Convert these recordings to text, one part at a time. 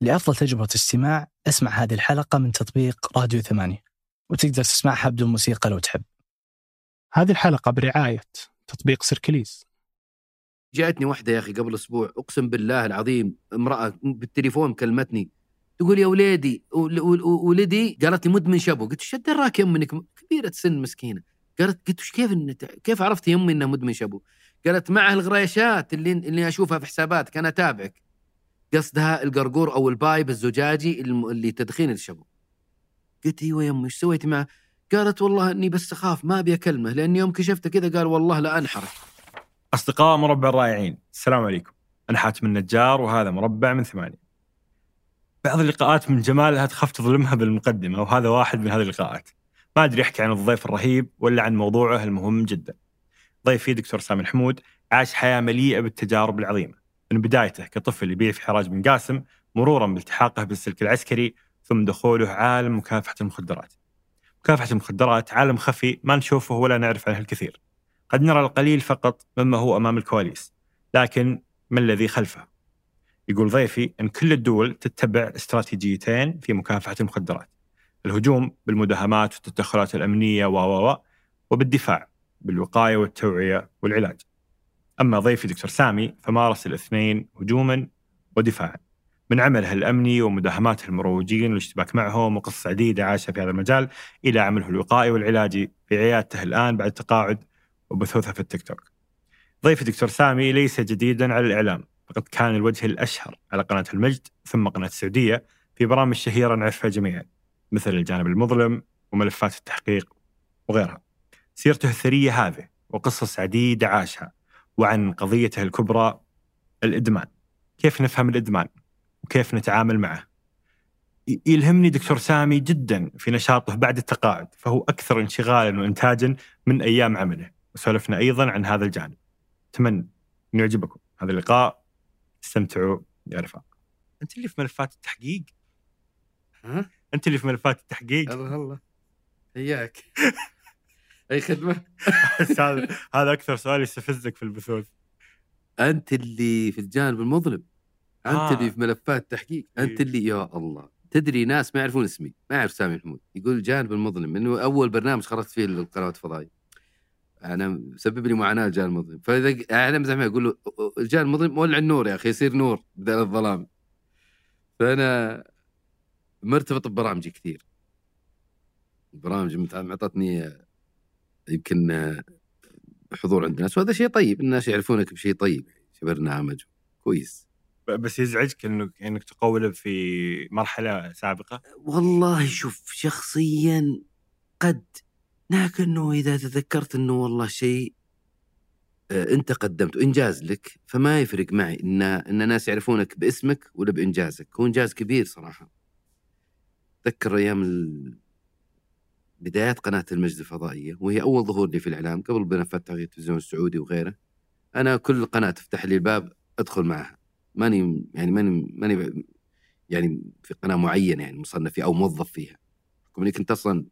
لأفضل تجربة استماع أسمع هذه الحلقة من تطبيق راديو ثمانية وتقدر تسمعها بدون موسيقى لو تحب. هذه الحلقة برعاية تطبيق سيركليز. جاءتني واحدة يا أخي قبل أسبوع أقسم بالله العظيم امرأة بالتليفون كلمتني تقول يا وليدي ول- ول- ولدي قالت لي مدمن شابو قلت إيش دراك يا امي انك كبيرة السن مسكينة. قالت قلت وش كيف إن كيف عرفت يا امي انه مدمن شابو قالت معه القرقيشات اللي اللي أشوفها في حساباتك أنا أتابعك. قصدها القرقور أو ال pipe الزجاجي اللي تدخين الشابو قلت أيوه يا أمي إيش سويتي معه؟ قالت والله إني بس أخاف ما أبي أكلمه لأن يوم كشفته كذا قال والله لا انحرق أصدقاء مربع الرائعين السلام عليكم. أنا حاتم النجار وهذا مربع من ثمانية. بعض اللقاءات من جمالها تخاف تظلمها بالمقدمة وهذا واحد من هذه اللقاءات. ما أدري أحكي عن الضيف الرهيب ولا عن موضوعه المهم جدا. ضيفي دكتور سامي الحمود عاش حياة مليئة بالتجارب العظيمة. من بدايته كطفل يبيع في حراج بن قاسم مرورا بالتحاقه بالسلك العسكري ثم دخوله عالم مكافحة المخدرات مكافحة المخدرات عالم خفي ما نشوفه ولا نعرف عنه الكثير قد نرى القليل فقط مما هو أمام الكواليس، لكن ما الذي خلفه؟ يقول ضيفي إن كل الدول تتبع استراتيجيتين في مكافحة المخدرات. الهجوم بالمداهمات والتدخلات الأمنية و و وبالدفاع بالوقاية والتوعية والعلاج. أما ضيفي دكتور سامي فمارس الاثنين هجوما ودفاعا. من عمله الامني ومداهماته المروجين والاشتباك معهم وقصص عديدة عاشها في هذا المجال إلى عمله الوقائي والعلاجي في عيادته الآن بعد تقاعد وبثوثها في التيك توك. ضيفي دكتور سامي ليس جديدا على الإعلام، فقد كان الوجه الأشهر على قناة المجد ثم قناة السعودية في برامج شهيرة نعرفها جميعا مثل الجانب المظلم وملفات التحقيق وغيرها. سيرته الثرية هذه وقصص عديدة عاشها وعن قضيته الكبرى الإدمان. كيف نفهم الإدمان؟ وكيف نتعامل معه؟ يلهمني دكتور سامي جدا في نشاطه بعد التقاعد فهو أكثر انشغالا وانتاجا من أيام عمله وسولفنا أيضا عن هذا الجانب. أتمنى انه يعجبكم هذا اللقاء استمتعوا يا رفاق. أنت اللي في ملفات التحقيق؟ ها؟ أنت اللي في ملفات التحقيق؟ الله الله حياك أي خدمة؟ هذا هذا أكثر سؤال يستفزك في البثوث. أنت اللي في الجانب المظلم. أنت آه. اللي في ملفات تحقيق. أنت إيه. اللي يا الله. تدري ناس ما يعرفون اسمي. ما يعرف سامي محمود. يقول الجانب المظلم. إنه أول برنامج خرجت فيه القنوات الفضائية. أنا مسبب لي معاناة الجانب المظلم. فإذا أنا معه أقول له الجانب المظلم ولع النور يا أخي يصير نور بدل الظلام. فأنا مرتبط ببرامجي كثير. برامج معطتني يمكن حضور عند الناس وهذا شيء طيب الناس يعرفونك بشيء طيب في برنامج كويس بس يزعجك إنك إنك تقوله في مرحلة سابقة. والله شوف شخصيا قد لكنه إذا تذكرت إنه والله شيء آه، أنت قدمته إنجاز لك فما يفرق معي إن إن الناس يعرفونك باسمك ولا بإنجازك هو إنجاز كبير صراحة اتذكر أيام ال- بدايات قناة المجد الفضائية وهي أول ظهور لي في الإعلام قبل بنفات تغيير التلفزيون السعودي وغيره أنا كل قناة تفتح لي الباب أدخل معها. ماني يعني ماني ماني يعني في قناة معينة يعني مصنف فيها أو موظف فيها. اني كنت أصلا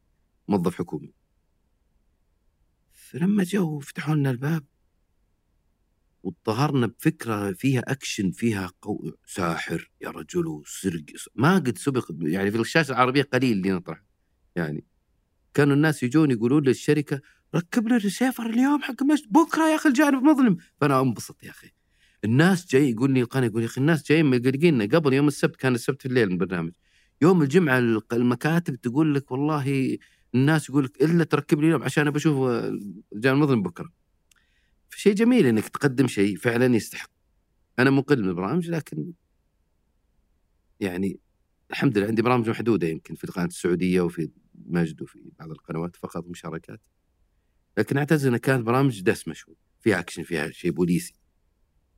موظف حكومي. فلما جو فتحوا لنا الباب وظهرنا بفكرة فيها أكشن فيها قو... ساحر يا رجل وسرق ما قد سبق يعني في الشاشة العربية قليل اللي نطرح يعني. كانوا الناس يجون يقولون للشركة ركب لي الريسيفر اليوم حق مجد بكرة يا أخي الجانب مظلم. فأنا أنبسط يا أخي. الناس جاي يقول لي القناه يقول يا أخي الناس جايين مقلقين قبل يوم السبت كان السبت في الليل البرنامج. يوم الجمعة المكاتب تقول لك والله الناس يقول لك إلا تركب لي اليوم عشان بشوف الجانب المظلم بكرة. فشيء جميل إنك تقدم شيء فعلا يستحق. أنا مقل من البرامج لكن يعني الحمد لله عندي برامج محدودة يمكن في القناة السعودية وفي مجد وفي بعض القنوات فقط مشاركات لكن اعتز إنها كانت برامج دسمة شوي فيها أكشن فيها شيء بوليسي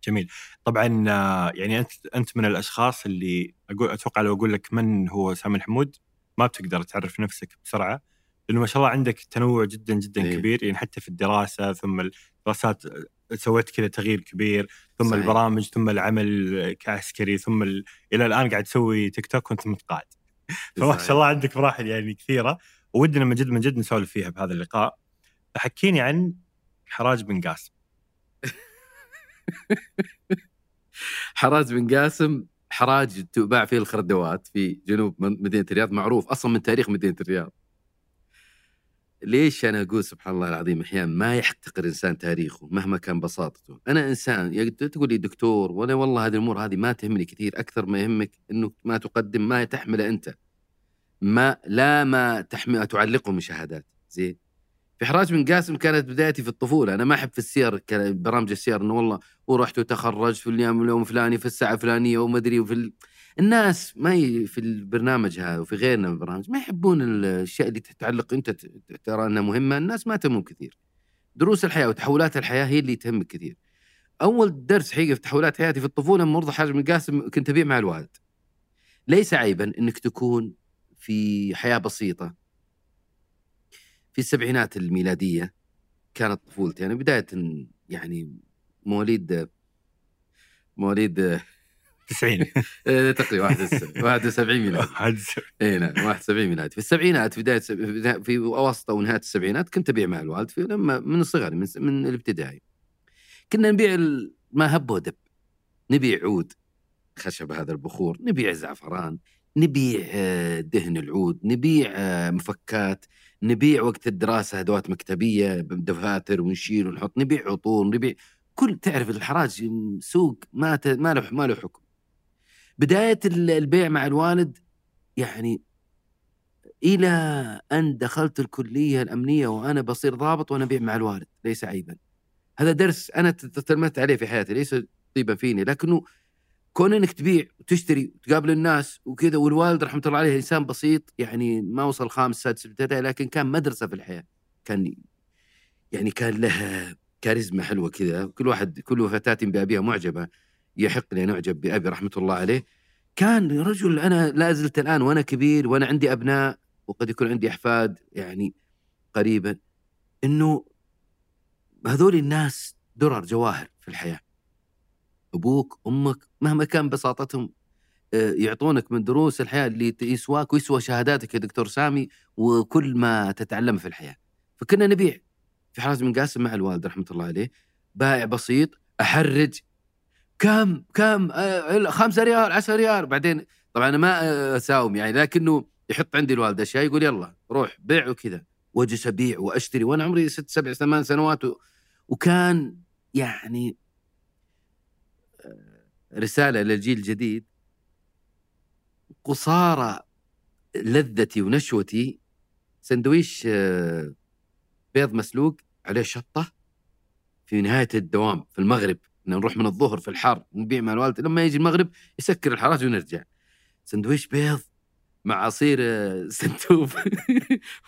جميل طبعا آه، يعني أنت أنت من الأشخاص اللي أقول أتوقع لو أقول لك من هو سامي الحمود ما بتقدر تعرف نفسك بسرعة لأنه ما شاء الله عندك تنوع جدا جدا إيه. كبير يعني حتى في الدراسة ثم الدراسات آه، سويت كذا تغيير كبير ثم صحيح. البرامج ثم العمل كعسكري ثم ال... إلى الآن قاعد تسوي تيك توك وأنت متقاعد فما شاء الله عندك مراحل يعني كثيرة. ودنا من جد من جد نسولف فيها بهذا اللقاء. فحكيني عن حراج بن قاسم. حراج بن قاسم حراج تباع فيه الخردوات في جنوب مدينة الرياض معروف أصلا من تاريخ مدينة الرياض. ليش أنا أقول سبحان الله العظيم أحيانا ما يحتقر إنسان تاريخه مهما كان بساطته، أنا إنسان تقول لي دكتور وأنا والله هذه الأمور هذه ما تهمني كثير أكثر ما يهمك انه ما تقدم ما تحمله أنت. ما لا ما تحمل تعلقه من شهادات، زين؟ في حراج بن قاسم كانت بدايتي في الطفولة، أنا ما أحب في السير برامج السير إنه والله ورحت وتخرجت في اليوم الفلاني في الساعة الفلانية وما أدري وفي. الناس ما ي... في البرنامج هذا وفي غيرنا من البرامج ما يحبون الأشياء اللي تتعلق أنت ترى أنها مهمة الناس ما تهمهم كثير. دروس الحياة وتحولات الحياة هي اللي تهمك كثير. أول درس حقيقه في تحولات حياتي في الطفولة مرضى حاج بن قاسم كنت أبيع مع الوالد. ليس عيبا إنك تكون في حياة بسيطة. في السبعينات الميلادية كانت طفولتي. يعني بداية يعني مواليد مواليد 90 آه، تقريبا 71 ميلادي. اي نعم 71 ميلادي. في السبعينات في بداية في- أواسط أو نهاية السبعينات كنت أبيع مع الوالد في لما من الصغر من, من الابتدائي. كنا نبيع ما هب ودب. نبيع عود خشب هذا البخور نبيع زعفران نبيع آه، دهن العود نبيع آه، مفكات نبيع وقت الدراسة أدوات مكتبية دفاتر ونشيل ونحط نبيع عطور نبيع كل تعرف الحراج سوق ما ت- ما له ما له حكم. بداية ال- البيع مع الوالد يعني إلى أن دخلت الكلية الأمنية وأنا بصير ضابط وأنا أبيع مع الوالد ليس عيبا. هذا درس أنا ت- تلمذت عليه في حياتي ليس طيبا فيني لكنه كون انك تبيع وتشتري وتقابل الناس وكذا والوالد رحمة الله عليه إنسان بسيط يعني ما وصل خامس سادس ابتدائي لكن كان مدرسة في الحياة كان يعني كان له كاريزما حلوة كذا كل واحد كل فتاة بابيها معجبة. يحق لي ان أعجب بأبي رحمة الله عليه. كان رجل أنا لا زلت الآن وأنا كبير وأنا عندي أبناء وقد يكون عندي أحفاد يعني قريبا. إنه هذول الناس درر جواهر في الحياة. أبوك أمك مهما كان بساطتهم آه، يعطونك من دروس الحياة اللي يسواك ويسوى شهاداتك يا دكتور سامي وكل ما تتعلمه في الحياة. فكنا نبيع في حراج بن قاسم مع الوالد رحمة الله عليه. بائع بسيط أحرج كم كم آه، خمسة ريال عشرة ريال. بعدين طبعا أنا ما آه، أساوم يعني لكنه يحط عندي الوالد اشياء يقول يلا روح بيع وكذا. وأجلس أبيع وأشتري وأنا عمري ست سبع ثمان سنوات و... وكان يعني آه، رسالة للجيل الجديد. قصارى لذتي ونشوتي سندويش بيض مسلوق عليه شطة في نهاية الدوام في المغرب. نروح من الظهر في الحر نبيع مع الوالد لما يجي المغرب يسكر الحراج ونرجع. سندويش بيض مع عصير آه، سنتوب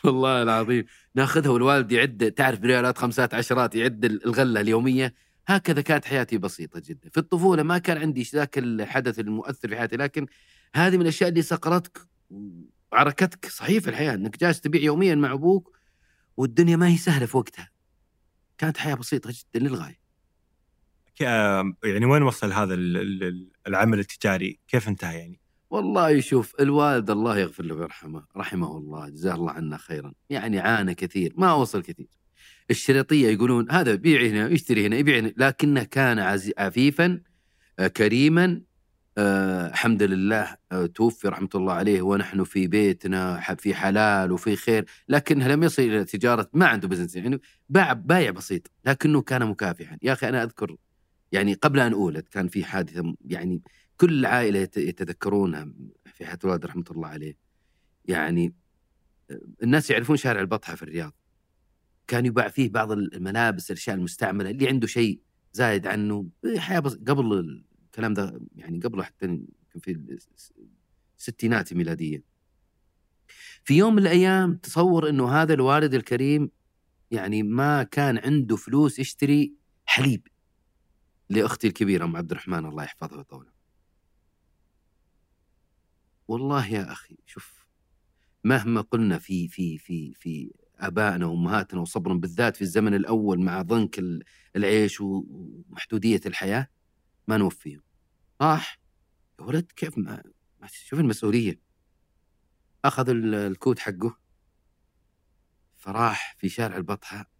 والله العظيم. ناخذها والوالد يعد تعرف بريالات خمسات عشرات يعد الغلة اليومية. هكذا كانت حياتي بسيطة جدا. في الطفولة ما كان عندي ذاك الحدث المؤثر في حياتي لكن هذه من الأشياء اللي صقرتك وعركتك صحيح في الحياة إنك جالس تبيع يوميا مع أبوك والدنيا ما هي سهلة في وقتها. كانت حياة بسيطة جدا للغاية. يعني وين وصل هذا ال- ال- العمل التجاري؟ كيف انتهى يعني؟ والله شوف الوالد الله يغفر له ويرحمه رحمه الله جزاه الله عنا خيرا يعني عانى كثير ما وصل كثير الشريطيه يقولون هذا بيع هنا يشتري هنا يبيع هنا لكنه كان عفيفا آه، كريما آه، الحمد لله آه، توفي رحمة الله عليه ونحن في بيتنا في حلال وفي خير لكنه لم يصل إلى تجارة ما عنده بزنس يعني باع بايع بسيط لكنه كان مكافحا يا أخي أنا أذكر يعني قبل أن اولد كان في حادثة يعني كل يت- يتذكرونها في حياة الوالد رحمة الله عليه. يعني آه، الناس يعرفون شارع البطحة في الرياض. كان يباع فيه بعض الملابس الأشياء المستعملة اللي عنده شيء زايد عنه. حياة بس قبل الكلام ده يعني قبل حتى في الستينات ميلادية. في يوم من الأيام تصور إنه هذا الوالد الكريم يعني ما كان عنده فلوس يشتري حليب. لأختي الكبيرة أم عبد الرحمن الله يحفظها ويطوله والله يا أخي شوف مهما قلنا في في في في آبائنا وأمهاتنا وصبرا بالذات في الزمن الأول مع ضنك ال- العيش ومحدودية الحياة ما نوفيهم. راح. يا ولد كيف ما شوف المسؤولية. أخذ ال- الكود حقه. فراح في شارع البطحة.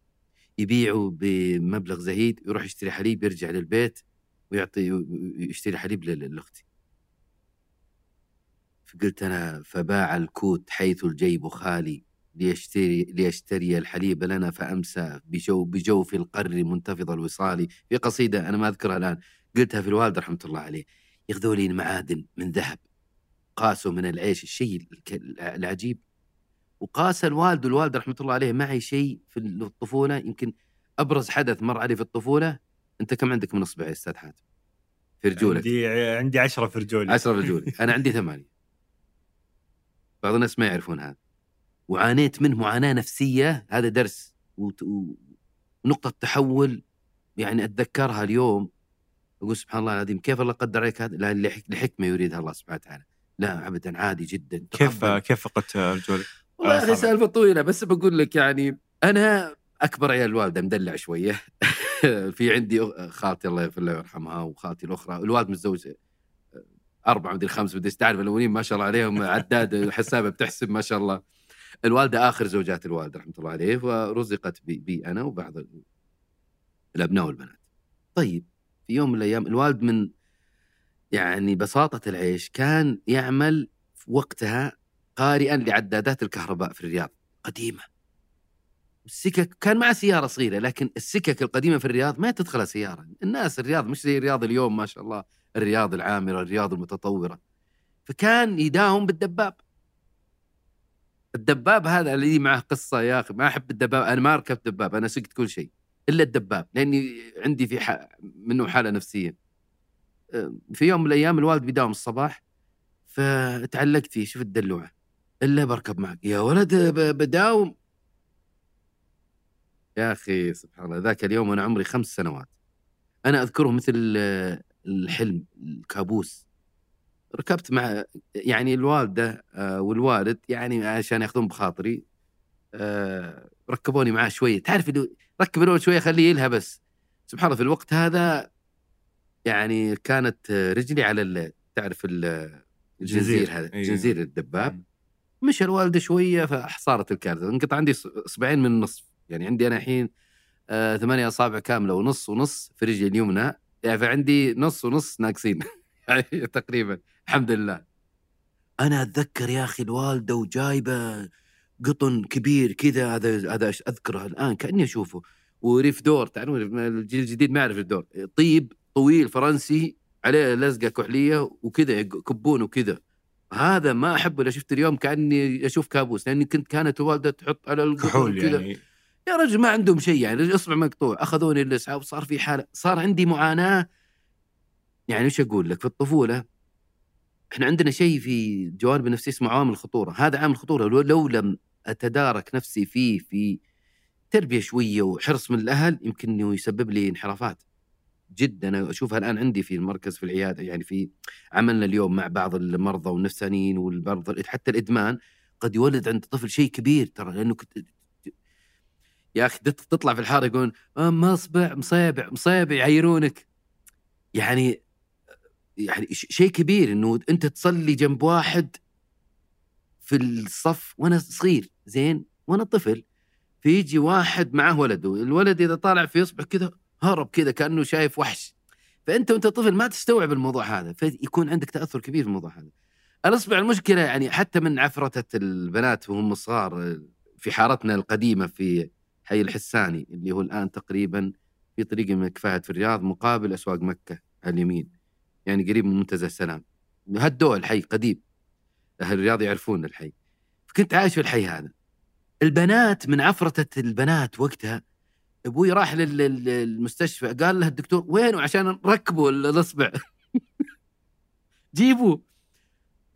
يبيعه بمبلغ زهيد يروح يشتري حليب يرجع للبيت ويعطي يشتري حليب لأختي. فقلت أنا فباع الكوت حيث الجيب خالي ليشتري ليشتري الحليب لنا فأمسى بجو بجوف القر منتفض الوصال في قصيدة أنا ما أذكرها الآن قلتها في الوالد رحمة الله عليه يغذوا لي المعادن من ذهب قاسوا من العيش الشيء العجيب. وقاس الوالد والوالدة رحمة الله عليه معي شيء في الطفولة يمكن أبرز حدث مر علي في الطفولة. أنت كم عندك من أصبع يا أستاذ حاتم؟ في رجولك عندي عندي 10 في رجولي 10 رجول أنا عندي ثمانية. بعض الناس ما يعرفون هذا. وعانيت منه معاناة نفسية. هذا درس ونقطه تحول يعني أتذكرها اليوم. أقول سبحان الله العظيم كيف الله قدر عليك هذا؟ لحكمة يريدها الله سبحانه وتعالى. لا ابدا عادي جدا. كيف. كيف فقدت رجولي؟ والله آه،. سالفة طويلة بس بقول لك يعني أنا أكبر عيال الوالدة مدلع شوية في عندي خالتي الله يغفر لها ويرحمها وخالتي الأخرى الوالد متزوج أربعة مدري خمس مدري تعرف الأولين ما شاء الله عليهم عداد حسابه بتحسب ما شاء الله الوالدة آخر زوجات الوالد رحمة الله عليه ورزقت بي, بي أنا وبعض ال- الأبناء والبنات. طيب في يوم من الأيام الوالد من يعني بساطة العيش كان يعمل وقتها قارئا لعدادات الكهرباء في الرياض قديمة. السكك كان مع سيارة صغيرة لكن السكك القديمة في الرياض ما تدخلها سيارة، الناس الرياض مش زي الرياض اليوم ما شاء الله الرياض العامرة، الرياض المتطورة. فكان يداوم بالدباب. الدباب هذا اللي معه قصة يا أخي ما أحب الدباب أنا ما ركبت دباب أنا سقت كل شيء إلا الدباب لأني عندي في ح... منه حالة نفسية. أه، في يوم من الأيام الوالد بيداوم الصباح فتعلقت فيه شوف الدلوعه إلا بركب معك. يا ولد بداوم. يا أخي سبحان الله ذاك اليوم وأنا عمري خمس سنوات. أنا أذكره مثل الحلم الكابوس. ركبت مع يعني الوالدة آه، والوالد يعني عشان ياخذون بخاطري آه، ركبوني معاه شوية. تعرف اللي ركب الولد شوية خليه يلهى بس. سبحان الله في الوقت هذا يعني كانت رجلي على تعرف ال- الجنزير جنزير. هذا. جنزير الدباب. مشى الوالده شوية فصارت الكارثة. انقطع عندي اصبعين من النصف. يعني عندي أنا الحين آه ثمانية أصابع كاملة ونص ونص في رجلي اليمنى يعني فعندي نص ونص ناقصين. يعني تقريبا الحمد لله. أنا أتذكر يا أخي الوالدة وجايبة قطن كبير كذا هذا هذا أذكره الآن كأني أشوفه. وريف دور تعرفون الجيل الجديد ما يعرف الدور. طيب طويل فرنسي عليه لزقة كحلية وكذا يكبون وكذا. هذا ما أحبه لو شفت اليوم كأني أشوف كابوس لأني كنت كانت الوالده تحط على القطن كحول وكذا. يعني. يا رجل ما عندهم شيء يعني اصبع مقطوع أخذوني الاسعاف صار في حاله صار عندي معاناة. يعني وش أقول لك؟ في الطفولة إحنا عندنا شيء في جوانب النفسيه اسمه عوامل الخطورة. هذا عامل خطوره لو, لو لم أتدارك نفسي فيه في تربية شوية وحرص من الأهل يمكن إنه يسبب لي انحرافات. جدا. أشوفها الآن عندي في المركز في العيادة يعني في عملنا اليوم مع بعض المرضى والنفسانيين والمرضى حتى الإدمان قد يولد عند الطفل شيء كبير ترى لأنه كنت يا أخي تط- تطلع في الحارة يقولون آه مصبع مصيبع مصيبع يعيرونك. يعني يعني شيء كبير إنه أنت تصلي جنب واحد في الصف وأنا صغير زين وأنا طفل فيجي واحد معه ولده الولد إذا طالع في اصبع كذا هرب كذا كأنه شايف وحش. فأنت وأنت طفل ما تستوعب الموضوع هذا فيكون عندك تأثر كبير في الموضوع هذا. الأصبع المشكلة يعني حتى من عفرتة البنات وهم صغار في حارتنا القديمة في حي الحساني اللي هو الآن تقريبا في طريق المكفاهة في الرياض مقابل أسواق مكة على اليمين يعني قريب من منتزه السلام. هدوه الحي قديم. أهل الرياض يعرفون الحي. فكنت عايش في الحي هذا. البنات من عفرة البنات وقتها أبوي راح لل- لل- للمستشفى قال له الدكتور وينه عشان نركبوا ال- الإصبع؟ جيبوا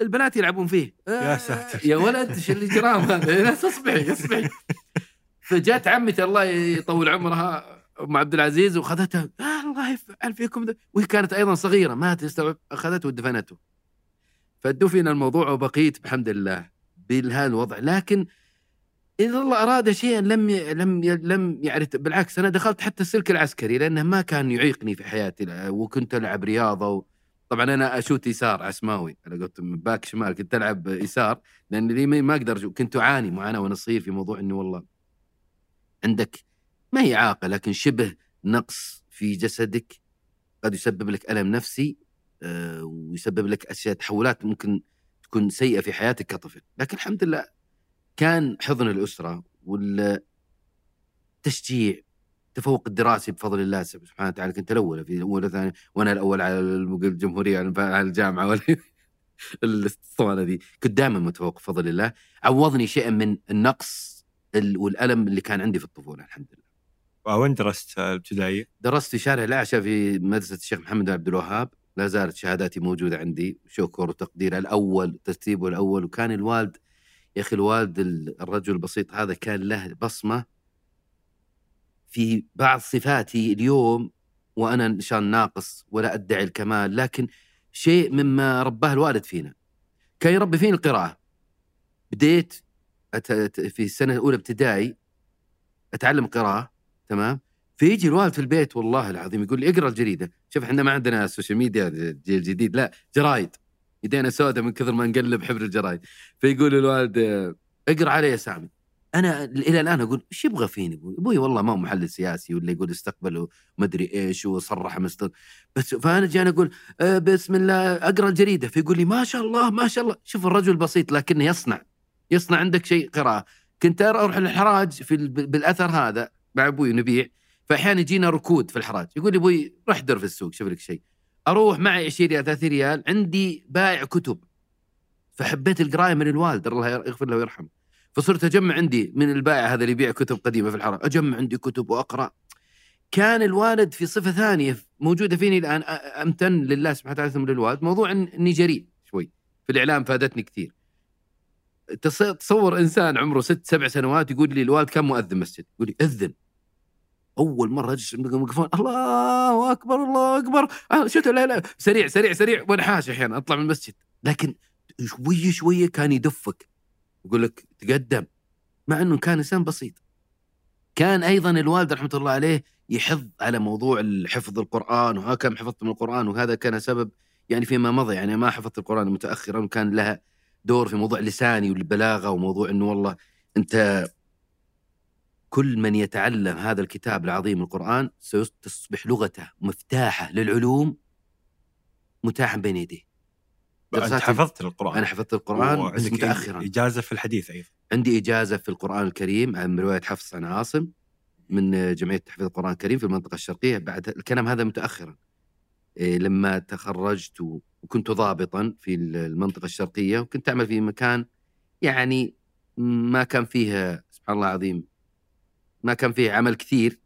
البنات يلعبون فيه. يا آه، ساتر. يا ولد إيش الاجرام هذا؟ لا تصبعي اصبعي. فجات عمتي الله يطول عمرها أم عبد العزيز وخذتها آه الله يفعل فيكم ده. وهي كانت أيضا صغيرة ما تستوعب أخذته ودفنته. فدفن الموضوع وبقيت بحمد الله بهذا الوضع لكن اذا الله أراد شيئا لم ي... لم ي... لم يعرف. بالعكس أنا دخلت حتى السلك العسكري لأنه ما كان يعيقني في حياتي. وكنت ألعب رياضة و... طبعا أنا أشوت يسار عسماوي أنا قلت باك شمال. كنت ألعب يسار لأن لي ما- أقدر كنت أعاني معاناة وأنا صغير في موضوع اني والله عندك ما هي اعاقه لكن شبه نقص في جسدك قد يسبب لك ألم نفسي آه، ويسبب لك أشياء تحولات ممكن تكون سيئة في حياتك كطفل. لكن الحمد لله كان حضن الأسرة والتشجيع التفوق الدراسي بفضل الله سبحانه وتعالى. كنت الأول في اولى ثانية وأنا الأول على الجمهورية على الجامعة ولا الاسطوانه ذي. كنت دائما متفوق بفضل الله. عوضني شيئا من النقص ال- والألم اللي كان عندي في الطفولة الحمد لله. وين درست الابتدائية؟ درست في شارع الأعشى في مدرسة الشيخ محمد بن عبد الوهاب. لا زالت شهاداتي موجودة عندي شكر وتقدير الأول ترتيبه الأول. وكان الوالد يا أخي الوالد ال- الرجل البسيط هذا كان له بصمة في بعض صفاتي اليوم وأنا إن شاء ناقص ولا أدعي الكمال لكن شيء مما رباه الوالد فينا. كان يربي فيني القراءة. بديت في السنة الأولى ابتدائي أتعلم قراءة تمام؟ فيجي الوالد في البيت والله العظيم يقول لي اقرأ الجريدة. شوف إحنا ما عندنا سوشيال ميديا الجيل الجديد لا جرايد. يدينا سوداء من كثر ما نقلب حبر الجرايد. فيقول الوالد اقرأ علي يا سامي. أنا إلى الآن أقول إيش يبغى فيني أبوي؟ أبوي والله ما هو محلل سياسي ولا يقول استقبل ومدري إيش وصرح مستر بس فأنا جاي أقول آه، بسم الله أقرأ الجريدة. فيقول لي ما شاء الله ما شاء الله. شوف الرجل بسيط لكنه يصنع. يصنع عندك شيء قراءة. كنت أروح الحراج في ال- بالأثر هذا مع أبوي نبيع فأحيانا يجينا ركود في الحراج. يقول لي أبوي روح در في السوق شوف لك شيء. أروح معي 20 ريال 30 ريال عندي بائع كتب. فحبيت القراية من الوالد الله يغفر له ويرحمه. فصرت أجمع عندي من البائع هذا اللي يبيع كتب قديمة في الحرم أجمع عندي كتب وأقرأ. كان الوالد في صفة ثانية موجودة فيني الآن أمتن لله سبحانه وتعالى ثم للوالد موضوع إني جريء شوي. في الإعلام فادتني كثير. تص- تصور إنسان عمره ست سبع سنوات يقول لي الوالد كان مؤذن مسجد يقول لي أذن. أول مرة أجلس عند الميكروفون. الله أكبر الله أكبر. آه شفت لا لا سريع سريع سريع. وأنحاش أحيانا أطلع من المسجد. لكن شوية شوية كان يدفك. يقول لك تقدم. مع إنه كان إنسان بسيط. كان أيضا الوالد رحمة الله عليه يحض على موضوع حفظ القرآن وها كم حفظت من القرآن وهذا كان سبب يعني فيما مضى. يعني ما حفظت القرآن متاخرا وكان لها دور في موضوع لساني والبلاغة وموضوع إنه والله أنت كل من يتعلم هذا الكتاب العظيم القرآن ستصبح لغته مفتاحة للعلوم متاحا بين يديه. دراساتي- حفظت القرآن. أنا حفظت القرآن بس متأخرا. إجازة في الحديث أيضا. عندي إجازة في القرآن الكريم عن رواية حفص عن عاصم من جمعية تحفيظ القرآن الكريم في المنطقة الشرقية. بعد الكلام هذا متأخرا. إيه، لما تخرجت وكنت ضابطا في المنطقة الشرقية وكنت أعمل في مكان يعني ما كان فيه سبحان الله العظيم ما كان فيه عمل كثير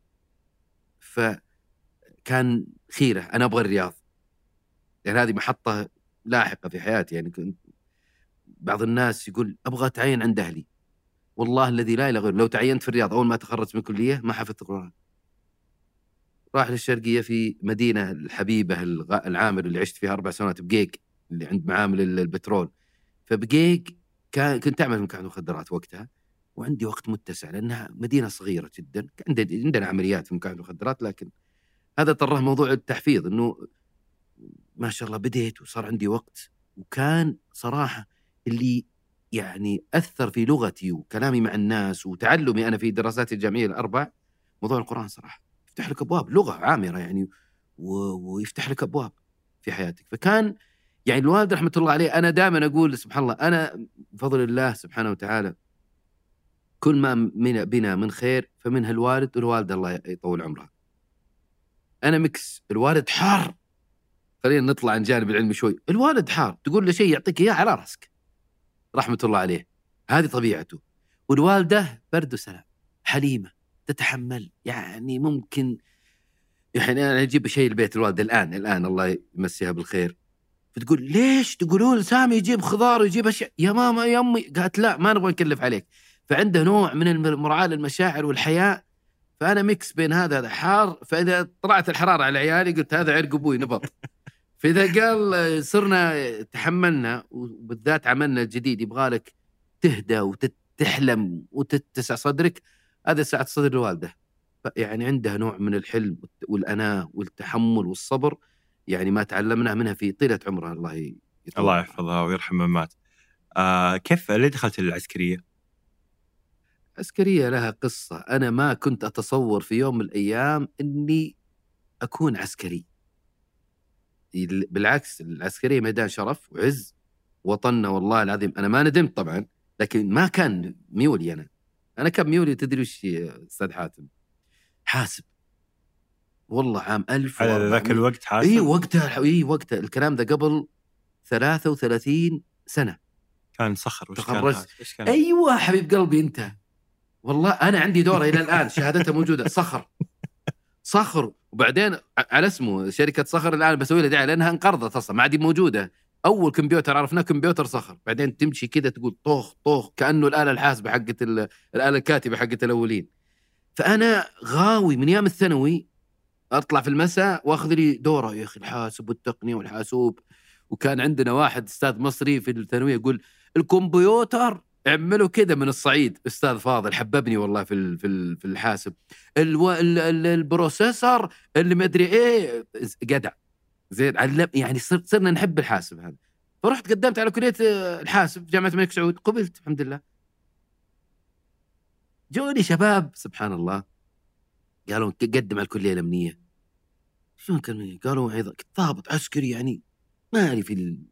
فكان خيرة أنا أبغى الرياض. يعني هذه محطة لاحقة في حياتي. يعني كنت بعض الناس يقول أبغى أتعين عند أهلي. والله الذي لا إله غيره لو تعينت في الرياض أول ما تخرجت من الكلية ما حفظت القرآن. راح للشرقية في مدينة الحبيبة الغ- العامر اللي عشت فيها أربع سنوات بقيق اللي عند معامل ال- البترول. فبقيق كان كنت أعمل مكان مخدرات وقتها. وعندي وقت متسع لأنها مدينة صغيرة جدا عندنا عمليات في مكان المخدرات لكن هذا طره موضوع التحفيظ أنه ما شاء الله بديت وصار عندي وقت وكان صراحة اللي يعني أثر في لغتي وكلامي مع الناس وتعلمي أنا في دراساتي الجامعية الأربع موضوع القرآن صراحة يفتح لك أبواب لغة عامرة يعني و... ويفتح لك أبواب في حياتك. فكان يعني الوالد رحمة الله عليه أنا دائما أقول سبحان الله أنا بفضل الله سبحانه وتعالى كل ما من بنا من خير فمنها الوالد والوالدة الله يطول عمرها. أنا مكس الوالد حار. خلينا نطلع عن جانب العلم شوي. الوالد حار تقول له شيء يعطيك إياه على راسك. رحمة الله عليه. هذه طبيعته. والوالدة برد وسلام. حليمة تتحمل. يعني ممكن يعني أنا أجيب شيء البيت الوالدة الآن الآن الله يمسيها بالخير. فتقول ليش؟ تقولون سامي يجيب خضار ويجيب أشياء. يا ماما يا أمي. قالت لا ما نبغى نكلف عليك. فعنده نوع من المراعاة للمشاعر والحياء فأنا ميكس بين هذا هذا حار فإذا طلعت الحرارة على عيالي قلت هذا عرق أبوي نبط فإذا قال صرنا تحملنا وبالذات عملنا الجديد يبغالك تهدى وتحلم وتتسع صدرك هذا سعة صدر الوالدة. يعني عندها نوع من الحلم والأناة والتحمل والصبر يعني ما تعلمناه منها في طيلة عمرها الله يطول. الله يحفظها ويرحم من مات. آه كيف ليه دخلت العسكرية؟ عسكرية لها قصة أنا ما كنت أتصور في يوم من الأيام أني أكون عسكري. بالعكس العسكرية ميدان شرف وعز وطننا والله العظيم. أنا ما ندمت طبعا لكن ما كان ميولي أنا. أنا كان ميولي تدري وش يا أستاذ حاتم؟ حاسب. والله عام 1000 على ذاك الوقت حاسب؟ إي وقتها إي وقتها الكلام ده قبل 33 سنة. كان صخر وش كان تخرجت. أيوه حبيب قلبي أنت والله أنا عندي دورة إلى الآن شهادتها موجودة. صخر. صخر. وبعدين على اسمه شركة صخر الآن بسوي لها دعاية لأنها انقرضت أصلا ما عاد موجودة. أول كمبيوتر عرفناه كمبيوتر صخر. بعدين تمشي كذا تقول طوخ طوخ كأنه الآلة الحاسبة حقت ال- الآلة الكاتبة حقت الأولين. فأنا غاوي من أيام الثانوي أطلع في المساء وأخذ لي دورة. يا أخي الحاسب والتقنية والحاسوب. وكان عندنا واحد أستاذ مصري في الثانوية يقول الكمبيوتر اعمله كذا من الصعيد. أستاذ فاضل حببني والله في في في الحاسب. ألو... ال... ال... البروسيسور اللي ما أدري إيه جدع زين علم يعني صرنا نحب الحاسب هذا. فرحت قدمت على كلية آه، الحاسب جامعة الملك سعود. قبلت الحمد لله. جوني شباب سبحان الله. قالوا قدم على الكلية الأمنية. شلون كان قالوا عظ- ضابط عسكري يعني ما في ال...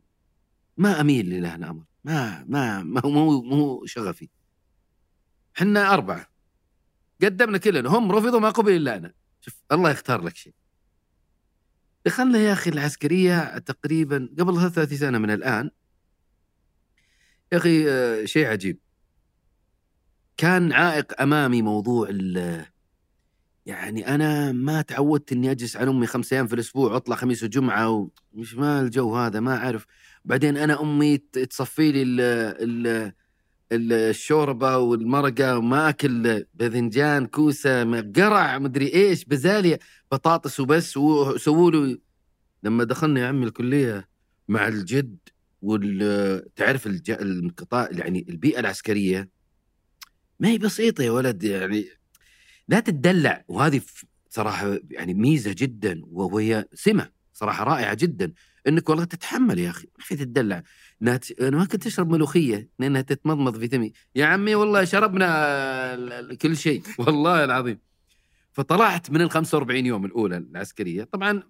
ما أميل لله الأمر. ما ما ما هو مو مو شغفي حنا أربعة. قدمنا كلنا. هم رفضوا ما قبل إلا أنا. شوف الله يختار لك شيء. دخلنا يا أخي العسكرية تقريبا قبل 33 سنة من الآن. يا أخي آه، شيء عجيب. كان عائق أمامي موضوع ال يعني أنا ما تعودت إني أجلس على أمي خمس أيام في الأسبوع وأطلع خميس وجمعة ومش ما الجو هذا ما أعرف. بعدين أنا أمي تصفي لي ال ال ال- الشوربة والمرقة وما اكل باذنجان كوسة قرع مدري إيش بزالية بطاطس وبس وسووا له لما دخلنا يا عمي الكلية مع الجد وال تعرف. القطاع يعني البيئة العسكرية؟ ما هي بسيطة يا ولد يعني لا تتدلع. وهذه صراحة يعني ميزة جدا وهي سمة صراحة رائعة جدا. إنك والله تتحمل يا أخي ما في تتدلع. أنا ما كنت أشرب ملوخية لانها تتمضمض في فمي يا عمي والله شربنا كل شيء والله العظيم. فطلعت من ال 45 يوم الأولى العسكرية. طبعا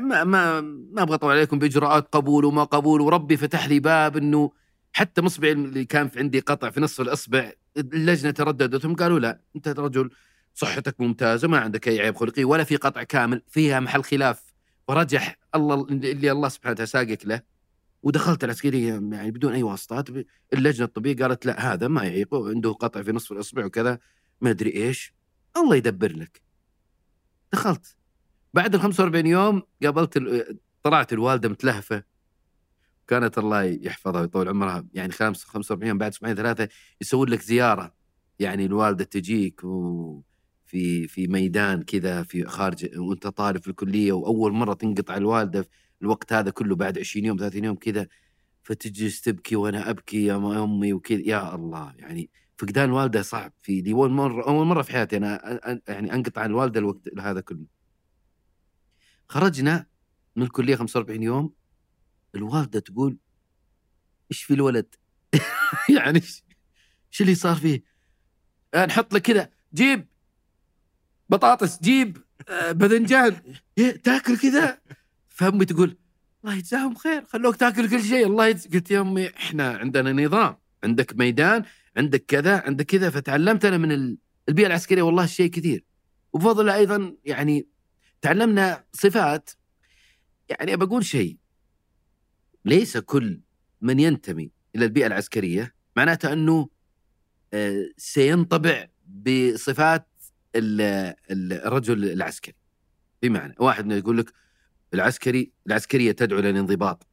ما ما ما أبغى أطول عليكم بإجراءات قبول وما قبول وربي فتح لي باب إنه حتى مصبعي اللي كان في عندي قطع في نصف الأصبع اللجنة ترددتهم قالوا لا أنت رجل صحتك ممتازة ما عندك أي عيب خلقي ولا في قطع كامل فيها محل خلاف. فرجح الله اللي الله سبحانه وتعالى ساقك له ودخلت العسكرية يعني بدون أي واسطات اللجنة الطبية قالت لا هذا ما يعيق عنده قطع في نصف الاصبع وكذا ما أدري إيش. الله يدبر لك. دخلت. بعد ال 45 يوم قابلت طلعت الوالدة متلهفة. كانت الله يحفظها ويطول عمرها يعني خمس 45 يوم بعد إسبوعين ثلاثة يسوون لك زيارة. يعني الوالدة تجيك و في في ميدان كذا في خارج وأنت طالب في الكلية وأول مرة تنقطع الوالدة الوقت هذا كله بعد 20 يوم 30 يوم كذا فتجلس تبكي وأنا أبكي يا أمي وكذا يا الله يعني فقدان الوالده صعب في دي أول مرة أول مرة في حياتي أنا يعني أنقطع عن الوالدة الوقت هذا كله خرجنا من الكلية 45 يوم الوالدة تقول إيش في الولد؟ يعني إيش اللي صار فيه؟ نحط لك كذا جيب بطاطس جيب آه، باذنجان إيه، تاكل كذا؟ فأمي تقول الله يجزاهم خير خلوك تاكل كل شيء. الله يجز... قلت يا أمي إحنا عندنا نظام عندك ميدان عندك كذا عندك كذا. فتعلمت أنا من ال- البيئة العسكرية والله شيء كثير. وبفضل الله أيضا يعني تعلمنا صفات. يعني بقول شيء. ليس كل من ينتمي إلى البيئة العسكرية معناته أنه آه، سينطبع بصفات الرجل العسكري. بمعنى واحد يقول لك العسكري العسكرية تدعو إلى الانضباط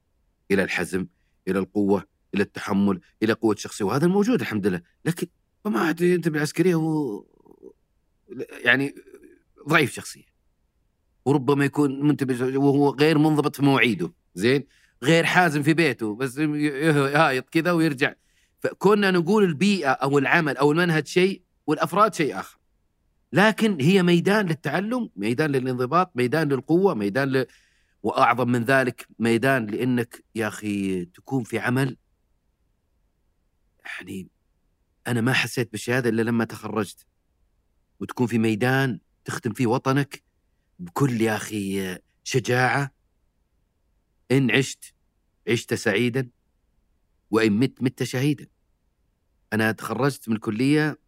إلى الحزم إلى القوة إلى التحمل إلى قوة الشخصيه وهذا الموجود الحمد لله. لكن ما عاد ينتمي العسكريه هو يعني ضعيف شخصيه وربما يكون منتبه وهو غير منضبط في مواعيده زين؟ غير حازم في بيته بس يهايط كذا ويرجع. فكنا نقول البيئة أو العمل أو المنهج شيء والأفراد شيء آخر. لكن هي ميدان للتعلم ميدان للانضباط ميدان للقوة ميدان ل... وأعظم من ذلك ميدان لأنك يا أخي تكون في عمل. يعني أنا ما حسيت بالشيء هذا إلا لما تخرجت. وتكون في ميدان تخدم فيه وطنك بكل يا أخي شجاعة. إن عشت عشت سعيدا. وإن مت مت شهيدا. أنا تخرجت من الكلية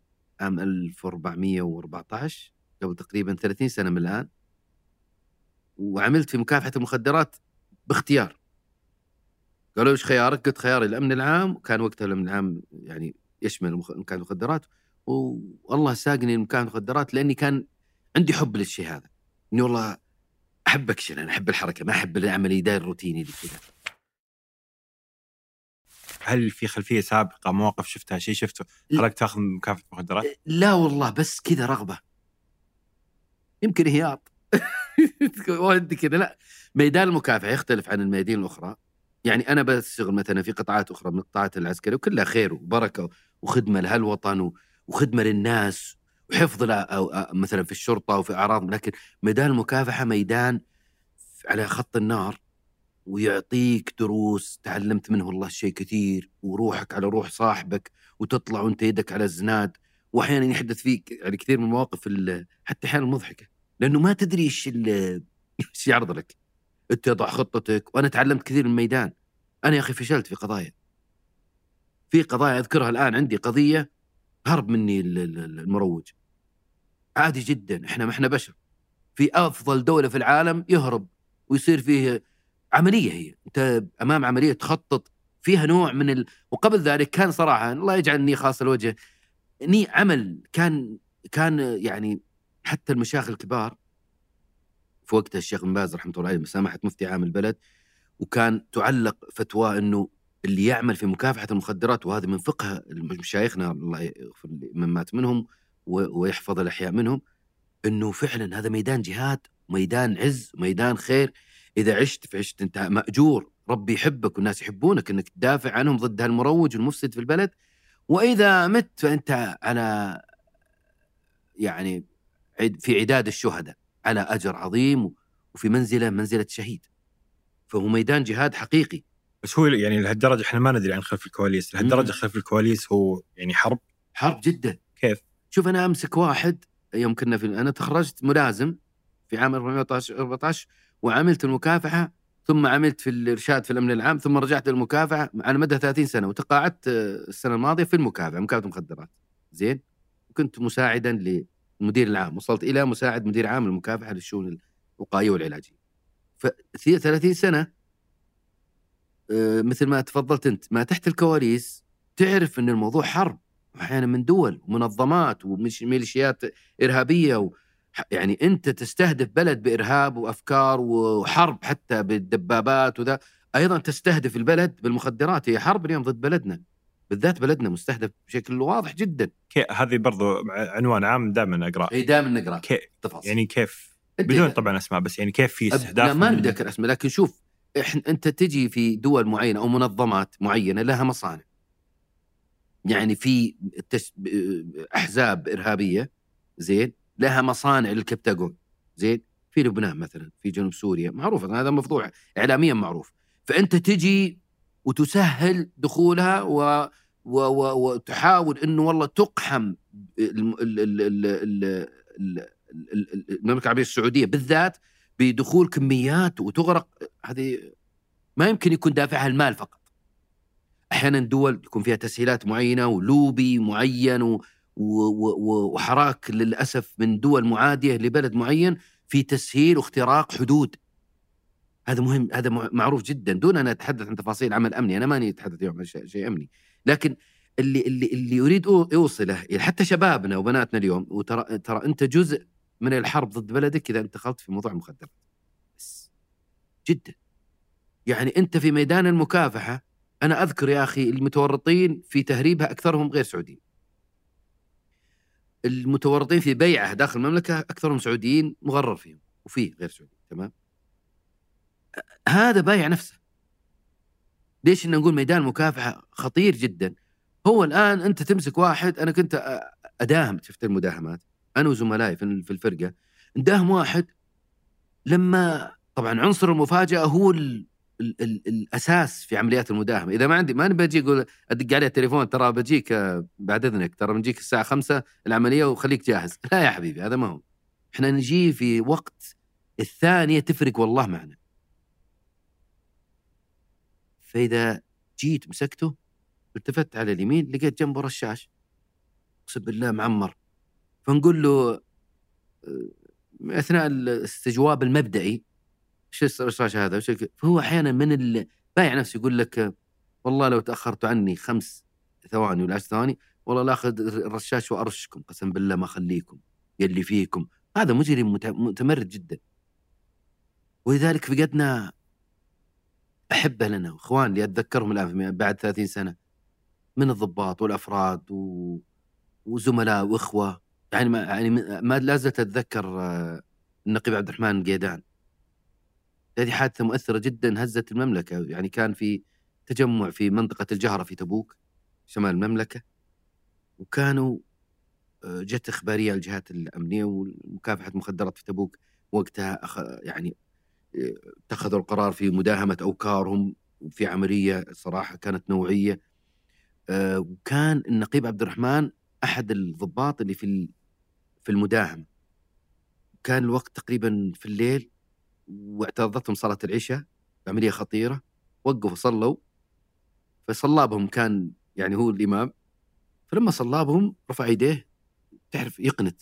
عام 1414 قبل تقريبا 30 سنة من الآن. وعملت في مكافحة المخدرات باختيار. قالوا إيش خيارك؟ قلت خياري الأمن العام وكان وقتها الأمن العام يعني يشمل مكافحة المخدرات. والله ساقني لمكافحه المخدرات لأني كان عندي حب للشيء هذا. إني والله أحب أكشن أنا أحب الحركة ما أحب العمل الروتيني اللي كذا. هل في خلفية سابقة مواقف شفتها شيء شفته خلاك تاخذ مكافأة مخدرات؟ لا والله بس كذا رغبة. يمكن هياط ودي كذا لا. ميدان المكافحه يختلف عن الميادين الأخرى. يعني أنا بشتغل مثلا في قطاعات أخرى من القطاعات العسكرية وكلها خير وبركة وخدمة لهالوطن وخدمة للناس وحفظ لا أو أو مثلا في الشرطة وفي أعراض لكن ميدان المكافحه ميدان على خط النار. ويعطيك دروس تعلمت منه والله شيء كثير وروحك على روح صاحبك وتطلع وانت يدك على الزناد واحيانا يحدث فيك يعني كثير من المواقف ال- حتى أحيانا مضحكة لأنه ما تدري إيش إيش يعرض لك. أنت تضع خطتك وأنا تعلمت كثير من الميدان. أنا يا أخي فشلت في قضايا. في قضايا أذكرها الآن عندي قضية هرب مني ال- ال- المروج. عادي جدا إحنا ما إحنا بشر. في أفضل دولة في العالم يهرب ويصير فيه عملية هي. أنت أمام عملية تخطط فيها نوع من ال... وقبل ذلك كان صراحة الله يجعلني خاص الوجه ني عمل كان كان يعني حتى المشايخ الكبار في وقتها الشيخ بن باز رحمة الله عليه مسامحه مفتي عام البلد وكان تعلق فتوى إنه اللي يعمل في مكافحة المخدرات وهذا من فقه مشايخنا الله يغفر من مات منهم ويحفظ الأحياء منهم إنه فعلا هذا ميدان جهاد ميدان عز ميدان خير. إذا عشت فعشت أنت مأجور ربي يحبك والناس يحبونك إنك تدافع عنهم ضد هالمروج والمفسد في البلد. وإذا مت فأنت على يعني في عداد الشهداء على أجر عظيم وفي منزلة منزلة شهيد. فهو ميدان جهاد حقيقي. بس هو يعني لهالدرجة إحنا ما ندري عن خلف الكواليس، لهالدرجة. خلف الكواليس هو يعني حرب؟ حرب جدا. كيف؟ شوف أنا أمسك واحد يوم كنا في أنا تخرجت ملازم في عام 14 14 وعملت المكافحة ثم عملت في الإرشاد في الأمن العام ثم رجعت للمكافحة. على مدى 30 سنة وتقاعدت آه، السنة الماضية في المكافحة مكافحة المخدرات. زين؟ وكنت مساعدا للمدير العام. وصلت إلى مساعد مدير عام المكافحه للشؤون الوقائية والعلاجية. ف 30 سنة آه، مثل ما تفضلت أنت ما تحت الكواليس تعرف إن الموضوع حرب أحيانا من دول ومنظمات وميليشيات إرهابية و... يعني أنت تستهدف بلد بإرهاب وأفكار وحرب حتى بالدبابات وذا أيضا تستهدف البلد بالمخدرات هي حرب اليوم ضد بلدنا. بالذات بلدنا مستهدف بشكل واضح جدا. هذه برضو عنوان عام دائما أقرأ. إي دائما نقرأ. كي تفاصيل يعني كيف؟ بدون طبعا أسماء بس يعني كيف في استهداف لا ما اذكر أسماء لكن شوف إحنا أنت تجي في دول معينة أو منظمات معينة لها مصانع. يعني في. أحزاب إرهابية زين لها مصانع للكبتاجون زين؟ في لبنان مثلا في جنوب سوريا معروف هذا مفضوع إعلاميا معروف. فأنت تجي وتسهل دخولها و و و وتحاول إنه والله تقحم المملكة العربية السعودية بالذات بدخول كميات وتغرق. هذه ما يمكن يكون دافعها المال فقط. أحيانا دول يكون فيها تسهيلات معينة ولوبي معين وحراك للأسف من دول معادية لبلد معين في تسهيل واختراق حدود. هذا مهم هذا مع- معروف جدا. دون أن أتحدث عن تفاصيل عمل أمني أنا ماني اتحدث اليوم عن شيء أمني. لكن اللي اللي اللي يريد يوصله حتى شبابنا وبناتنا اليوم وترى ترى أنت جزء من الحرب ضد بلدك إذا انت دخلت في موضوع المخدرات بس. جدا. يعني أنت في ميدان المكافحة أنا أذكر يا أخي المتورطين في تهريبها أكثرهم غير سعوديين. المتورطين في بيعها داخل المملكة أكثرهم سعوديين مغرر فيهم وفيه غير سعودي تمام؟ هذا بايع نفسه. ليش إن نقول ميدان المكافحه خطير جدا؟ هو الآن أنت تمسك واحد أنا كنت أداهم شفت المداهمات أنا وزملائي في في الفرقة نداهم واحد لما طبعا عنصر المفاجأة هو ال ال ال الأساس في عمليات المداهمة. إذا ما عندي ما نبي أجي أقول أدق عليه التليفون ترى بجيك آه، بعد إذنك ترى بنجيك الساعة خمسة العملية وخليك جاهز. لا يا حبيبي هذا ما هو. إحنا نجي في وقت الثانية تفرق والله معنا. فإذا جيت مسكته التفت على اليمين لقيت جنبه رشاش أقسم بالله معمر. فنقول له آه، أثناء الاستجواب المبدئي إيش الرشاش هذا؟ وش فهو أحيانا من ال- بايع نفسه يقول لك والله لو تاخرت عني خمس ثواني ولا عشر ثواني والله لا أخذ الرشاش وأرشكم قسم بالله ما أخليكم يلي فيكم. هذا مجرم مت- متمرد جدا. ولذلك فقدنا أحبه لنا واخوان اللي أتذكرهم الآن بعد 30 سنة من الضباط والأفراد و... وزملاء وإخوة. يعني ما يعني ما لا زلت أتذكر آه، النقيب عبد الرحمن قيدان هذه حادثة مؤثرة جدا هزت المملكة. يعني كان في تجمع في منطقة الجهرة في تبوك شمال المملكة وكانوا آه، جت إخبارية على الجهات الأمنية ومكافحه المخدرات في تبوك وقتها أخ... يعني آه، اتخذوا القرار في مداهمة أوكارهم في عملية صراحة كانت نوعية. آه، وكان النقيب عبد الرحمن أحد الضباط اللي في في المداهمة. كان الوقت تقريبا في الليل واعترضتهم صلاة العشاء عملية خطيرة وقفوا صلوا. فصلى بهم كان يعني هو الإمام. فلما صلى بهم رفع يديه تعرف يقنت.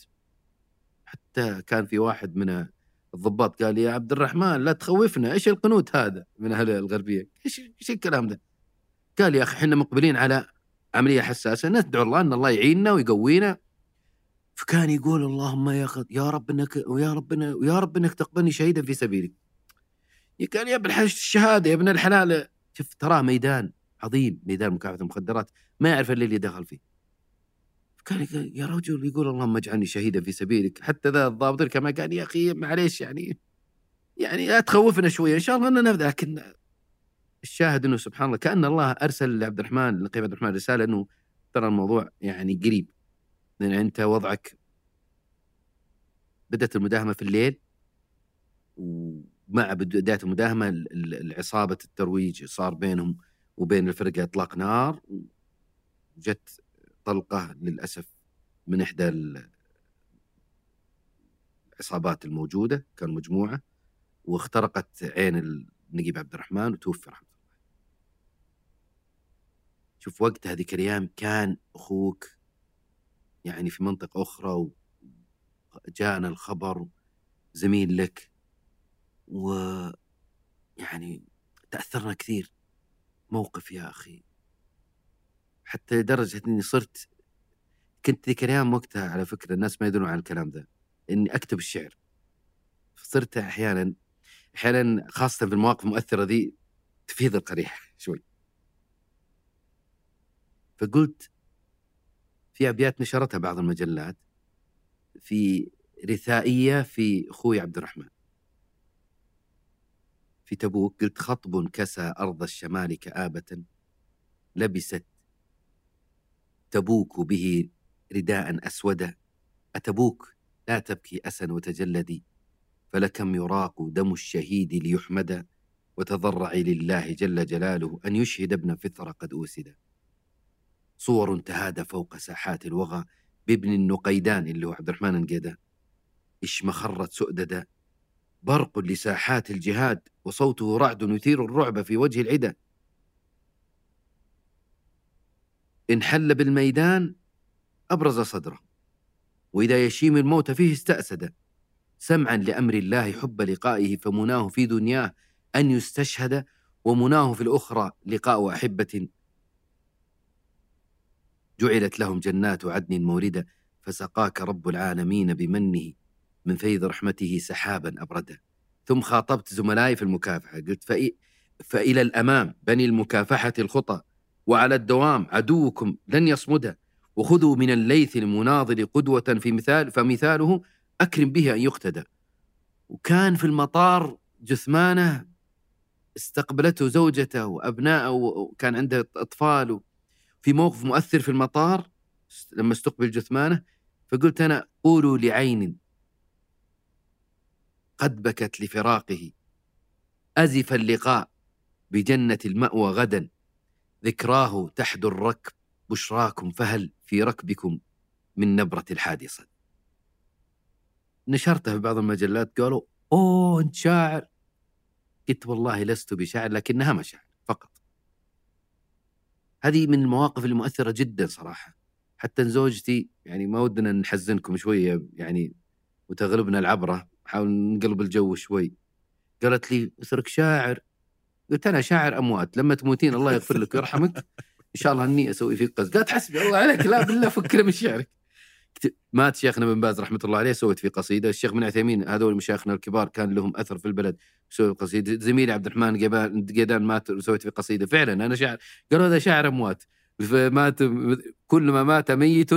حتى كان في واحد من الضباط قال يا عبد الرحمن لا تخوفنا إيش القنوت هذا من أهل الغربية؟ إيش إيش الكلام ده؟ قال يا أخي إحنا مقبلين على عملية حساسة ندعو الله أن الله يعيننا ويقوينا. فكان يقول اللهم يا يا رب انك ويا رب ويا رب انك تقبلني شهيدا في سبيلك. قال يا ابن الشهادة يا ابن الحلال. شوف تراه ميدان عظيم ميدان مكافحة المخدرات ما يعرف إلا اللي دخل فيه. كان يقول يا رجل يقول اللهم اجعلني شهيدا في سبيلك. حتى ذا الضابط كما قال يا أخي معليش يعني يعني لا تخوفنا شوية إن شاء الله إننا لكن الشاهد إنه سبحان الله كأن الله أرسل لعبد الرحمن لقيم عبد الرحمن رسالة إنه ترى الموضوع يعني قريب. لأن أنت وضعك بدأت المداهمة في الليل ومع بداية المداهمة ال- ال- العصابة الترويج صار بينهم وبين الفرقة إطلاق نار وجت طلقة للأسف من إحدى ال- العصابات الموجودة كان مجموعة واخترقت عين النقيب عبد الرحمن وتوفي رحمة الله. شوف وقت هذيك الأيام كان أخوك يعني في منطقة أخرى وجاءنا الخبر زميل لك و يعني تأثرنا كثير. موقف يا أخي. حتى لدرجة إني صرت كنت ذيك الأيام وقتها على فكرة الناس ما يدرون عن الكلام ذا إني أكتب الشعر. صرت أحيانا أحيانا خاصة في المواقف المؤثرة ذي تفيض القريح شوي. فقلت في أبيات نشرتها بعض المجلات في رثائية في أخوي عبد الرحمن. في تبوك قلت خطب كسى أرض الشمال كآبة لبست تبوك به رداء أسودا. أتبوك؟ لا تبكي اسا وتجلدي فلكم يراق دم الشهيد ليحمد وتضرعي لله جل جلاله أن يشهد ابن فثر قد اوسد صور تهادى فوق ساحات الوغى بابن النقيدان اللي هو عبد الرحمن القيدان إش مخرت سؤددا برق لساحات الجهاد وصوته رعد يثير الرعب في وجه العدا. إن حل بالميدان أبرز صدره وإذا يشيم الموت فيه استأسد. سمعا لأمر الله حب لقائه فمناه في دنياه أن يستشهد ومناه في الأخرى لقاء أحبة جعلت لهم جنات عدن موردا فسقاك رب العالمين بمنه من فيض رحمته سحابا أبردا. ثم خاطبت زملائي في المكافحة قلت فإ... فإلى الأمام بني المكافحة الخطى وعلى الدوام عدوكم لن يصمد وخذوا من الليث المناضل قدوة في مثال فمثاله أكرم به أن يقتدى. وكان في المطار جثمانه استقبلته زوجته وأبنائه وكان عنده أطفال في موقف مؤثر في المطار لما استقبل جثمانه فقلت أنا قولوا لعين قد بكت لفراقه أزف اللقاء بجنة المأوى غدا ذكراه تحدو الركب بشراكم فهل في ركبكم من نبرة الحادثة؟ نشرته في بعض المجلات قالوا أوه أنت شاعر. قلت والله لست بشاعر لكنها مشاعر فقط. هذه من المواقف اللي مؤثره جدا صراحة. حتى زوجتي يعني ما ودنا نحزنكم شوية يعني وتغلبنا العبرة نحاول نقلب الجو شوي. قالت لي اترك شاعر. قلت أنا شاعر أموات. لما تموتين الله يغفر لك ويرحمك إن شاء الله إني أسوي فيك قصيد قالت حسبي الله عليك لا بالله فكنا من شعرك. مات شيخنا بن باز رحمة الله عليه سويت فيه قصيدة. الشيخ بن عثيمين هذول مشايخنا الكبار كان لهم أثر في البلد سويت قصيدة. زميلي عبد الرحمن قيدان مات وسويت فيه قصيدة. فعلا أنا شاعر قالوا هذا شاعر اموات فمات كل ما مات ميت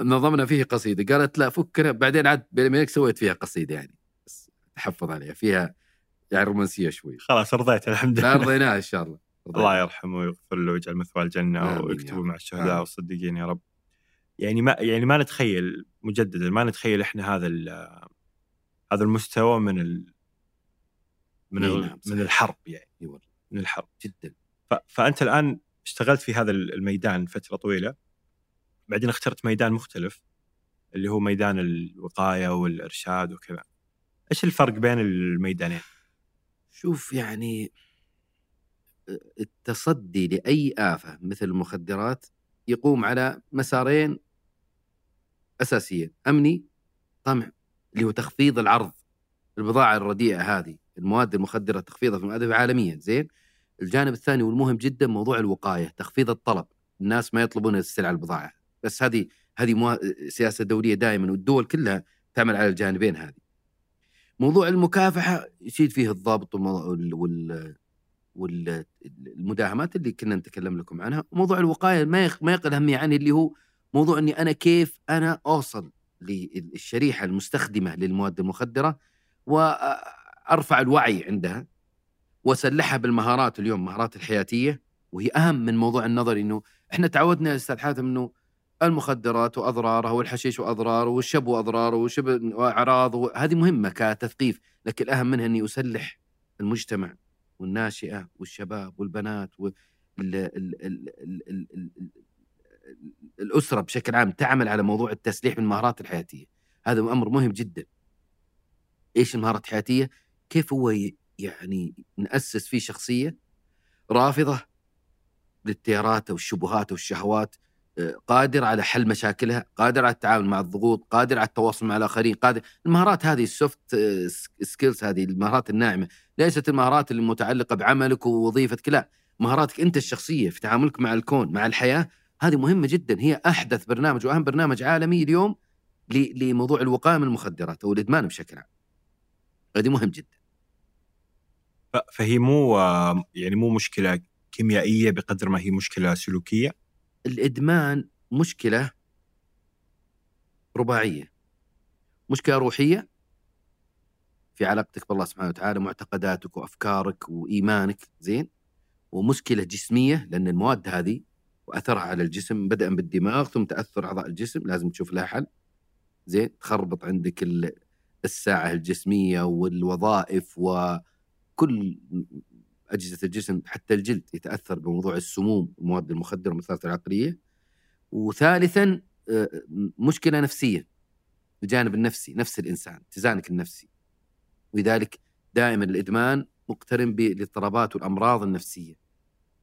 نظمنا فيه قصيدة. قالت لا فكنا بعدين عاد وبينك سويت فيها قصيدة يعني. بس تحفظ عليها فيها يعني رومانسية شوي. خلاص رضيت الحمد لله. رضيناها إن شاء الله. الله يرحمه ويغفر له ويجعل مثواه الجنة ويكتبه. مع الشهداء. والصديقين يا رب. يعني ما يعني ما نتخيل مجددا ما نتخيل إحنا هذا هذا المستوى من ال من ال نعم،. من الحرب يعني. من الحرب جدا فأنت الآن اشتغلت في هذا الميدان فترة طويلة بعدين اخترت ميدان مختلف اللي هو ميدان الوقاية والإرشاد وكذا. إيش الفرق بين الميدانين؟ شوف يعني التصدي لأي آفة مثل المخدرات يقوم على مسارين اساسيين أمني طمع اللي هو تخفيض العرض البضاعة الرديئة هذه المواد المخدرة تخفيضها في المواد عالميا. زين؟ الجانب الثاني والمهم جدا موضوع الوقاية تخفيض الطلب. الناس ما يطلبون السلع البضاعة. بس هذه هذه موا... سياسة دولية دائما والدول كلها تعمل على الجانبين هذه. موضوع المكافحة يزيد فيه الضبط وال... وال... والمداهمات اللي كنا نتكلم لكم عنها. وموضوع الوقاية ما يخ... ما يقل اهميه عني اللي هو موضوع إني أنا كيف أنا أوصل للشريحة المستخدمة للمواد المخدرة وأرفع الوعي عندها وأسلحها بالمهارات اليوم مهارات الحياتية وهي أهم من موضوع النظري إنه إحنا تعودنا يا أستاذ حاتم إنه المخدرات وأضرارها والحشيش واضراره والشب واضراره وشب وأعراض هذه مهمة كتثقيف لكن الأهم منها إني أسلح المجتمع والناشئة والشباب والبنات وال ال ال ال ال ال ال الأسرة بشكل عام تعمل على موضوع التسليح بالمهارات الحياتية. هذا أمر مهم جدا. إيش المهارات الحياتية؟ كيف هو يعني نأسس فيه شخصية رافضة للتيارات والشبهات والشهوات آه، قادر على حل مشاكلها قادر على التعامل مع الضغوط قادر على التواصل مع الآخرين قادر المهارات هذه ال soft skills هذه المهارات الناعمة ليست المهارات اللي متعلقه بعملك ووظيفتك لا مهاراتك أنت الشخصية في تعاملك مع الكون مع الحياة هذه مهمة جدا هي أحدث برنامج وأهم برنامج عالمي اليوم لموضوع الوقايه من المخدرات أو الإدمان بشكل عام. هذه مهم جدا. فهي مو يعني مو مشكلة كيميائية بقدر ما هي مشكلة سلوكية؟ الإدمان مشكلة رباعية. مشكلة روحية في علاقتك بالله سبحانه وتعالى معتقداتك وأفكارك وإيمانك زين؟ ومشكلة جسمية لأن المواد هذه واثرها على الجسم بدءا بالدماغ ثم تأثر أعضاء الجسم لازم تشوف لها حل. زين تخربط عندك ال- الساعة الجسمية والوظائف وكل أجهزة الجسم حتى الجلد يتأثر بموضوع السموم المواد المخدرة والمثيرات العقلية. وثالثا آه، مشكلة نفسية الجانب النفسي نفس الإنسان اتزانك النفسي. ولذلك دائما الإدمان مقترن بالاضطرابات والأمراض النفسية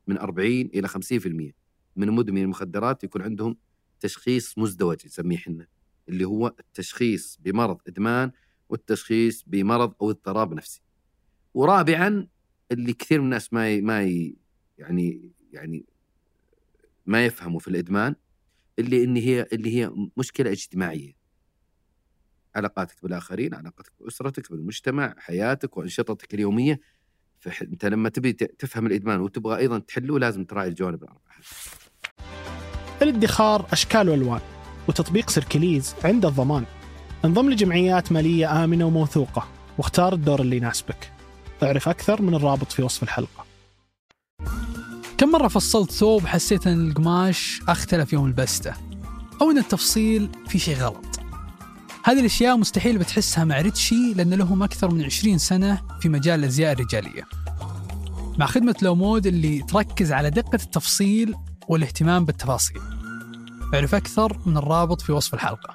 من 40 إلى 50% من مدمن المخدرات يكون عندهم تشخيص مزدوج نسميه إحنا اللي هو التشخيص بمرض إدمان والتشخيص بمرض أو اضطراب نفسي. ورابعا اللي كثير من الناس ما ي... ما ي... يعني يعني ما يفهموا في الإدمان اللي إن هي اللي هي مشكلة اجتماعية. علاقاتك بالآخرين، علاقتك بأسرتك، بالمجتمع، حياتك وأنشطتك اليومية فانت لما تبي تفهم الإدمان وتبغى أيضا تحله لازم تراعي الجوانب الأربعة. الادخار أشكال وألوان وتطبيق سيركليز عنده الضمان. انضم لجمعيات مالية آمنة وموثوقة واختار الدور اللي يناسبك. اعرف أكثر من الرابط في وصف الحلقة. كم مرة فصلت ثوب حسيت أن القماش أختلف يوم لبسته أو أن التفصيل في شيء غلط؟ هذه الأشياء مستحيل بتحسها مع ريتشي لأن لهم أكثر من 20 سنة في مجال الأزياء الرجالية. مع خدمة لومود اللي تركز على دقة التفصيل والاهتمام بالتفاصيل. اعرف أكثر من الرابط في وصف الحلقة.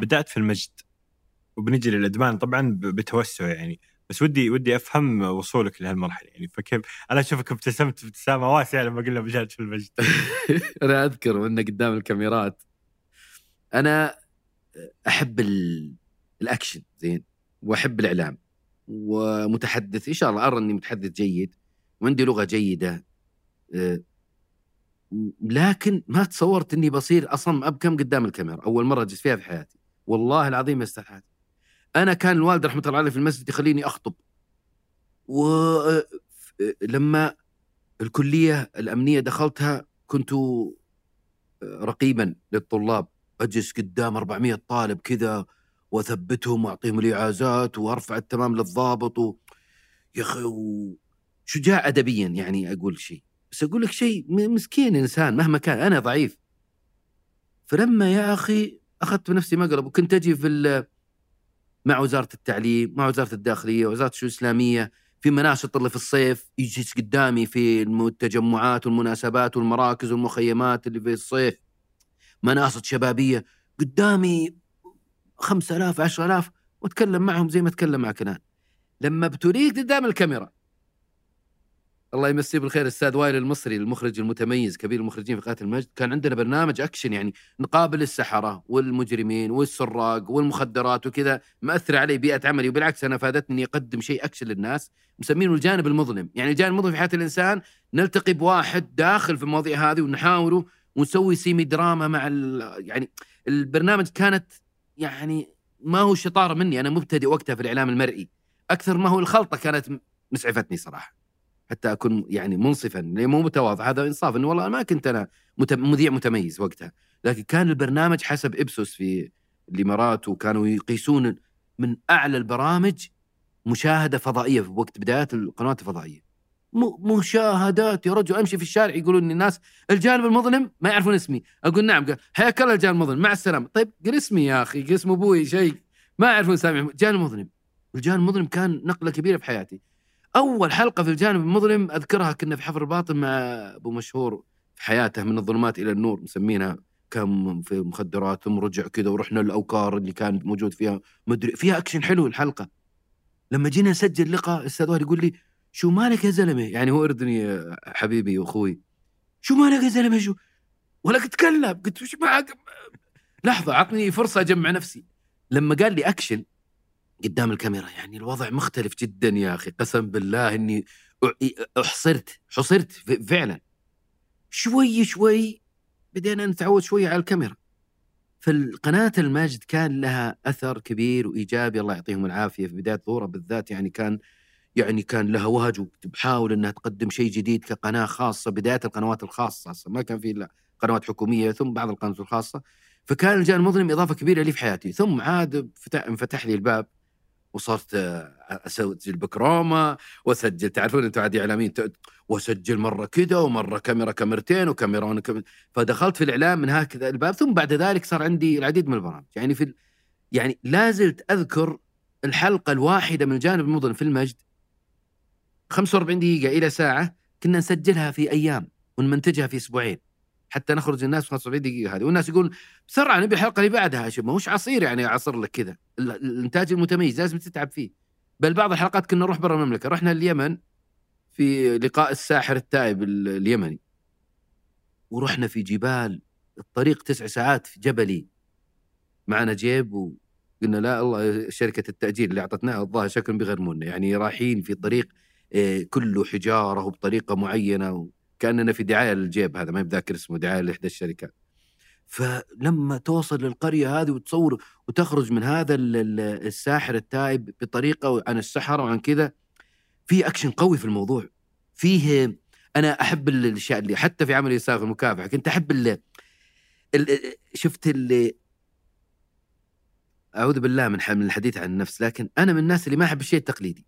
بدأت في المجد وبنجي للأدمان طبعا بتوسع يعني. بس ودي ودي أفهم وصولك لهالمرحلة يعني. فكيف أنا أشوفك ابتسمت ابتسامة واسعة لما قلنا بجد في المجد. أنا أذكر وأنا قدام الكاميرات. أنا أحب ال... الأكشن زين وأحب الإعلام. ومتحدث إن شاء الله أرى أني متحدث جيد وعندي لغة جيدة أه، لكن ما تصورت إني بصير اصم ابكم قدام الكاميرا أول مرة جيت فيها في حياتي. والله العظيم ما أنا كان الوالد رحمة الله عليه في المسجد يخليني أخطب. ولما الكلية الأمنية دخلتها كنت رقيبا للطلاب أجلس قدام 400 طالب كذا واثبتهم وأعطيهم الإعازات وأرفع التمام للضابط و... يا أخي شجاع ادبيا يعني أقول شيء. بس أقول لك شيء مسكين إنسان مهما كان أنا ضعيف. فلما يا أخي أخذت بنفسي مقلب وكنت أجي في مع وزارة التعليم مع وزارة الداخلية وزارة الشؤون الإسلامية في مناشط اللي في الصيف يجلس قدامي في التجمعات والمناسبات والمراكز والمخيمات اللي في الصيف. مناصط شبابية قدامي 5000 10000 واتكلم معهم زي ما اتكلم معك الآن. لما ابتليت قدام الكاميرا. الله يمسيه بالخير الاستاذ وائل المصري المخرج المتميز كبير المخرجين في قناة المجد. كان عندنا برنامج أكشن يعني نقابل السحرة والمجرمين والسراق والمخدرات وكذا مأثر علي بيئة عملي. وبالعكس أنا فادتني أقدم شيء أكشن للناس مسمينه الجانب المظلم. يعني الجانب المظلم في حياة الإنسان نلتقي بواحد داخل في المواضيع هذه ونحاوره ونسوي سيمي دراما مع يعني البرنامج كانت يعني ما هو شطاره مني أنا مبتدئ وقتها في الإعلام المرئي. أكثر ما هو الخلطة كانت مسعفتني صراحة. حتى أكون يعني منصفا مو متواضع. هذا إنصاف إنه والله ما كنت أنا مذيع متميز وقتها. لكن كان البرنامج حسب إبسوس في الإمارات وكانوا يقيسون من أعلى البرامج مشاهدة فضائية في وقت بدايات القنوات الفضائية. مشاهدات يا رجل. أمشي في الشارع يقولون الناس الجانب المظلم؟ ما يعرفون اسمي. أقول نعم. قال حياك الله الجانب المظلم. مع السلامة. طيب قل اسمي يا أخي. قل اسم أبوي شيء. ما يعرفون سامي جانب مظلم. الجانب المظلم كان نقلة كبيرة في حياتي. أول حلقة في الجانب المظلم أذكرها كنا في حفر الباطن مع أبو مشهور في حياته من الظلمات إلى النور مسمينها كان في مخدرات ثم رجع كذا ورحنا الاوكار اللي كان موجود فيها. مدري فيها أكشن حلو الحلقة. لما جينا نسجل لقاء الأستاذ يقول لي شو مالك يا زلمة؟ يعني هو اردني حبيبي واخوي شو مالك يا زلمة؟ شو؟ ولا تتكلم. قلت وش معك لحظة عطني فرصة أجمع نفسي. لما قال لي أكشن قدام الكاميرا يعني الوضع مختلف جدا يا أخي. قسم بالله إني أحصرت حصرت فعلا. شوي شوي بدينا نتعود شوي على الكاميرا. فالقناة الماجد كان لها أثر كبير وإيجابي الله يعطيهم العافية. في بداية ظهورها بالذات يعني كان يعني كان لها وهج وتحاول إنها تقدم شيء جديد كقناة خاصة بداية القنوات الخاصة أصلا ما كان في إلا قنوات حكومية ثم بعض القنوات الخاصة. فكان الجانب المظلم إضافة كبيرة لي في حياتي. ثم عاد انفتح لي الباب وصرت أسجل بكروما وأسجل تعرفون أنتم عادي إعلاميين وأسجل مرة كذا ومرة كاميرا كاميرتين وكاميرا فدخلت في الإعلام من هكذا الباب. ثم بعد ذلك صار عندي العديد من البرامج. يعني في يعني لا زلت أذكر الحلقة الواحدة من الجانب المظلم في المجد 45 دقيقة إلى ساعة كنا نسجلها في أيام ونمنتجها في أسبوعين. حتى نخرج الناس في 45 دقيقة هذه والناس يقول بسرعة نبي الحلقة اللي بعدها ما هوش عصير يعني أعصر لك كذا. الإنتاج المتميز لازم تتعب فيه. بل بعض الحلقات كنا نروح برا المملكة. رحنا اليمن في لقاء الساحر التائب اليمني. ورحنا في جبال الطريق تسع ساعات في جبلي. معنا جيب وقلنا لا الله شركة التأجير اللي أعطتناها الظاهر شكلهم بيغرمونا. يعني رايحين في طريق كله حجارة وبطريقه معينة كاننا في دعاية للجيب هذا ما بذاكر اسمه دعاية لإحدى الشركات. فلما توصل للقرية هذه وتصور وتخرج من هذا الساحر التائب بطريقة عن السحره وعن كذا في اكشن قوي في الموضوع. فيه أنا أحب الأشياء اللي حتى في عمل يسار في المكافحه كنت أحب اللي شفت اللي أعوذ بالله من الحديث عن النفس لكن أنا من الناس اللي ما أحب الشيء التقليدي.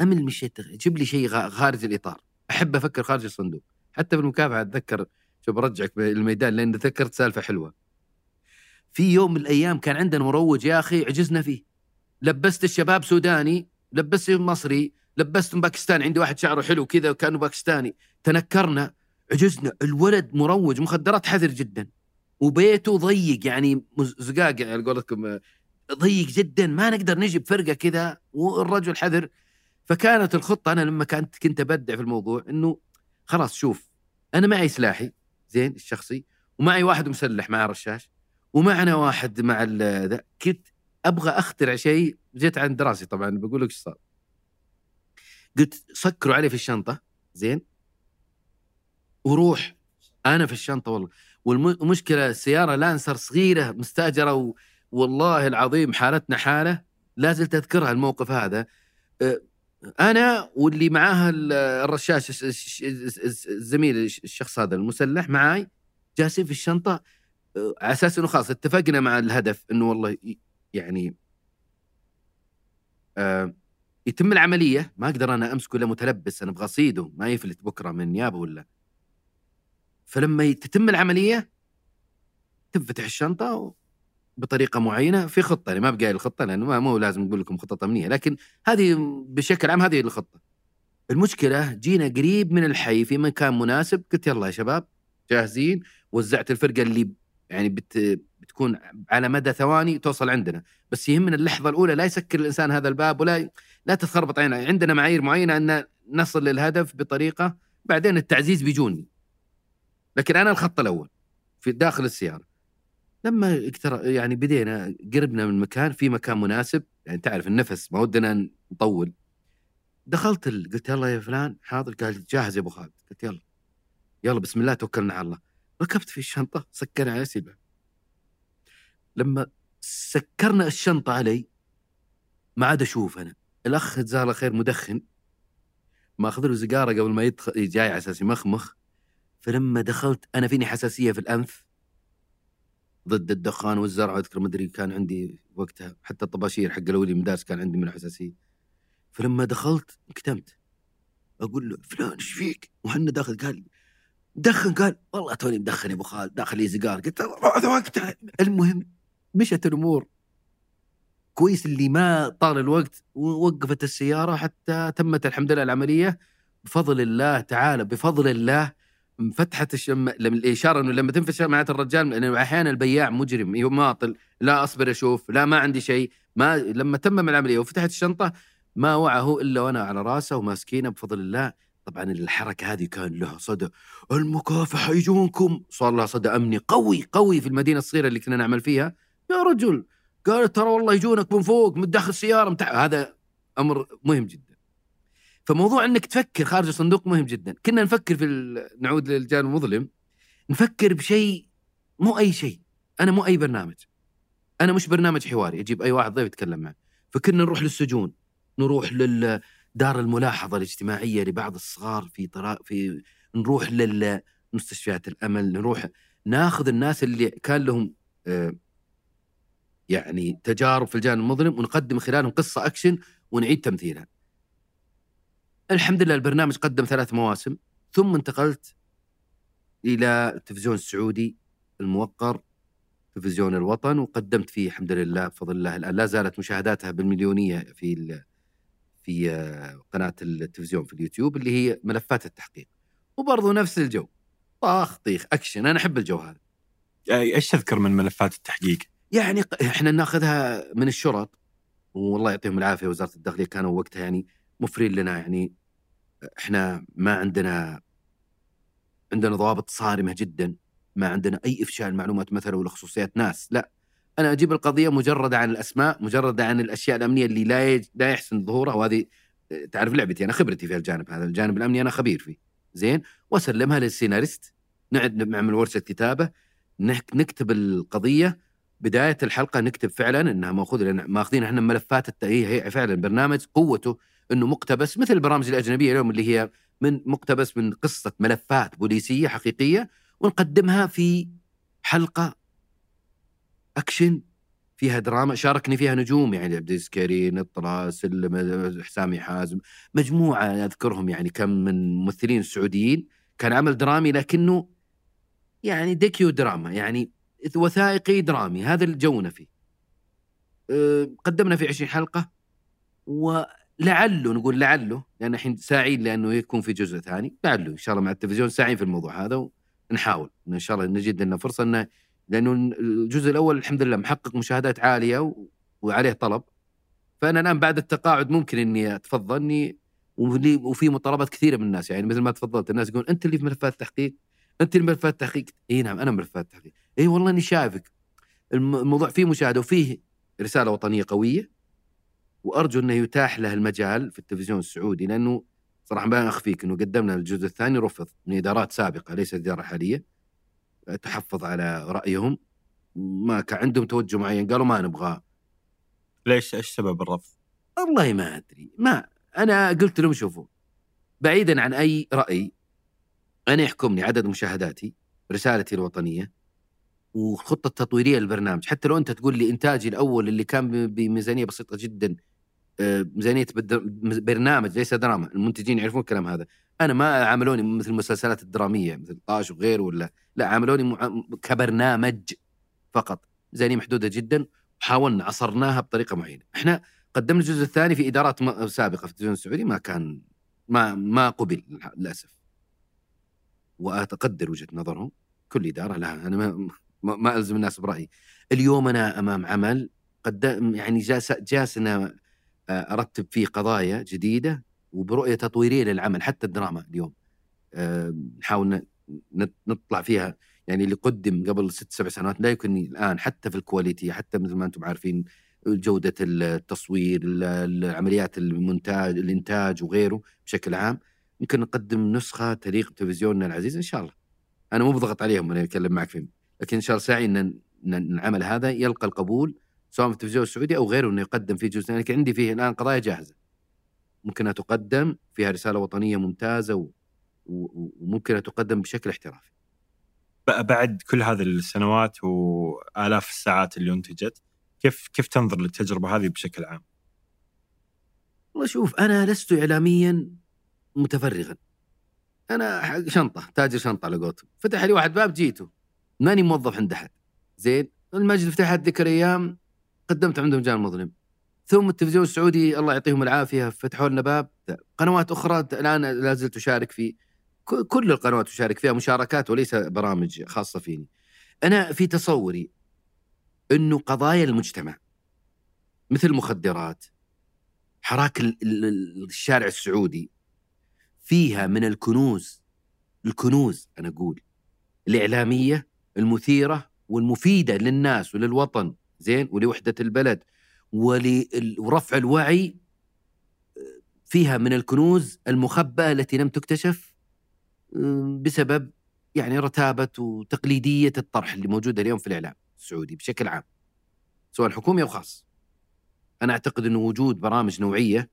امل الشيء جيب لي شيء خارج الإطار. أحب أفكر خارج الصندوق. حتى في المكافحه أتذكر شو برجعك الميدان لأن تذكرت سالفة حلوة. في يوم من الأيام كان عندنا مروج يا أخي عجزنا فيه. لبست الشباب سوداني لبستهم مصري لبستهم باكستاني. عندي واحد شعره حلو كذا وكأنه باكستاني. تنكرنا عجزنا. الولد مروج مخدرات حذر جدا. وبيته ضيق يعني زقاق يعني على قولتكم. ضيق جدا ما نقدر نجي بفرقه كذا والرجل حذر. فكانت الخطة أنا لما كنت كنت أبدع في الموضوع إنه خلاص شوف أنا معي سلاحي زين الشخصي ومعي واحد مسلح مع رشاش ومعنا واحد مع ذا كنت أبغى أخترع شيء جيت عند دراسي طبعا بقول لك إيش صار قلت سكروا عليه في الشنطة زين وروح أنا في الشنطة والله والمشكلة السيارة لانسر صغيرة مستأجرة. والله العظيم حالتنا حالة لا زلت أذكرها الموقف هذا أه، أنا واللي معاه ال- الرشاش الزميل الش- الشخص هذا المسلح معاي جالسين في الشنطة أه، على أساس إنه خلاص اتفقنا مع الهدف إنه والله يعني آه، يتم العملية ما أقدر أنا أمسكه إلا متلبس أنا أبغى أصيده ما يفلت بكرة من نيابة ولا. فلما تتم العملية تنفتح الشنطة بطريقة معينة في خطة يعني ما بقايل الخطة لأنه ما مو لازم نقول لكم خطة امنيه لكن هذه بشكل عام هذه الخطة. المشكلة جينا قريب من الحي في مكان مناسب قلت يلا يا شباب جاهزين وزعت الفرقة اللي يعني بت بتكون على مدى ثواني توصل عندنا. بس يهمنا اللحظة الأولى لا يسكر الإنسان هذا الباب ولا لا تتخربط عينه. عندنا معايير معينة أن نصل للهدف بطريقة بعدين التعزيز بيجوني. لكن أنا الخط الأول في داخل السيارة. لما. يعني بدينا قربنا من المكان في مكان مناسب يعني تعرف النفس ما ودنا نطول. دخلت ال... قلت يلا يا فلان حاضر قال جاهز يا أبو خالد. قلت يلا. يلا بسم الله توكلنا على الله. ركبت في الشنطة سكرنا على سيبه. لما سكرنا الشنطة علي ما عاد أشوف أنا. الأخ جزاه الله خير مدخن. ماخذ له سيجاره قبل ما يدخل جاي على أساس يمخمخ. فلما دخلت أنا فيني حساسية في الأنف. ضد الدخان والزرع. أذكر مدري كان عندي وقتها حتى الطباشير حق الاولي مدارس كان عندي منه حساسيه فلما دخلت انكتمت. أقول له فلان إيش فيك؟ وحنا داخل قال دخن. قال والله توني مدخن يا أبو خالد داخل لي سيجار قلت له وقتها المهم مشت الأمور. كويس اللي ما طال الوقت ووقفت السيارة حتى تمت الحمد لله العملية. بفضل الله تعالى بفضل الله انفتحت الشم لما الإشارة إنه لما تنفتح معناته الرجال لأنه أحيانا البياع مجرم يماطل لا أصبر أشوف لا ما عندي شيء ما لما تمم العملية وفتحت الشنطة ما وعه إلا وأنا على رأسه وماسكينه بفضل الله. طبعا الحركة هذه كان لها صدى. المكافحة يجونكم! صار لها صدى أمني قوي قوي في المدينة الصغيرة اللي كنا نعمل فيها. يا رجل! قال ترى والله يجونك من فوق من داخل السيارة. هذا أمر مهم جدا. فموضوع إنك تفكر خارج الصندوق مهم جدا. كنا نفكر في. نعود للجانب المظلم. نفكر بشيء مو أي شيء. أنا مو أي برنامج. أنا مش برنامج حواري. أجيب أي واحد ضيف يتكلم معه. فكنا نروح للسجون. نروح للدار الملاحظة الاجتماعية لبعض الصغار في طرا... في نروح للمستشفيات الأمل. نروح ناخذ الناس اللي كان لهم آه يعني تجارب في الجانب المظلم ونقدم خلالهم قصة أكشن ونعيد تمثيلها. الحمد لله البرنامج قدم ثلاث مواسم ثم انتقلت إلى التلفزيون السعودي الموقر تلفزيون الوطن وقدمت فيه الحمد لله بفضل الله. الآن لا زالت مشاهداتها بالمليونية في في قناة التلفزيون في اليوتيوب اللي هي ملفات التحقيق. وبرضه نفس الجو. طاخ طيخ أكشن. أنا أحب الجو هذا. إيش تذكر من ملفات التحقيق؟ يعني إحنا ناخذها من الشرط والله يعطيهم العافية وزارة الداخلية كانوا وقتها يعني مفرين لنا يعني إحنا ما عندنا عندنا ضوابط صارمة جدا ما عندنا أي إفشاء المعلومات مثلا ولا خصوصيات ناس لا. أنا أجيب القضية مجرده عن الأسماء مجرده عن الأشياء الأمنية اللي لا يج... لا يحسن ظهورها وهذه تعرف لعبتي أنا خبرتي في الجانب هذا الجانب الأمني أنا خبير فيه. زين؟ وأسلمها للسيناريست نعد نعمل ورشة كتابة نكتب القضية. بداية الحلقة نكتب فعلا إنها مأخوذة لأن مأخذين إحنا ملفات الت... هي فعلا برنامج قوته إنه مقتبس مثل البرامج الأجنبية اليوم اللي هي من مقتبس من قصة ملفات بوليسية حقيقية ونقدمها في حلقة أكشن فيها دراما شاركني فيها نجوم يعني عبد الكريم الطراس حسامي حازم مجموعة أذكرهم يعني كم من ممثلين سعوديين. كان عمل درامي لكنه يعني docudrama يعني وثائقي درامي هذا الجونا فيه. أه قدمنا في 20 حلقة ولعله نقول لعله لأن الحين ساعين لأنه يكون في جزء ثاني لعله إن شاء الله مع التلفزيون ساعين في الموضوع هذا ونحاول إن شاء الله نجد لنا فرصة أنه لأنه الجزء الأول الحمد لله محقق مشاهدات عالية و... وعليه طلب فأنا الآن بعد التقاعد ممكن إني أتفضل اني وفي مطالبات كثيرة من الناس يعني مثل ما تفضلت الناس يقول أنت اللي في ملفات التحقيق أنت اللي ملفات التحقيق. إي نعم أنا ملفات التحقيق. إي والله إني شايفك. الم- الموضوع فيه مشاهدة وفيه رسالة وطنية قوية وأرجو أنه يتاح له المجال في التلفزيون السعودي لأنه صراحة ما أخفيك إنه قدمنا الجزء الثاني رفض من إدارات سابقة ليست إدارة حالية تحفظ على رأيهم. ما كان عندهم توجه معين قالوا ما نبغاه. ليش؟ إيش سبب الرفض؟ والله ما أدري. ما أنا قلت لهم شوفوا بعيدا عن أي رأي أنا يحكمني عدد مشاهداتي رسالتي الوطنية والخطة التطويرية للبرنامج. حتى لو أنت تقول لي إنتاجي الأول اللي كان بميزانية بسيطة جدا ميزانيه برنامج ليس دراما المنتجين يعرفون الكلام هذا. أنا ما عاملوني مثل المسلسلات الدرامية مثل طاش وغيره ولا لا عاملوني كبرنامج فقط ميزانيه محدودة جدا وحاولنا عصرناها بطريقة معينة. إحنا قدمنا الجزء الثاني في إدارات سابقة في التلفزيون السعودي ما كان ما ما قبل للأسف. وأتقدر وجهة نظرهم كل إدارة لها أنا ما ما, ألزم الناس برأيي. اليوم أنا أمام عمل قدم يعني أنا آه، أرتب فيه قضايا جديدة وبرؤية تطويرية للعمل حتى الدراما اليوم. آه، نحاول نطلع فيها يعني اللي قدم قبل ست سبع سنوات لا يمكن الآن حتى في الكواليتي حتى مثل ما أنتم عارفين جودة التصوير ال- العمليات المونتاج الإنتاج وغيره بشكل عام. يمكن نقدم نسخة تليق بتلفزيوننا العزيز إن شاء الله. أنا مو بضغط عليهم وأنا أتكلم معك فيه لكن إن شاء الله ساعي إن العمل هذا يلقى القبول سواء في التلفزيون السعودي أو غيره إنه يقدم فيه جزء لكن عندي فيه الآن قضايا جاهزة. ممكن انها تقدم فيها رسالة وطنية ممتازة و... و... وممكن انها تقدم بشكل احترافي. بعد كل هذه السنوات وآلاف الساعات اللي انتجت كيف كيف تنظر للتجربة هذه بشكل عام؟ والله شوف أنا لست اعلاميا متفرغا. أنا حق شنطة تاجر شنطة على قولتهم. فتح لي واحد باب جيته. ماني موظف عند أحد. زين المجد فتحت ذيك الأيام قدمت عندهم جان مظلم. ثم التلفزيون السعودي الله يعطيهم العافية فتحوا لنا باب. قنوات أخرى الآن لا زلت أشارك في كل القنوات أشارك فيها مشاركات وليس برامج خاصة فيني. أنا في تصوري إنه قضايا المجتمع مثل المخدرات حراك ال- ال- ال- الشارع السعودي فيها من الكنوز الكنوز أنا أقول الإعلامية المثيرة والمفيدة للناس وللوطن. زين ولوحده البلد. ول- ورفع الوعي فيها من الكنوز المخبأة التي لم تكتشف أم، بسبب يعني رتابة وتقليدية الطرح اللي موجودة اليوم في الإعلام السعودي بشكل عام. سواء حكومي أو خاص؟ أنا أعتقد أنه وجود برامج نوعية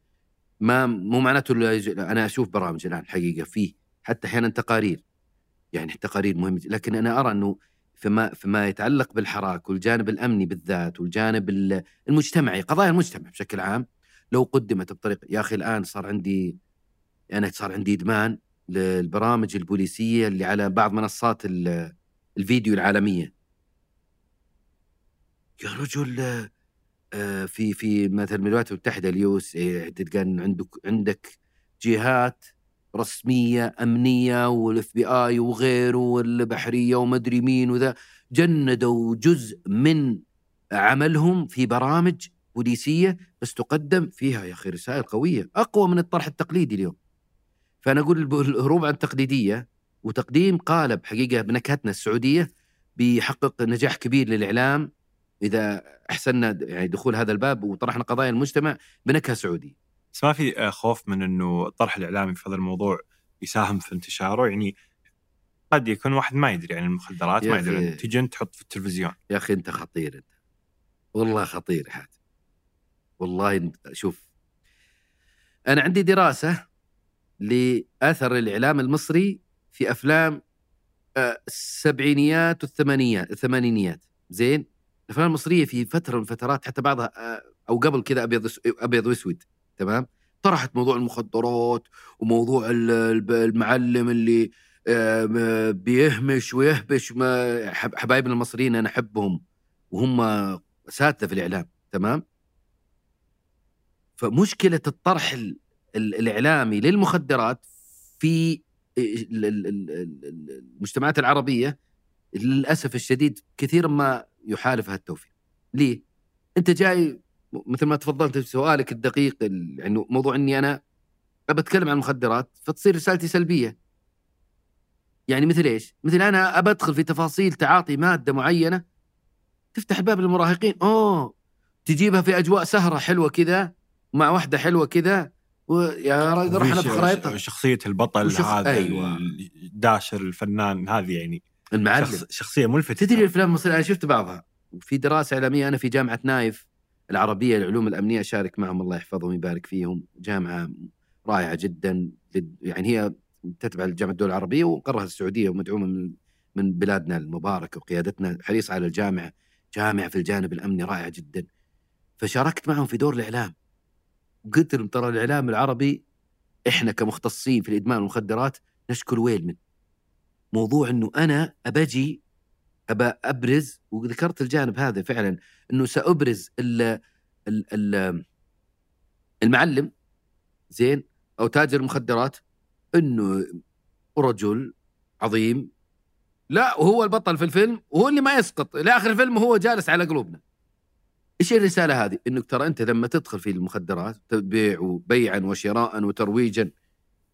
ما مو معناته أنا أشوف برامج الآن حقيقة فيه حتى أحيانا تقارير. يعني تقارير مهمة لكن أنا أرى أنه فيما فيما يتعلق بالحراك والجانب الأمني بالذات والجانب ال- المجتمعي قضايا المجتمع بشكل عام. لو قدمت بطريقه يا أخي الآن صار عندي أنا صار عندي إدمان للبرامج البوليسية اللي على بعض منصات ال- الفيديو العالمية. يا رجل آه، في في مثلا الولايات المتحدة ال USA تلقى عندك عندك جهات رسمية أمنية وال FBI وغيره والبحرية ومدري مين وذا جندوا جزء من عملهم في برامج بوليسيه بس تقدم فيها يا أخي رسائل قوية أقوى من الطرح التقليدي اليوم. فأنا أقول الهروب عن التقليدية وتقديم قالب حقيقة بنكهتنا السعودية بيحقق نجاح كبير للإعلام إذا أحسننا يعني دخول هذا الباب وطرحنا قضايا المجتمع بنكهة سعودية. بس ما في خوف من إنه الطرح الإعلامي في هذا الموضوع يساهم في انتشاره. يعني قد يكون واحد ما يدري عن المخدرات ما يدري تجي تحط في التلفزيون. يا أخي أنت خطير أنت. والله خطير حاتم. والله انت- شوف. أنا عندي دراسة لأثر الإعلام المصري في أفلام آه، السبعينيات والثمانينيات الثمانينيات. زين؟ الأفلام المصرية في فترة من الفترات حتى بعضها آه، أو قبل كذا أبيض أبيض وأسود. تمام؟ طرحت موضوع المخدرات وموضوع المعلم اللي آه، بيهمش ويهبش ما حب- حبايبنا المصريين أنا أحبهم وهم اساتذه في الإعلام تمام؟ فمشكلة الطرح ال- ال- الإعلامي للمخدرات في ال- المجتمعات العربية للأسف الشديد كثيرا ما يحالفها التوفيق ليه؟ أنت جاي مثل ما تفضلت في سؤالك الدقيق ال- يعني موضوع إني أنا أبى أتكلم عن المخدرات فتصير رسالتي سلبية. يعني مثل إيش؟ مثل أنا أبى أدخل في تفاصيل تعاطي مادة معينة تفتح الباب للمراهقين. أوه! تجيبها في أجواء سهرة حلوة كذا مع واحدة حلوة كذا وفي ش- بخريطه شخصية البطل وشخ- هذا أيوة. الداشر الفنان هذه يعني. المعلم. شخص شخصية ملفتة. تدري الافلام المصريه أنا شفت بعضها. وفي دراسة إعلامية أنا في جامعة نايف. العربية للعلوم الأمنية اشارك معهم الله يحفظهم ويبارك فيهم. جامعة رائعة جدا يعني هي تتبع لجامعه الدول العربية وقرها السعودية ومدعومة من من بلادنا المباركه وقيادتنا. حريصه على الجامعة جامعة في الجانب الأمني رائعة جدا. فشاركت معهم في دور الإعلام. قلت لهم ترى الإعلام العربي إحنا كمختصين في الإدمان والمخدرات نشكو الويل منه موضوع إنه أنا أبجي ابى أبرز وذكرت الجانب هذا فعلا إنه سأبرز ال ال ال المعلم زين أو تاجر المخدرات إنه رجل عظيم. لا وهو البطل في الفيلم وهو اللي ما يسقط. لاخر الفيلم وهو جالس على قلوبنا. إيش الرسالة هذه؟ إنك ترى أنت لما تدخل في المخدرات تبيع وبيعا وشراء وترويجا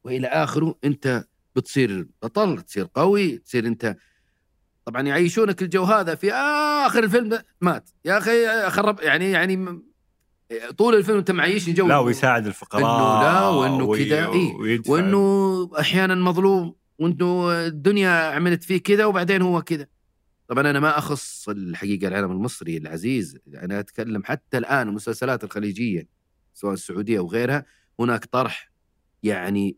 وإلى آخره أنت بتصير بطل تصير قوي تصير أنت طبعا يعيشونك الجو هذا في آخر الفيلم مات يا أخي خرب يعني يعني طول الفيلم أنت معيشني جو لا ويساعد الفقراء إنه لا، وإنه وي- كذا،. ويدفع. وإنه أحيانا مظلوم وإنه الدنيا عملت فيه كذا وبعدين هو كذا طبعا أنا ما أخص الحقيقة العالم المصري العزيز أنا أتكلم حتى الآن المسلسلات الخليجية سواء السعودية أو غيرها هناك طرح يعني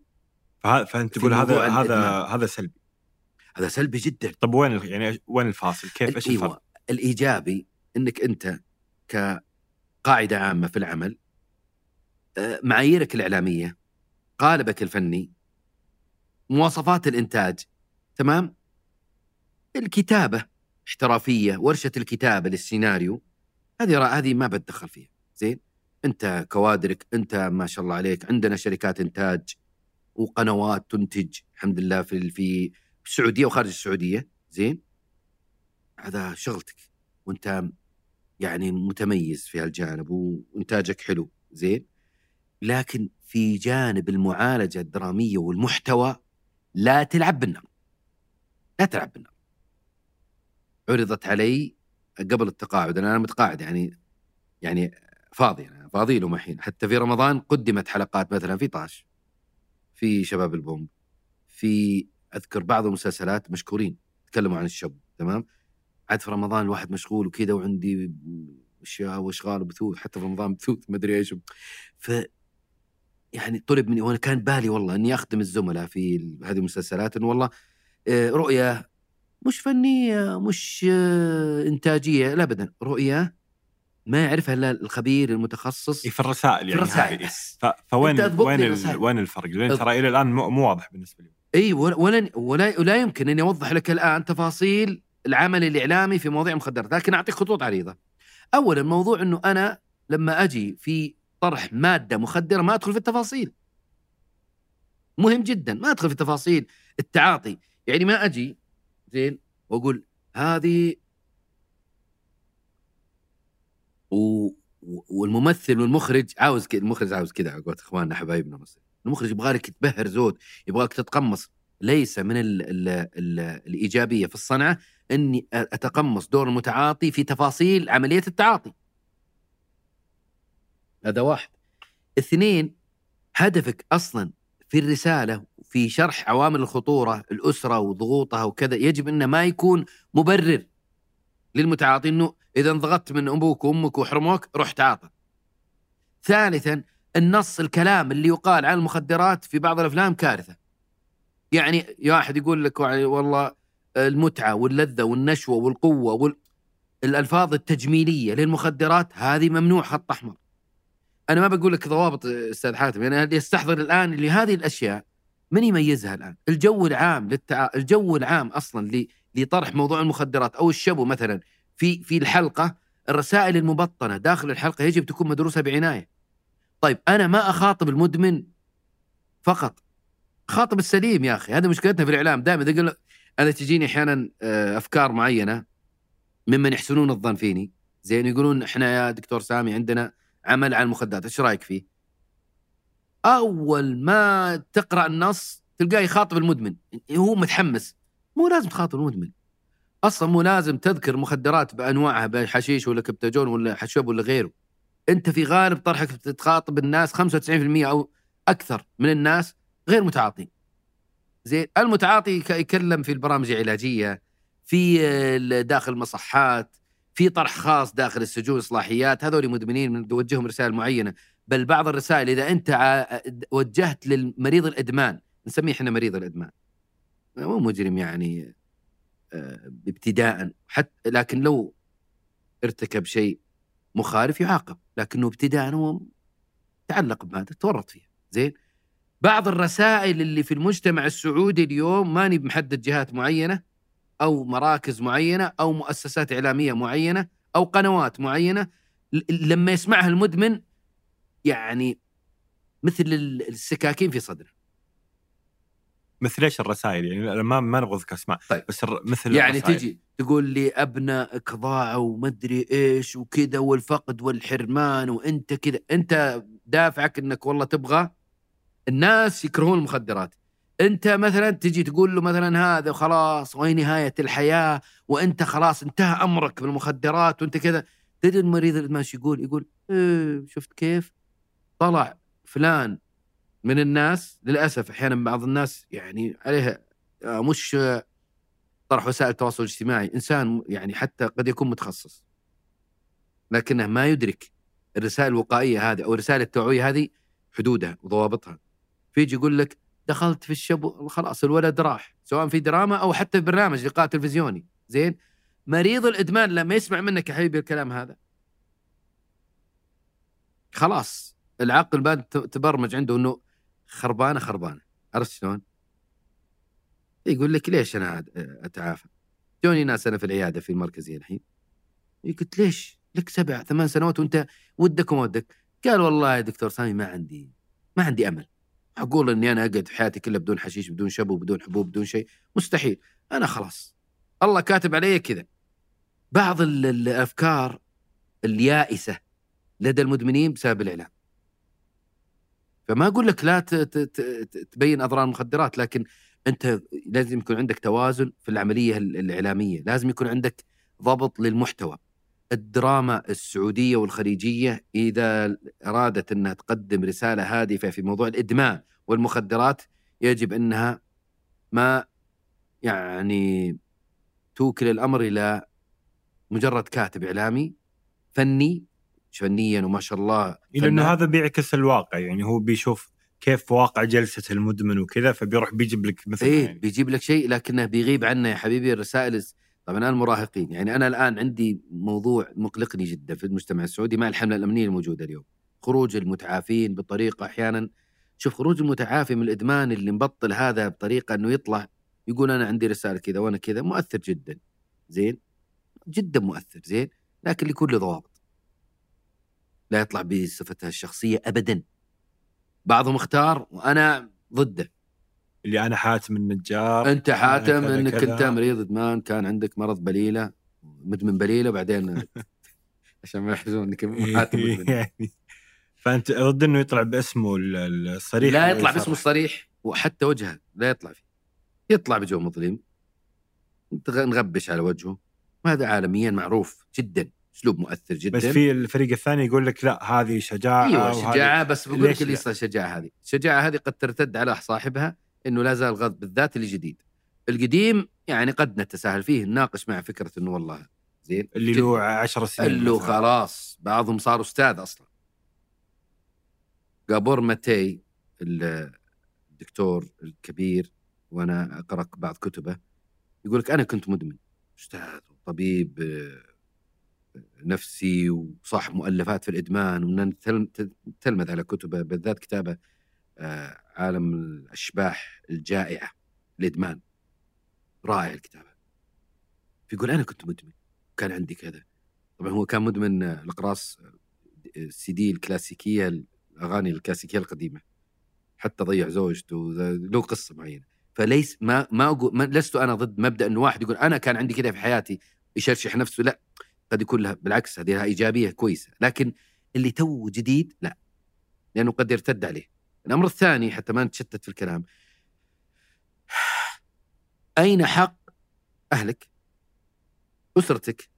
فأنت تقول هذا هذا. هذا سلبي هذا سلبي جدا. طب وين يعني وين الفاصل؟ كيف إيش الفرق؟ أيوه الإيجابي إنك أنت كقاعدة عامة في العمل آه، معاييرك الإعلامية قالبك الفني مواصفات الإنتاج تمام؟ الكتابة احترافية ورشة الكتابة للسيناريو هذه هذه ما بتدخل فيها. زين؟ أنت كوادرك أنت ما شاء الله عليك عندنا شركات إنتاج وقنوات تنتج الحمد لله في في السعوديه وخارج السعودية زين؟ هذا شغلتك. وأنت يعني متميز في هالجانب وإنتاجك حلو زين؟ لكن في جانب المعالجة الدرامية والمحتوى لا تلعب بالنار لا تلعب بالنار عرضت علي قبل التقاعد أنا متقاعد يعني يعني فاضي أنا فاضي لهم الحين. حتى في رمضان قدمت حلقات مثلا في طاش في شباب البومب في أذكر بعض المسلسلات مشكورين تكلموا عن الشب تمام عاد في رمضان الواحد مشغول وكذا وعندي أشياء وأشغال وبثوث حتى في رمضان بثوث ما أدري إيش ف يعني طلب مني وأنا كان بالي والله إني أخدم الزملاء في هذه المسلسلات انه والله آه، رؤية مش فنية مش آه، إنتاجية لا ابدا رؤية ما يعرفها إلا الخبير المتخصص إيه، في الرسائل يعني الرسائل هذه. بس ف- فوين وين الرسائل. وين الفرق؟ لأن ترى إلى الآن مو واضح بالنسبة لي إي ولا ولا ولا, يمكن إني أوضح لك الآن تفاصيل العمل الإعلامي في مواضيع المخدرات لكن أعطيك خطوط عريضة. اولا موضوع إنه أنا لما أجي في طرح مادة مخدرة ما أدخل في التفاصيل. مهم جدا ما أدخل في تفاصيل التعاطي، يعني ما أجي زين وأقول هذه و... والممثل والمخرج عاوز كذا المخرج عاوز كذا على إخواننا حبايبنا المصريين. المخرج يبغى لك تبهر زود يبغاك تتقمص ليس من ال ال ال الإيجابية في الصنعة إني أتقمص دور المتعاطي في تفاصيل عملية التعاطي. هذا واحد. اثنين هدفك أصلا في الرسالة في شرح عوامل الخطورة الأسرة وضغوطها وكذا يجب إنه ما يكون مبرر للمتعاطي إنه إذا انضغطت من أبوك وأمك وحرموك روح تعاطى. ثالثا النص الكلام اللي يقال عن المخدرات في بعض الأفلام كارثة. يعني يا واحد يقول لك والله المتعة واللذة والنشوة والقوة وال... الألفاظ التجميلية للمخدرات هذه ممنوع خط أحمر. أنا ما بقول لك ضوابط أستاذ حاتم يعني اللي يستحضر الآن لهذه الأشياء من يميزها الآن؟ الجو العام للتع... الجو العام أصلا ل... لطرح موضوع المخدرات أو الشبو مثلا في في الحلقة الرسائل المبطنة داخل الحلقة يجب تكون مدروسة بعناية. طيب أنا ما أخاطب المدمن فقط. خاطب السليم يا أخي هذه مشكلتنا في الإعلام دائما. قل أنا تجيني أحيانا آه، أفكار معينة ممن يحسنون الظن فيني. زين يقولون إحنا يا دكتور سامي عندنا عمل عن المخدرات إيش رأيك فيه؟ أول ما تقرأ النص تلقاه يخاطب المدمن. هو متحمس. مو لازم تخاطب المدمن. أصلا مو لازم تذكر مخدرات بأنواعها بحشيش ولا كبتاجون ولا حشوب ولا غيره. أنت في غالب طرحك تخاطب الناس 95% أو أكثر من الناس غير متعاطين. زين المتعاطي يكلم في البرامج العلاجية في آه، داخل المصحات في طرح خاص داخل السجون إصلاحيات هذول مدمنين من توجههم رسائل معينة. بل بعض الرسائل إذا أنت وجهت للمريض الإدمان نسميه إحنا مريض الإدمان. مو مجرم يعني آه، ابتداء حتى لكن لو ارتكب شيء مخالف يعاقب لكنه ابتداء هو تعلق بماده تورط فيها. زين؟ بعض الرسائل اللي في المجتمع السعودي اليوم ماني محدد جهات معينة أو مراكز معينة أو مؤسسات إعلامية معينة أو قنوات معينة لما يسمعها المدمن يعني مثل ال- السكاكين في صدره. مثل إيش الرسائل يعني ما ما نبغى نذكر أسماء طيب. بس مثل يعني الرسائل. تجي تقول لي أبنائك ضاعوا ومدري إيش وكذا والفقد والحرمان وأنت كذا أنت دافعك إنك والله تبغى الناس يكرهون المخدرات أنت مثلا تجي تقول له مثلا هذا خلاص وين نهاية الحياة وأنت خلاص انتهى أمرك بالمخدرات وأنت كذا تدري المريض إيش يقول؟ يقول إيه شفت كيف؟ طلع فلان من الناس للأسف أحيانا بعض الناس يعني عليها آه، مش آه، طرح وسائل التواصل الاجتماعي. إنسان يعني حتى قد يكون متخصص. لكنه ما يدرك الرسائل الوقائية هذه أو الرسائل التوعوية هذه حدودها وضوابطها. فيجي يقول لك دخلت في الشبو خلاص الولد راح سواء في دراما أو حتى في برنامج لقاء تلفزيوني. زين؟ مريض الإدمان لما يسمع منك يا حبيبي الكلام هذا. خلاص العقل بعد تبرمج عنده إنه خربانة خربانة. عرفت شلون؟ يقول لك ليش أنا أتعافى؟ جوني ناس أنا في العيادة في المركزيه الحين؟ قلت ليش؟ لك سبع ثمان سنوات وأنت ودك وما ودك. قال والله يا دكتور سامي ما عندي ما عندي أمل. أقول إني أنا أقعد حياتي كلها بدون حشيش بدون شبو بدون حبوب بدون شيء. مستحيل. أنا خلاص. الله كاتب علي كذا. بعض ال- الأفكار اليائسة لدى المدمنين بسبب الإعلام. فما أقول لك لا تبين أضرار المخدرات لكن أنت لازم يكون عندك توازن في العملية ال- الإعلامية لازم يكون عندك ضبط للمحتوى. الدراما السعودية والخليجية إذا أرادت أنها تقدم رسالة هادفة في موضوع الإدمان والمخدرات يجب أنها ما يعني توكل الأمر إلى مجرد كاتب إعلامي فني فنيا وما شاء الله لأنه. هذا بيعكس الواقع يعني هو بيشوف كيف واقع جلسة المدمن وكذا فبيروح بيجيب لك مثل إيه يعني. بيجيب لك شيء لكنه بيغيب عنه يا حبيبي الرسائل طبعا أنا المراهقين. يعني أنا الآن عندي موضوع مقلقني جدا في المجتمع السعودي مع الحملة الأمنية الموجودة اليوم. خروج المتعافين بطريقة أحيانا شوف خروج المتعافي من الإدمان اللي مبطل هذا بطريقة إنه يطلع يقول أنا عندي رسالة كذا وأنا كذا مؤثر جدا. زين؟ جدا مؤثر زين؟ لكن له ضوابط. لا يطلع بصفته الشخصية ابدا. بعضهم اختار وأنا ضده. اللي أنا حاتم النجار أنت حاتم إنك كذا. انت مريض ادمان كان عندك مرض بليلة مدمن بليلة وبعدين عشان ما يحجزون إنك حاتم مدمن. يعني فأنت ضد إنه يطلع باسمه ال- ال- الصريح لا يطلع. باسمه الصريح وحتى وجهه لا يطلع فيه. يطلع بجو مظلم. نغبش على وجهه. وهذا عالميا معروف جدا. اسلوب مؤثر جدا بس في الفريق الثاني يقول لك لا هذه شجاعة أيوه شجاعة بس بقول لك اللي الشجاعه هذه، الشجاعة هذه قد ترتد على صاحبها إنه لا زال غض بالذات اللي جديد. القديم يعني قد نتساهل فيه نناقش مع فكرة إنه والله زين اللي. له 10 سنين اللي مثلاً. خلاص بعضهم صار أستاذ أصلا. جابور ماتي الدكتور الكبير وأنا أقرأ بعض كتبه يقول لك أنا كنت مدمن أستاذ وطبيب آه، نفسي وصاحب مؤلفات في الإدمان ونتلمذ على كتبه بالذات كتابه آه، عالم الأشباح الجائعة الإدمان. رائع الكتابة. يقول أنا كنت مدمن كان عندي كذا. طبعا هو كان مدمن الأقراص السي دي الكلاسيكية الأغاني الكلاسيكية القديمة. حتى ضيع زوجته له قصة معينة. فليس ما ما أقول ما لست أنا ضد مبدأ إنه واحد يقول أنا كان عندي كذا في حياتي يشرشح نفسه لا. قد يكون لها بالعكس هذه لها إيجابية كويسة. لكن اللي تو جديد لا لأنه قد يرتد عليه. الأمر الثاني حتى ما نتشتت في الكلام أين حق أهلك؟ أسرتك.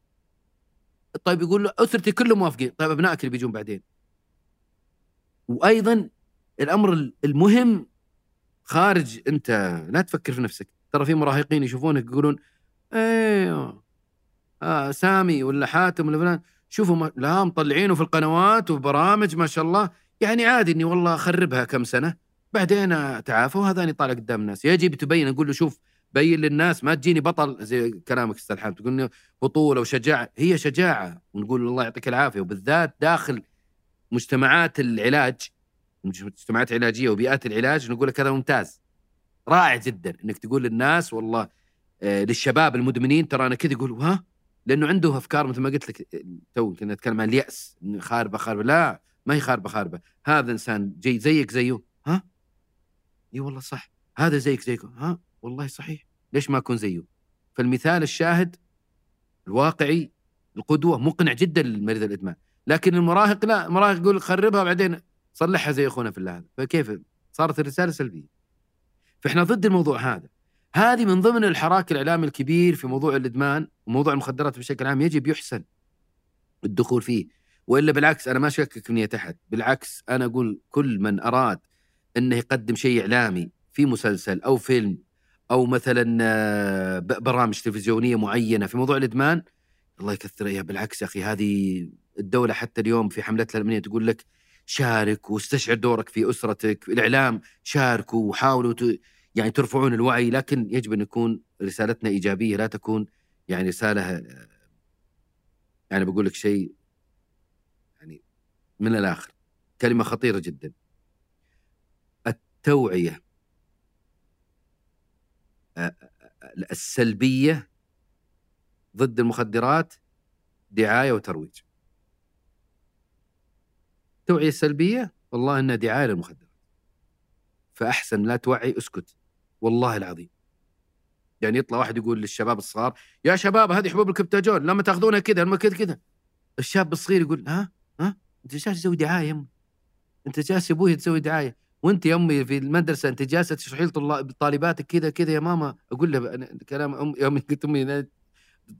طيب يقول له أسرتي كلهم موافقين. طيب أبنائك اللي بيجون بعدين؟ وأيضا الأمر المهم خارج أنت لا تفكر في نفسك. ترى في مراهقين يشوفونك يقولون أيوه آه سامي ولا حاتم ولا فلان. شوفوا ما لا مطلعينه في القنوات وبرامج ما شاء الله. يعني عادي إني والله أخربها كم سنة. بعدين اتعافى وهذاني طالع قدام الناس. يجب تبين أقول له شوف بين للناس ما تجيني بطل. زي كلامك أستاذ حامد تقول بطولة وشجاعة. هي شجاعة ونقول الله يعطيك العافية. وبالذات داخل مجتمعات العلاج مجتمعات علاجية وبيئات العلاج نقول لك هذا ممتاز. رائع جدا إنك تقول للناس والله آه، للشباب المدمنين ترى أنا كذا يقول ها؟ لأنه عنده أفكار مثل ما قلت لك تو كنا نتكلم عن اليأس خاربة خاربة. لا ما هي خاربة خاربة. هذا إنسان جاي زيك زيه. ها؟ إي والله صح. هذا زيك زيك. ها؟ والله صحيح. ليش ما أكون زيه؟ فالمثال الشاهد الواقعي القدوة. مقنع جدا للمريض الإدمان. لكن المراهق لا. المراهق يقول خربها بعدين صلحها زي أخونا في الله. هذا فكيف؟ صارت الرسالة سلبية. فإحنا ضد الموضوع هذا. هذه من ضمن الحراك الإعلامي الكبير في موضوع الإدمان وموضوع المخدرات بشكل عام يجب يحسن الدخول فيه وإلا بالعكس أنا ما أشكك في نيه احد بالعكس أنا أقول كل من أراد إنه يقدم شيء إعلامي في مسلسل أو فيلم أو مثلا آه، برامج تلفزيونية معينة في موضوع الإدمان الله يكثر اياها بالعكس يا أخي هذه الدولة حتى اليوم في حملتها الأمنية تقول لك شارك واستشعر دورك في أسرتك الإعلام شاركوا وحاولوا. يعني ترفعون الوعي لكن يجب أن يكون رسالتنا إيجابية لا تكون يعني رسالة يعني بقول لك شيء يعني من الآخر. كلمة خطيرة جدا. التوعية السلبية ضد المخدرات دعاية وترويج. التوعيه السلبيه والله إنها دعاية للمخدرات. فأحسن لا توعي أسكت. والله العظيم. يعني يطلع واحد يقول للشباب الصغار يا شباب هذه حبوب الكبتاجون لما تاخذونها كذا لما كذا كذا. الشاب الصغير يقول ها؟ ها؟ انت جالس تسوي دعاية يا انت جالس يا أبوي تسوي دعاية. وأنت يا أمي في المدرسة أنت جالسة تشرحي طالباتك كذا كذا يا ماما. أقول له كلام ام يوم قلت أمي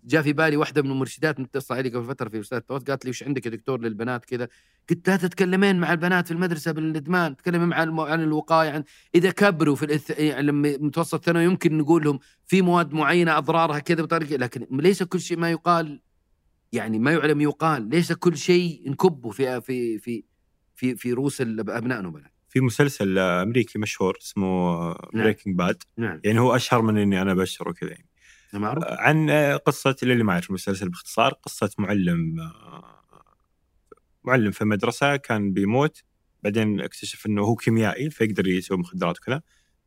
جاء في بالي واحدة من المرشدات متصله علي قبل فترة في أستاذ قالت لي وش عندك يا دكتور للبنات كذا؟ قلت لا تتكلمين مع البنات في المدرسة بالإدمان تكلمين مع الم... عن الوقاية عن إذا كبروا في الإث... يعني لما متوسط ثانوي يمكن نقول لهم في مواد معينة أضرارها كذا بطريقة لكن ليس كل شيء ما يقال يعني ما يعلم يقال ليس كل شيء نكبه في في في في في رؤوس ابنائنا وبنات في مسلسل أمريكي مشهور اسمه Breaking نعم. Bad نعم. يعني هو أشهر من إني أنا ابشر وكذا يعني. معروف؟ عن قصة اللي ما يعرف المسلسل باختصار. قصة معلم معلم في مدرسة كان بيموت بعدين اكتشف إنه هو كيميائي فيقدر يسوي مخدرات وكذا.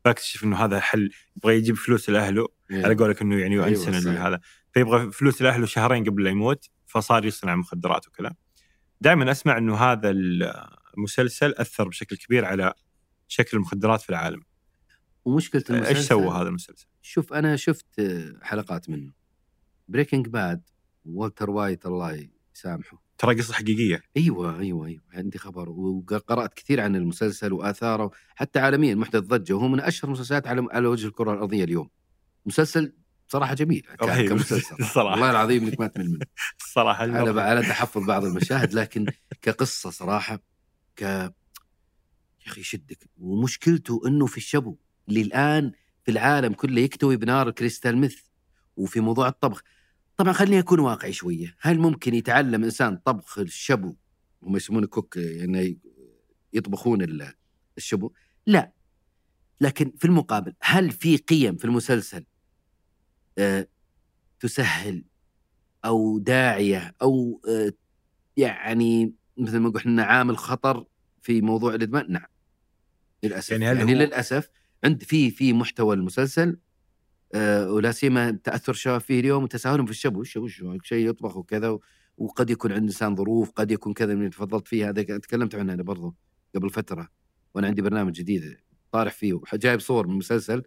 فاكتشف إنه هذا حل يبغى يجيب فلوس لأهله إيه. على قولك إنه يعني يؤنسن صحيح. هذا. فيبغى فلوس لأهله شهرين قبل لا يموت فصار يصنع مخدرات وكذا. دائما أسمع إنه هذا المسلسل أثر بشكل كبير على شكل المخدرات في العالم. ومشكلة المسلسل إيش سوى هذا المسلسل؟ شوف أنا شفت حلقات منه. Breaking Bad والتر وايت الله يسامحه. ترى قصة حقيقية. أيوه أيوه أيوه. عندي خبر وقرأت كثير عن المسلسل وآثاره حتى عالميا محدث ضجة وهو من أشهر المسلسلات على على وجه الكرة الأرضية اليوم. مسلسل صراحة جميل رهيب. كمسلسل. الصراحة. والله العظيم إنك ما تمل منه. الصراحه على. على تحفظ بعض المشاهد لكن كقصة صراحة ك يا أخي يشدك. ومشكلته إنه في الشبو. اللي الان في العالم كله يكتوي بنار الكريستال ميث وفي موضوع الطبخ. طبعا خليني أكون واقعي شوية. هل ممكن يتعلم إنسان طبخ الشبو؟ هم يسمونه كوك يعني يطبخون ال- الشبو. لا. لكن في المقابل هل في قيم في المسلسل آه، تسهل أو داعية أو آه، يعني مثل ما قلنا عامل خطر في موضوع الإدمان؟ نعم. للأسف. يعني يعني, هل يعني هو- للأسف عند في في محتوى المسلسل آه ولا سيما تأثر الشباب فيه اليوم وتساهلهم في الشبو وش وش شيء يطبخ وكذا وقد يكون عند إنسان ظروف قد يكون كذا من تفضلت فيه هذا تكلمت عنه أنا برضو قبل فترة وأنا عندي برنامج جديد طارح فيه وح- جايب صور من مسلسل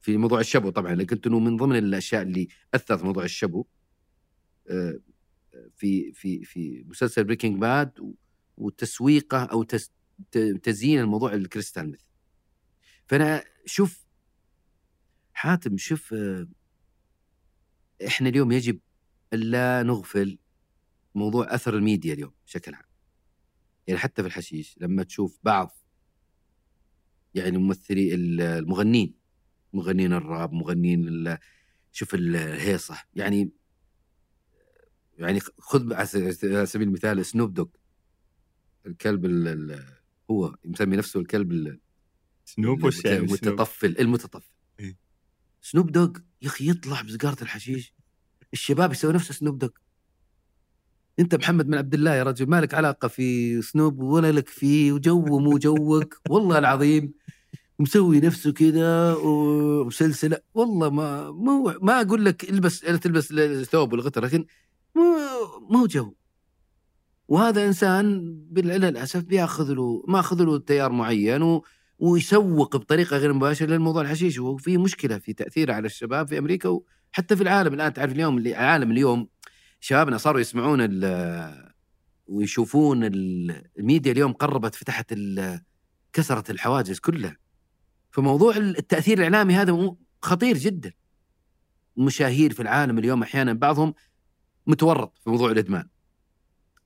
في موضوع الشبو طبعا. قلت إنه من ضمن الأشياء اللي أثرت موضوع الشبو آه، في في في مسلسل Breaking Bad وتسويقه أو تزيين الموضوع ال crystal meth فأنا شوف حاتم شوف آه، إحنا اليوم يجب الا نغفل موضوع أثر الميديا اليوم بشكل عام. يعني حتى في الحشيش لما تشوف بعض يعني ممثلي ال- المغنين مغنين الراب مغنين شوف الهيصة يعني يعني خذ على سبيل المثال سنوب دوغ الكلب ال- ال- هو مسمي نفسه الكلب ال- سنوب وش يعني؟ المتطفل المتطفل. إيه. سنوب دوغ يا أخي يطلع بسجاره الحشيش. الشباب يسوي نفس سنوب دوغ. أنت محمد بن عبد الله يا رجل مالك علاقة في سنوب ولا لك فيه وجو مو جوك؟ والله العظيم. مسوي نفسه كذا وسلسله والله ما مو ما أقول لك البس تلبس الثوب والغتر لكن مو مو جو. وهذا إنسان بال- للأسف بيأخذ له ماخذ له تيار معين و ويسوق بطريقة غير مباشرة للموضوع الحشيش. وفي مشكلة في تاثيره على الشباب في أمريكا وحتى في العالم. الآن تعرف اليوم العالم اليوم شبابنا صاروا يسمعون ويشوفون ال- الميديا اليوم قربت فتحت كسرت الحواجز كلها. فموضوع التأثير الإعلامي هذا خطير جدا. مشاهير في العالم اليوم أحيانا بعضهم متورط في موضوع الإدمان.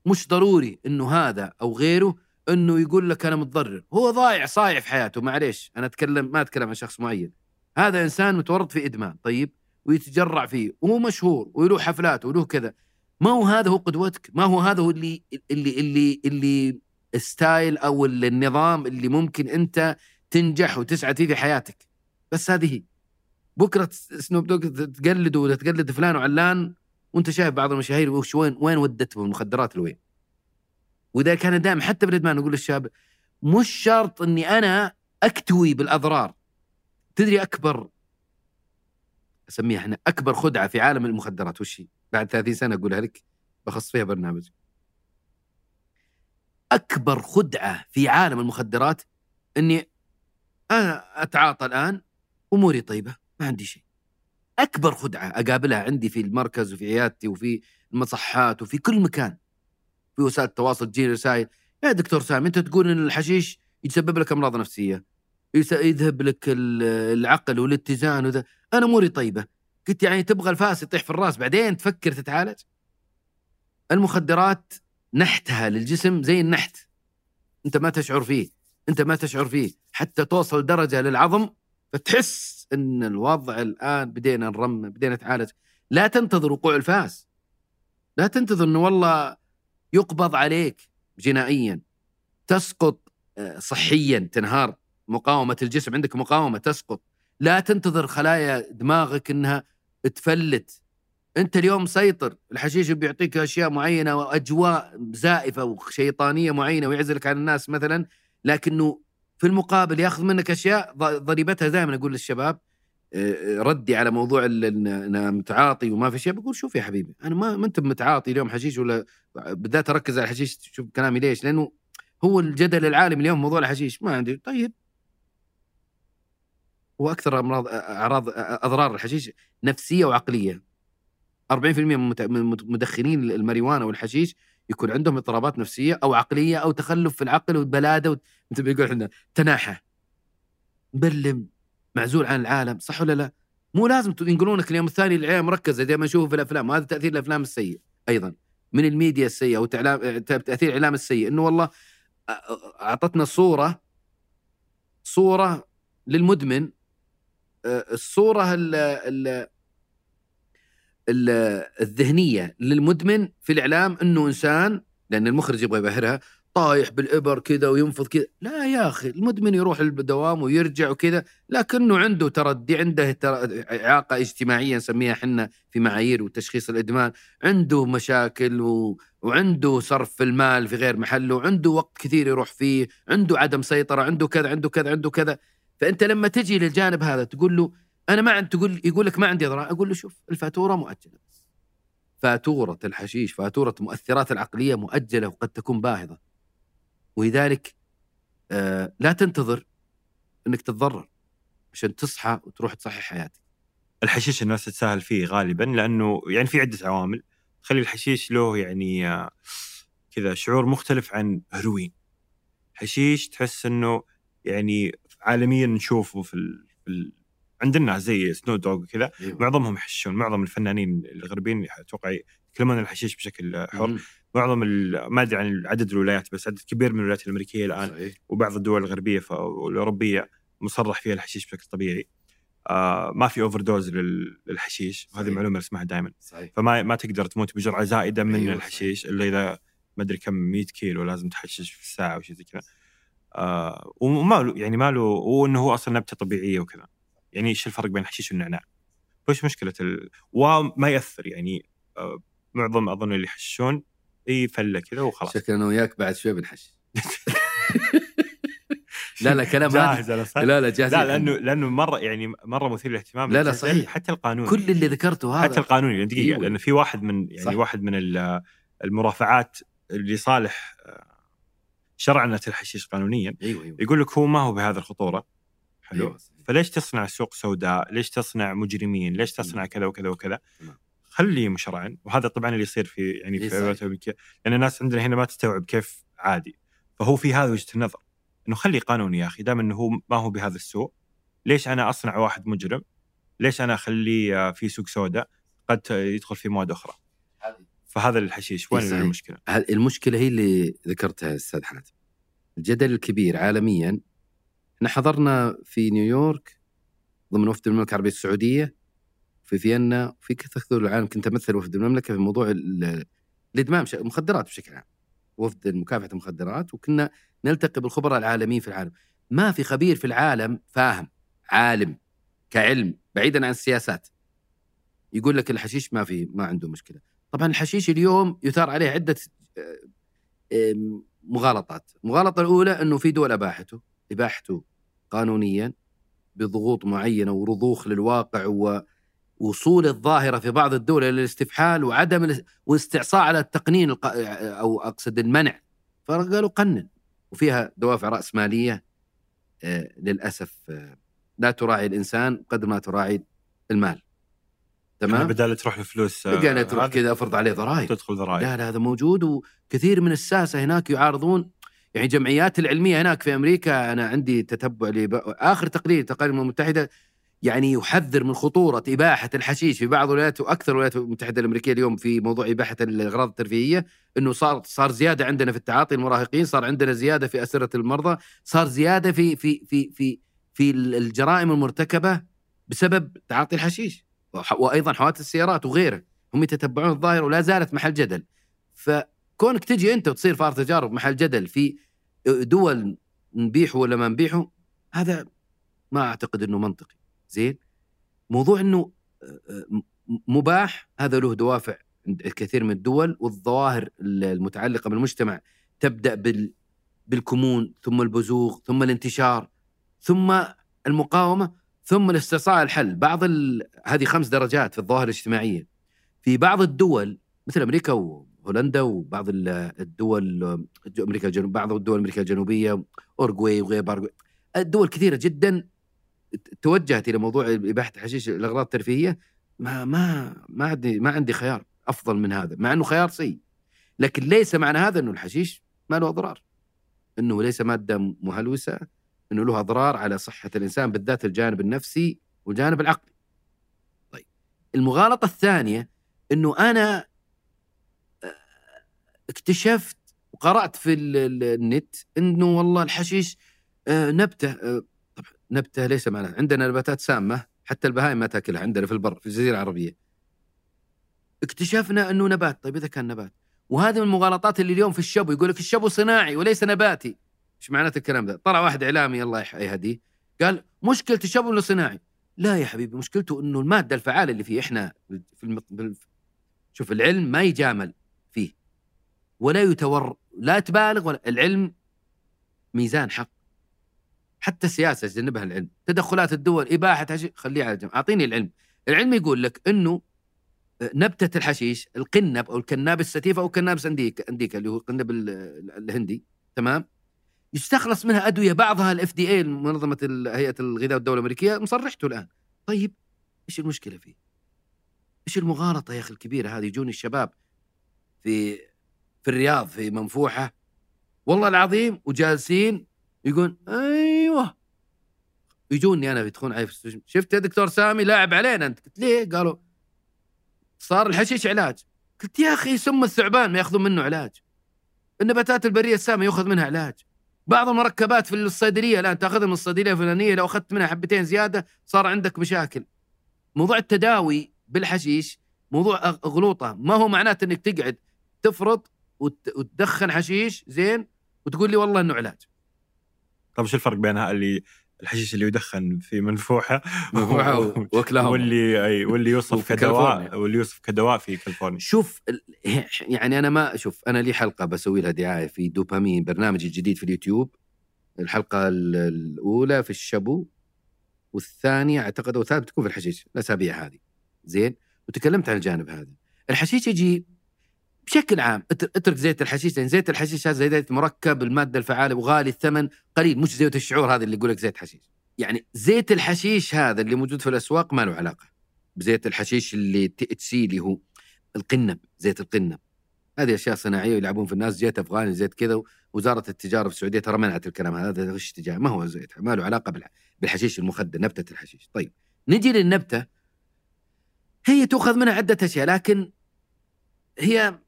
مش ضروري إنه هذا أو غيره إنه يقول لك أنا متضرر. هو ضايع صايع في حياته. معليش أنا أتكلم ما أتكلم عن شخص معين. هذا إنسان متورط في إدمان طيب؟ ويتجرع فيه وهو مشهور وله حفلات وله كذا. ما هو هذا هو قدوتك؟ ما هو هذا هو اللي اللي اللي اللي style أو النظام اللي ممكن أنت تنجح وتسعد فيه في حياتك. بس هذه هي. بكرة سنوب دوغ تقلده ولا تقلد فلان وعلان وأنت شايف بعض المشاهير وش وين وين المخدرات لوين وإذا كان دائما حتى بالإدمان نقول للشباب مش شرط إني أنا أكتوي بالأضرار. تدري أكبر أسميها إحنا أكبر خدعة في عالم المخدرات وش هي؟ بعد 30 سنة أقولها لك بخص فيها برنامج. أكبر خدعة في عالم المخدرات إني أنا أتعاطى الآن أموري طيبة ما عندي شيء. أكبر خدعة أقابلها عندي في المركز وفي عيادتي وفي المصحات وفي كل مكان. في وسائل التواصل تجيني رسائل. يا دكتور سامي أنت تقول إن الحشيش يسبب لك أمراض نفسية يذهب لك ال- العقل والاتزان وذا. أنا اموري طيبه قلت يعني تبغى الفاس يطيح في الراس بعدين تفكر تتعالج؟ المخدرات نحتها للجسم زي النحت. أنت ما تشعر فيه أنت ما تشعر فيه. حتى توصل درجة للعظم فتحس إن الوضع الآن بدينا نرمم بدينا نتعالج. لا تنتظر وقوع الفاس. لا تنتظر إنه والله يقبض عليك جنائيا تسقط آه، صحيا تنهار مقاومة الجسم. عندك مقاومة تسقط. لا تنتظر خلايا دماغك إنها تفلت. أنت اليوم مسيطر الحشيش بيعطيك أشياء معينة وأجواء زائفة وشيطانية معينة ويعزلك عن الناس مثلا لكنه في المقابل يأخذ منك أشياء ضريبتها دائما أقول للشباب. ردي على موضوع أنا متعاطي وما في شيء. بقول شوف يا حبيبي أنا ما ما أنت متعاطي اليوم حشيش ولا بدأت أركز على الحشيش شوف كلامي ليش؟ لأنه هو الجدل العالمي اليوم موضوع الحشيش. ما عندي. طيب. وأكثر امراض اعراض أضرار الحشيش نفسية وعقلية. 40% من مدخنين الماريجوانا والحشيش يكون عندهم اضطرابات نفسية أو عقلية أو تخلف في العقل وبلاده وت- مثل ما يقول إحنا تناحى مبلم. معزول عن العالم صح ولا لا؟ مو لازم ينقلونك اليوم الثاني العيال مركزة زي ما نشوفه في الأفلام وهذا تأثير الأفلام السيء أيضا من الميديا السيئة وتعلام تأثير الإعلام السيء إنه والله أ- أ- أعطتنا صورة صورة للمدمن الصورة ال ال ال الذهنية للمدمن في الإعلام إنه إنسان لأن المخرج يبغى يبهرها طايح بالإبر كذا وينفض كذا لا يا أخي المدمن يروح الدوام ويرجع وكذا لكنه عنده تردي عنده إعاقة اجتماعية نسميها إحنا في معايير وتشخيص الإدمان. عنده مشاكل و... وعنده صرف في المال في غير محله وعنده وقت كثير يروح فيه عنده عدم سيطرة عنده كذا عنده كذا عنده كذا. فأنت لما تجي للجانب هذا تقول له أنا ما عندي تقول يقول لك ما عندي اضرار أقول له شوف الفاتورة مؤجلة فاتورة الحشيش فاتورة المؤثرات العقلية مؤجلة وقد تكون باهظة. ولذلك آه لا تنتظر إنك تتضرر عشان تصحى وتروح تصحي حياتك. الحشيش الناس تتساهل فيه غالبا لأنه يعني في عدة عوامل. تخلي الحشيش له يعني آه، كذا شعور مختلف عن هيروين حشيش تحس إنه يعني عالميا نشوفه في ال... في ال... عند الناس زي سنو دوغ وكذا. أيوة. معظمهم يحشون معظم الفنانين الغربيين أتوقع يتكلمون عن الحشيش بشكل حر. معظم ما أدري عن عدد الولايات بس عدد كبير من الولايات الأمريكية الآن صحيح. وبعض الدول الغربية والأوروبية مصرح فيها الحشيش بشكل طبيعي. آه ما في overdose للحشيش وهذه. معلومة اسمعها دائما فما ما تقدر تموت بجرعة زائدة من أيوة، الحشيش إلا إذا ما أدري كم 100 كيلو لازم تحشش في الساعة أو شيء زي كذا. آه وما له يعني ما له وإنه هو أصلا نبتة طبيعية وكذا. يعني إيش الفرق بين الحشيش والنعناع؟ وش مشكلة ال... وما يأثر يعني آه معظم أظن اللي يحششون اي فله كذا وخلاص شكلنا أنا وياك بعد شوي بنحش لا لا كلام جاهز؟ لا لا جاهز لا لأنه لأنه مرة يعني مرة مثير للاهتمام لا، لا، صحيح. حتى القانون كل اللي ذكرته هذا حتى القانوني يعني دقيقة أيوة. لأنه في واحد من يعني صح. واحد من ال- المرافعات اللي صالح آه، شرعنه الحشيش قانونيا إيوه إيوه يقول لك هو ما هو بهذه الخطورة حلو أيوة، صحيح. فليش تصنع سوق سوداء؟ ليش تصنع مجرمين؟ ليش تصنع. كذا وكذا وكذا؟ خليه مشرعا وهذا طبعا اللي يصير في يعني في. الولايات الامريكيه لأن الناس عندنا هنا ما تستوعب كيف عادي فهو في هذا وجهة النظر إنه خلي قانوني يا أخي دام إنه هو ما هو بهذا السوء ليش أنا أصنع واحد مجرم؟ ليش أنا أخليه آه، في سوق سوداء قد يدخل في مواد أخرى؟ فهذا الحشيش وين إيه. المشكلة؟ المشكلة هي اللي ذكرتها أستاذ حاتم الجدل الكبير عالميا إحنا حضرنا في نيويورك ضمن وفد المملكة العربية السعودية في فيينا وفي كثير العالم. كنت أمثل وفد المملكة في موضوع ال- الادمان المخدرات بشكل عام. وفد مكافحة المخدرات وكنا نلتقي بالخبراء العالميين في العالم. ما في خبير في العالم فاهم عالم كعلم بعيدا عن السياسات. يقول لك الحشيش ما في ما عنده مشكلة. طبعا الحشيش اليوم يثار عليه عدة آه، مغالطات. المغالطة الأولى إنه في دول أباحته أباحته قانونيا بضغوط معينة ورضوخ للواقع ووصول الظاهرة في بعض الدول إلى الاستفحال وعدم والاستعصاء على التقنين الق- أو أقصد المنع. فقالوا قنن. وفيها دوافع راسماليه آه، للأسف آه، لا تراعي الإنسان قدر ما تراعي المال. تمام؟ تمام بدال تروح الفلوس آه، قالت تروح كذا أفرض عليه ضرائب. تدخل ضرائب. لا لا هذا موجود. وكثير من الساسة هناك يعارضون يعني جمعيات العلمية هناك في أمريكا أنا عندي تتبع لب... آخر تقرير تقارير الامم المتحدة يعني يحذر من خطورة إباحة الحشيش في بعض الولايات وأكثر الولايات المتحدة الأمريكية اليوم في موضوع إباحة الأغراض الترفيهية إنه صار صار زيادة عندنا في التعاطي المراهقين صار عندنا زيادة في أسرة المرضى صار زيادة في في في في في الجرائم المرتكبة بسبب تعاطي الحشيش وأيضا حوادث السيارات وغيره هم يتتبعون الظاهرة ولا زالت محل جدل. فكونك تجي أنت وتصير فار تجارب محل جدل في دول نبيحه ولا ما نبيحه هذا ما أعتقد إنه منطقي. زين؟ موضوع إنه م- مباح هذا له دوافع عند الكثير من الدول والظواهر المتعلقة بالمجتمع تبدأ بال بالكمون ثم البزوغ ثم الانتشار ثم المقاومة ثم الاستعصاء الحل. بعض ال... هذه خمس درجات في الظواهر الاجتماعية. في بعض الدول مثل أمريكا وهولندا وبعض ال- الدول أمريكا الجنوب بعض الدول أمريكا الجنوبية اورجواي وغير الدول كثيرة جدا توجهت إلى موضوع اباحه الحشيش الأغراض الترفيهية ما ما ما عندي ما عندي خيار أفضل من هذا مع إنه خيار سيء لكن ليس معنى هذا إنه الحشيش ما له أضرار إنه ليس مادة مهلوسة إنه له أضرار على صحة الإنسان بالذات الجانب النفسي والجانب العقلي. طيب المغالطة الثانية إنه أنا آه، اكتشفت وقرأت في ال- ال- النت إنه والله الحشيش آه، نبتة آه، نبته ليس معناها عندنا نباتات سامة حتى البهائم ما تأكلها عندنا في البر في الجزيرة العربية. اكتشفنا إنه نبات طيب إذا كان نبات. وهذه من المغالطات اللي اليوم في الشبو يقول لك الشبو صناعي وليس نباتي. إيش معناته الكلام ذا؟ طلع واحد إعلامي الله يهديه. قال مشكلة الشبو إنه صناعي. لا يا حبيبي مشكلته إنه المادة الفعالة اللي فيه إحنا في المط... شوف العلم ما يجامل فيه. ولا يتور لا تبالغ ولا العلم ميزان حق حتى السياسة جنبها العلم. تدخلات الدول إباحة حشيش خليها على جنب. أعطيني العلم. العلم يقول لك إنه نبتة الحشيش القنب أو ال cannabis sativa أو cannabis indica indica اللي هو القنب ال- الهندي. تمام؟ يستخلص منها أدوية بعضها الاف دي اي منظمة هيئة الغذاء والدولة الأمريكية مصرحته الآن. طيب إيش المشكلة فيه؟ إيش المغالطة يا أخي الكبيرة هذه؟ يجوني الشباب في في الرياض في منفوحة. والله العظيم وجالسين يقول أيوه. يجوني أنا يدخلون علي في السجن. شفت يا دكتور سامي لاعب علينا أنت؟ قلت ليه؟ قالوا صار الحشيش علاج. قلت يا أخي سم الثعبان ما يأخذون منه علاج. النباتات البرية السامه يؤخذ منها علاج. بعض المركبات في الصيدلية الآن تأخذها من الصيدلية الفلانية. لو أخذت منها حبتين زيادة صار عندك مشاكل. موضوع التداوي بالحشيش موضوع غلوطه ما هو معناته إنك تقعد تفرط وت- وتدخن حشيش زين وتقول لي والله إنه علاج. طيب شو الفرق بين ها- اللي الحشيش اللي يدخن في منفوحة منفوحة و- وأوكلاهوما. واللي أي واللي يوصف كدواء. واللي يوصف كدواء في كاليفورنيا شوف ال- يعني أنا ما شوف أنا لي حلقة بسوي لها دعاية في دوبامين برنامجي الجديد في اليوتيوب. الحلقة ال- الأولى في الشابو والثانية أعتقد أو الثالثة بتكون في الحشيش الأسابيع هذه. زين؟ وتكلمت عن الجانب هذا. الحشيش يجي بشكل عام ات- اترك زيت الحشيش لأن زيت الحشيش هذا زيت مركب المادة الفعالة وغالي الثمن قليل مش زيت الشعور هذا اللي يقول لك زيت حشيش. يعني زيت الحشيش هذا اللي موجود في الأسواق ما له علاقة بزيت الحشيش اللي THC اللي هو القنب زيت القنب. هذه أشياء صناعية يلعبون في الناس زيت أفغاني زيت كذا وزارة التجارة في السعودية ترى منعت الكلام هذا غش تجاري ما هو زيت ما له علاقة بالح- بالحشيش المخدر نبتة الحشيش. طيب نجي للنبتة. هي تؤخذ منها عدة أشياء لكن هي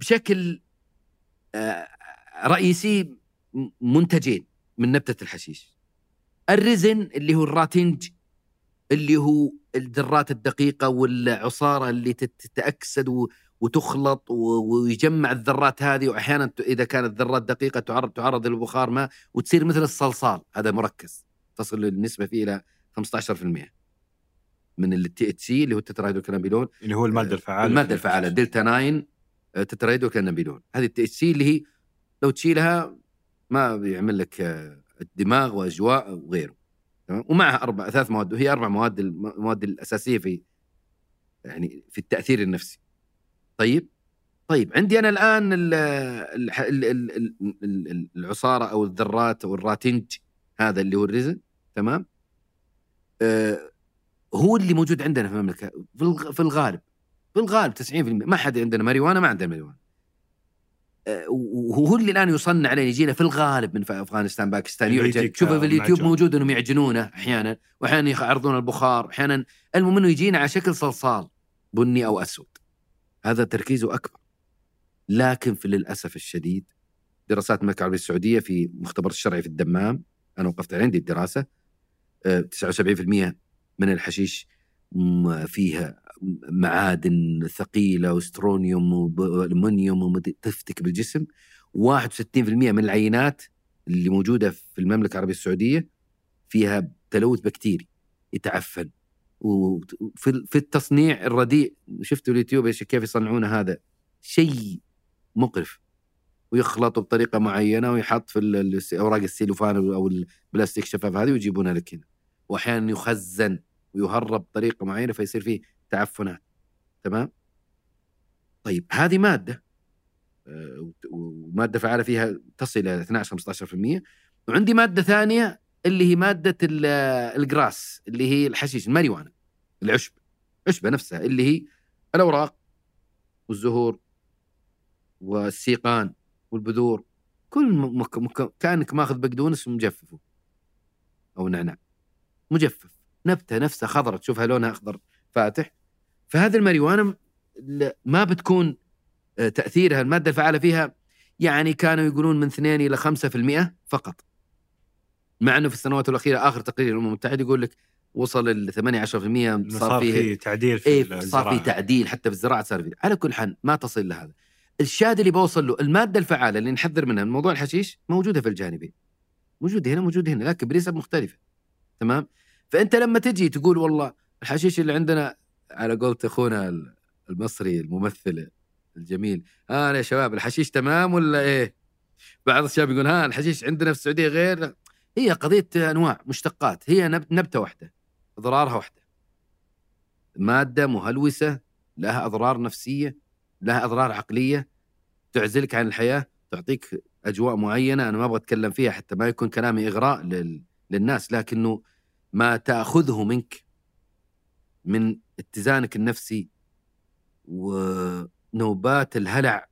بشكل آه، رئيسي منتجين من نبتة الحشيش. ال resin اللي هو الراتنج اللي هو الذرات الدقيقة والعصارة اللي تت- تتأكسد و- وتخلط ويجمع الذرات هذه واحيانا ت- إذا كانت ذرات دقيقة تعرض تعرض للبخار ما وتصير مثل الصلصال. هذا مركز تصل النسبة فيه إلى 15% من ال THC اللي هو ال tetrahydrocannabinol اللي هو المادة الفعالة المادة الفعالة دلتا 9 آه، تترايدوكانابيلون هذه التي سي اللي هي لو تشيلها ما بيعمل لك آه، الدماغ وأجواء وغيره. تمام؟ ومعها أربع ثلاث مواد. وهي أربع مواد المواد الأساسية في يعني في التأثير النفسي. طيب؟ طيب عندي أنا الآن ال- ال- ال- ال- ال- ال- العصارة أو الذرات أو الراتنج هذا اللي هو الرزن. تمام؟ آه هو اللي موجود عندنا في المملكة في الغالب. في الغالب 90% ما حد عندنا ماريوانا ما عندنا ماريوانا. آه، وهو اللي الآن يصنع عليه يجينا في الغالب من أفغانستان باكستان يعجن يجيك شوفه في اليوتيوب. موجود إنهم يعجنونه أحيانا واحيانا يعرضون البخار أحيانا. المهم إنه يجينا على شكل صلصال بني أو أسود. هذا تركيزه أكبر. لكن في للأسف الشديد دراسات المملكة العربية السعودية في مختبر الشرعي في الدمام أنا وقفت عندي الدراسة آه، 79% من الحشيش فيها معادن ثقيلة واسترونيوم والومنيوم ومد- تفتك بالجسم. 61% من العينات اللي موجودة في المملكة العربية السعودية فيها تلوث بكتيري يتعفن. وفي في التصنيع الرديء شفتوا اليوتيوب إيش كيف يصنعون هذا؟ شيء مقرف. ويخلطوا بطريقة معينة ويحط في أوراق السيلوفان أو البلاستيك الشفاف هذه ويجيبونها لك هنا. واحيانا يخزن. ويهرب بطريقه معينة فيصير فيه تعفنات. تمام؟ طيب هذه مادة آه، ومادة فعالة فيها تصل إلى 12 15% وعندي مادة ثانية اللي هي مادة ال- الجراس اللي هي الحشيش الماريوانا العشب. عشبة نفسها اللي هي الأوراق والزهور والسيقان والبذور. كل مك... مك... كأنك ماخذ بقدونس ومجففه. أو نعناع. مجفف. نبتة نفسها خضراء تشوفها لونها أخضر فاتح. فهذه ل- ما بتكون آه، تأثيرها المادة الفعالة فيها يعني كانوا يقولون من 2 إلى 5% فقط. مع إنه في السنوات الأخيرة آخر تقرير الأمم المتحدة يقول لك وصل 8 10% صار فيه في تعديل في إيه صار الزراعة. في تعديل حتى في الزراعة صار في على كل حال ما تصل لهذا. الشاهد اللي بوصل له المادة الفعالة اللي نحذر منها من موضوع الحشيش موجودة في الجانبين. موجودة هنا موجودة هنا لكن بنسب مختلفة. تمام؟ فأنت لما تجي تقول والله الحشيش اللي عندنا على قولة أخونا المصري الممثل الجميل ها يا شباب الحشيش تمام ولا إيه؟ بعض الشباب يقول ها الحشيش عندنا في السعودية غير؟ هي قضية أنواع مشتقات هي نب- نبتة واحدة أضرارها واحدة. مادة مهلوسة لها أضرار نفسية لها أضرار عقلية تعزلك عن الحياة تعطيك أجواء معينة أنا ما أبغى أتكلم فيها حتى ما يكون كلامي إغراء لل... للناس لكنه ما تأخذه منك من اتزانك النفسي ونوبات الهلع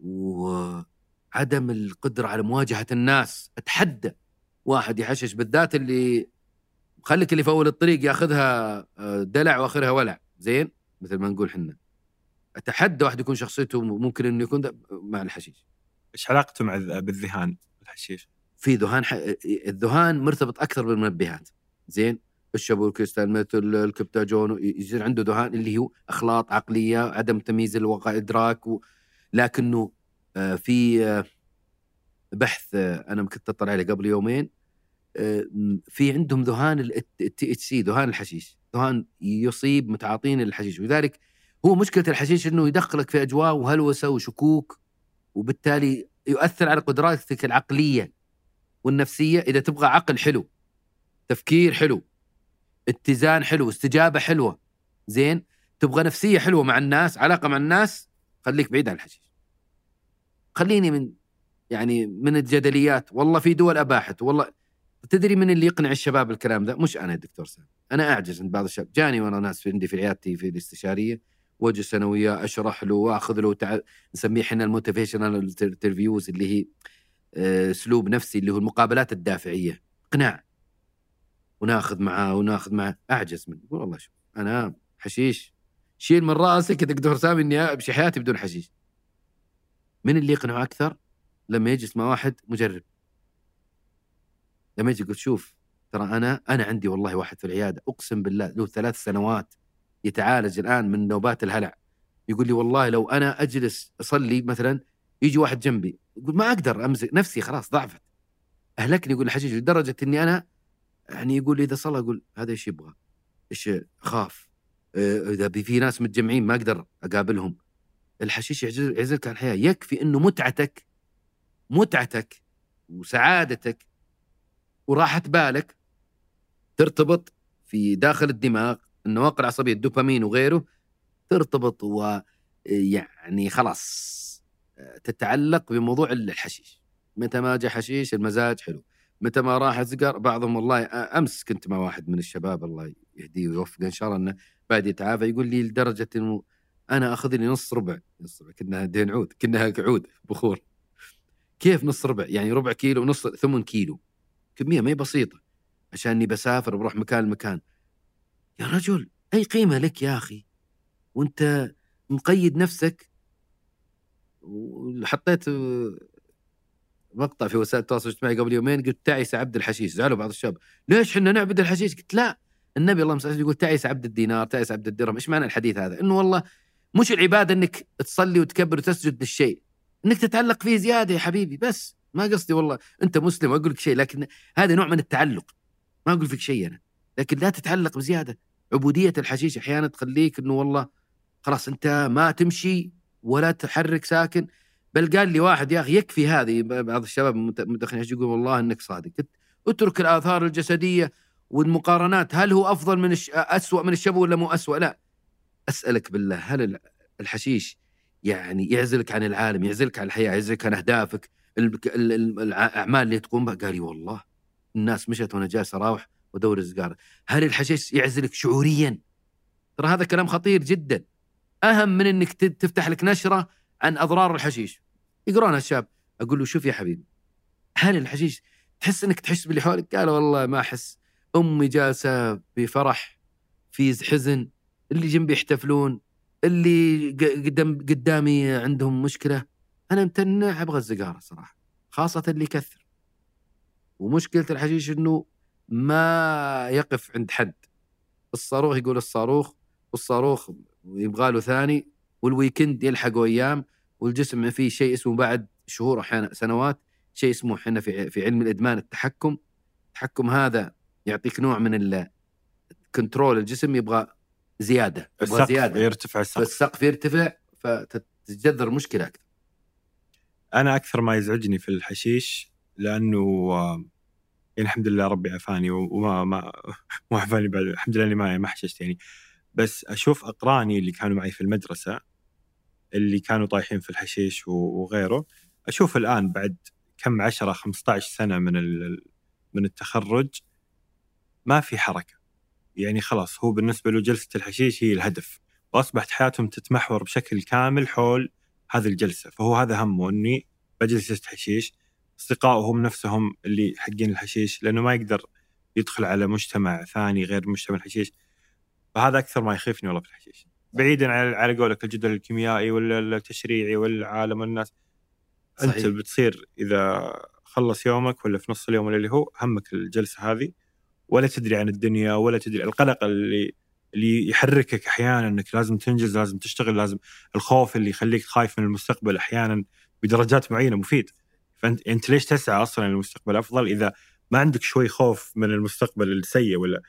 وعدم القدرة على مواجهة الناس. أتحدى واحد يحشش بالذات اللي خليك اللي في أول الطريق ياخذها آه، دلع وآخرها ولع. زين؟ مثل ما نقول حنا. أتحدى واحد يكون شخصيته ممكن إنه يكون مع الحشيش. إيش علاقته مع الذ- بالذهان الحشيش؟ في ذهان ح... الذهان مرتبط أكثر بالمنبهات. زين؟ الشابو الكريستال الكبتاجون يصير عنده ذهان اللي هو أخلاط عقلية عدم تمييز الواقع إدراك و... لكنه آه، في آه، بحث آه، أنا كنت أطلع عليه قبل يومين في عندهم ذهان ال THC ذهان الحشيش. ذهان يصيب متعاطين الحشيش. ولذلك هو مشكلة الحشيش إنه يدخلك في أجواء وهلوسة وشكوك وبالتالي يؤثر على قدراتك العقلية. والنفسية إذا تبغى عقل حلو تفكير حلو اتزان حلو استجابة حلوة زين؟ تبغى نفسية حلوة مع الناس علاقة مع الناس خليك بعيد عن الحشيش. خليني من يعني من الجدليات. والله في دول أباحت والله تدري من اللي يقنع الشباب الكلام ذا؟ مش أنا دكتور سام أنا أعجز عند بعض الشباب. جاني وأنا ناس في عندي في عيادتي في الاستشاريه واجلس وياه أشرح له وأخذ له تع... نسميه إحنا ال motivational interviews اللي هي أسلوب نفسي اللي هو المقابلات الدافعية. اقناع وناخذ معاه وناخذ معاه. أعجز منه. يقول والله شوف أنا حشيش. شيل من رأسك يا دكتور سامي إني أمشي حياتي بدون حشيش. من اللي يقنعه أكثر؟ لما يجلس مع واحد مجرب. لما يجي يقول شوف ترى أنا أنا عندي والله واحد في العيادة. أقسم بالله له ثلاث سنوات يتعالج الآن من نوبات الهلع. يقول لي والله لو أنا أجلس أصلي مثلا يجي واحد جنبي. يقول ما أقدر امسك نفسي خلاص ضعفت. أهلكني يقول الحشيش لدرجة إني أنا يعني يقول إذا صلى أقول هذا إيش يبغى؟ إيش اخاف آه، إذا في ناس متجمعين ما أقدر أقابلهم. الحشيش يعزل- يعزلك عن الحياة. يكفي إنه متعتك متعتك وسعادتك وراحة بالك ترتبط في داخل الدماغ النواقل العصبية الدوبامين وغيره ترتبط ويعني خلاص تتعلق بموضوع الحشيش. متى ما جاء حشيش المزاج حلو. متى ما راح سجر بعضهم والله أمس كنت مع واحد من الشباب الله يهديه ويوفقه إن شاء الله إنه بعد يتعافى يقول لي لدرجة إنه أنا أخذ لي نص ربع. نص ربع كأنها دين عود كأنها عود بخور. كيف نص ربع؟ يعني ربع كيلو نص ثمن كيلو. كمية ما هي بسيطة. عشان إني بسافر بروح مكان لمكان. يا رجل أي قيمة لك يا أخي؟ وأنت مقيد نفسك وحطيت آه، مقطع في وسائل التواصل الاجتماعي قبل يومين قلت تعس عبد الحشيش. زعلوا بعض الشباب. ليش إحنا نعبد الحشيش؟ قلت لا. النبي صل عليه يقول تعس عبد الدينار تعس عبد الدرهم. إيش معنى الحديث هذا؟ إنه والله مش العبادة إنك تصلي وتكبر وتسجد للشيء. إنك تتعلق فيه زيادة يا حبيبي. بس ما قصدي والله. أنت مسلم وأقول لك شيء لكن هذا نوع من التعلق. ما أقول فيك شيء أنا. لكن لا تتعلق بزيادة. عبودية الحشيش أحيانا تخليك إنه والله خلاص أنت ما تمشي ولا تحرك ساكن. بل قال لي واحد يا أخي يكفي هذه. بعض الشباب المدخنين يقول؟ والله إنك صادق. قلت اترك الآثار الجسدية والمقارنات. هل هو أفضل من الش... اسوء من الشبو ولا مو اسوء لا. أسألك بالله هل ال- الحشيش يعني يعزلك عن العالم يعزلك عن الحياة يعزلك عن أهدافك ال- ال- ال- الأعمال اللي تقوم بها؟ قال لي والله الناس مشت وأنا جالس أراوح وادور السجاره هل الحشيش يعزلك شعوريا؟ ترى هذا كلام خطير جدا. أهم من إنك تفتح لك نشرة عن أضرار الحشيش. يقرونها الشاب أقول له شوف يا حبيبي هل الحشيش تحس إنك تحس باللي حولك؟ قال والله ما أحس. أمي جالسة بفرح في حزن اللي جنبي يحتفلون اللي قدام قدامي عندهم مشكلة. أنا متنع أبغى السيجاره صراحة خاصة اللي يكثر. ومشكلة الحشيش إنه ما يقف عند حد. الصاروخ يقول الصاروخ والصاروخ يبغى له ثاني وال weekend يلحقوا أيام والجسم فيه شيء اسمه بعد شهور أحيانا سنوات شيء اسمه إحنا في في علم الإدمان التحكم. التحكم هذا يعطيك نوع من ال control الجسم يبغى زيادة يبغى السقف زيادة. يرتفع السقف. فالسقف يرتفع فتتجذر مشكلة أكثر. أنا أكثر ما يزعجني في الحشيش لأنه آه، يعني الحمد لله ربي عافاني وما ما ما عافاني بعد الحمد لله إني ما ما حششت يعني. بس أشوف أقراني اللي كانوا معي في المدرسة اللي كانوا طايحين في الحشيش وغيره أشوف الآن بعد كم 10 15 سنة من من التخرج ما في حركة. يعني خلاص هو بالنسبة له جلسة الحشيش هي الهدف. واصبحت حياتهم تتمحور بشكل كامل حول هذه الجلسة. فهو هذا همه إني بجلس جلسة حشيش. اصدقائه هم نفسهم اللي حقين الحشيش لأنه ما يقدر يدخل على مجتمع ثاني غير مجتمع الحشيش. فهذا أكثر ما يخيفني والله في الحشيش بعيدا عن على قولك الجدول الكيميائي ولا التشريعي ولا عالم الناس صحيح. انت بتصير إذا خلص يومك ولا في نص اليوم ولا اللي هو همك الجلسة هذه ولا تدري عن الدنيا ولا تدري القلق اللي اللي يحركك أحيانا إنك لازم تنجز لازم تشتغل لازم الخوف اللي يخليك خايف من المستقبل أحيانا بدرجات معينة مفيد. فانت أنت ليش تسعى أصلا للمستقبل؟ أفضل إذا ما عندك شوي خوف من المستقبل السيء ولا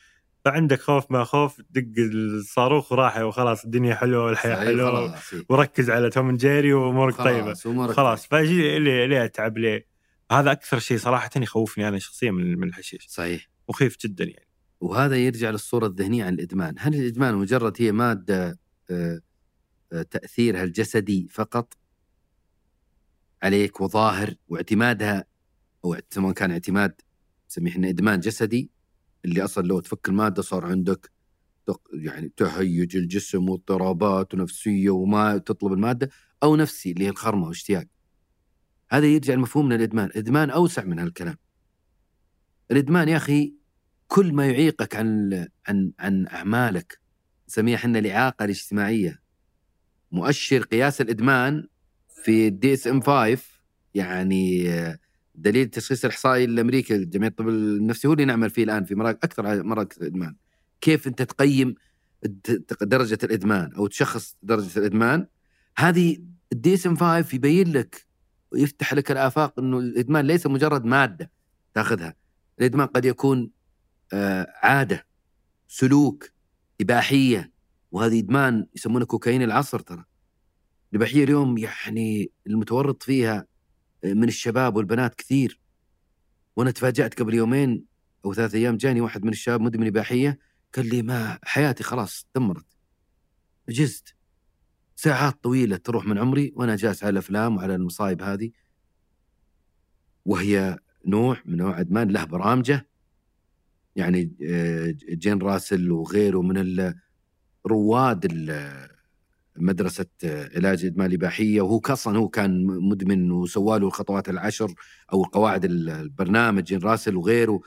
فعندك خوف ما خوف دق الصاروخ وراح وخلاص الدنيا حلوة والحياة حلوة إيه. وركز على توم جيري وأمورك طيبة. خلاص فأجي ليه ليه أتعب ليه؟ هذا أكثر شيء صراحة يخوفني أنا شخصيا من من الحشيش. صحيح. مخيف جدا يعني. وهذا يرجع للصورة الذهنية عن الإدمان. هل الإدمان مجرد هي مادة آه، آه، تأثيرها الجسدي فقط؟ عليك وظاهر واعتمادها أو سواء كان اعتماد نسميه إحنا إدمان جسدي اللي أصلا لو تفك المادة صار عندك يعني تهيج الجسم واضطرابات ونفسية وما تطلب المادة أو نفسي اللي هي الخرمة واشتياق هذا يرجع لمفهومنا الإدمان. الإدمان أوسع من هالكلام. الإدمان يا أخي كل ما يعيقك عن عن عن أعمالك نسميها إحنا الإعاقة الاجتماعية. مؤشر قياس الإدمان في ال DSM 5 يعني دليل التشخيص الإحصائي الأمريكي جمعيه الطب النفسي هو اللي نعمل فيه الآن في مراكز أكثر مراكز الادمان كيف أنت تقيم درجة الإدمان أو تشخص درجة الإدمان؟ هذه ال DSM 5 يبين لك ويفتح لك الآفاق إنه الإدمان ليس مجرد مادة تأخذها. الإدمان قد يكون آه، عادة سلوك إباحية وهذه إدمان يسمونه كوكايين العصر ترى. الإباحية اليوم يعني المتورط فيها من الشباب والبنات كثير. وأنا تفاجأت قبل يومين أو ثلاث أيام جاني واحد من الشباب مدمن اباحيه قال لي ما حياتي خلاص دمرت. عجزت ساعات طويلة تروح من عمري وأنا جالس على الأفلام وعلى المصايب هذه. وهي نوع من نوع ادمان له برامجة. يعني آه، جين راسل وغيره من رواد مدرسة آه، علاج الإدمان الإباحية وهو أصلا هو كان مدمن وسواله الخطوات العشر أو قواعد ال- البرنامج راسل وغيره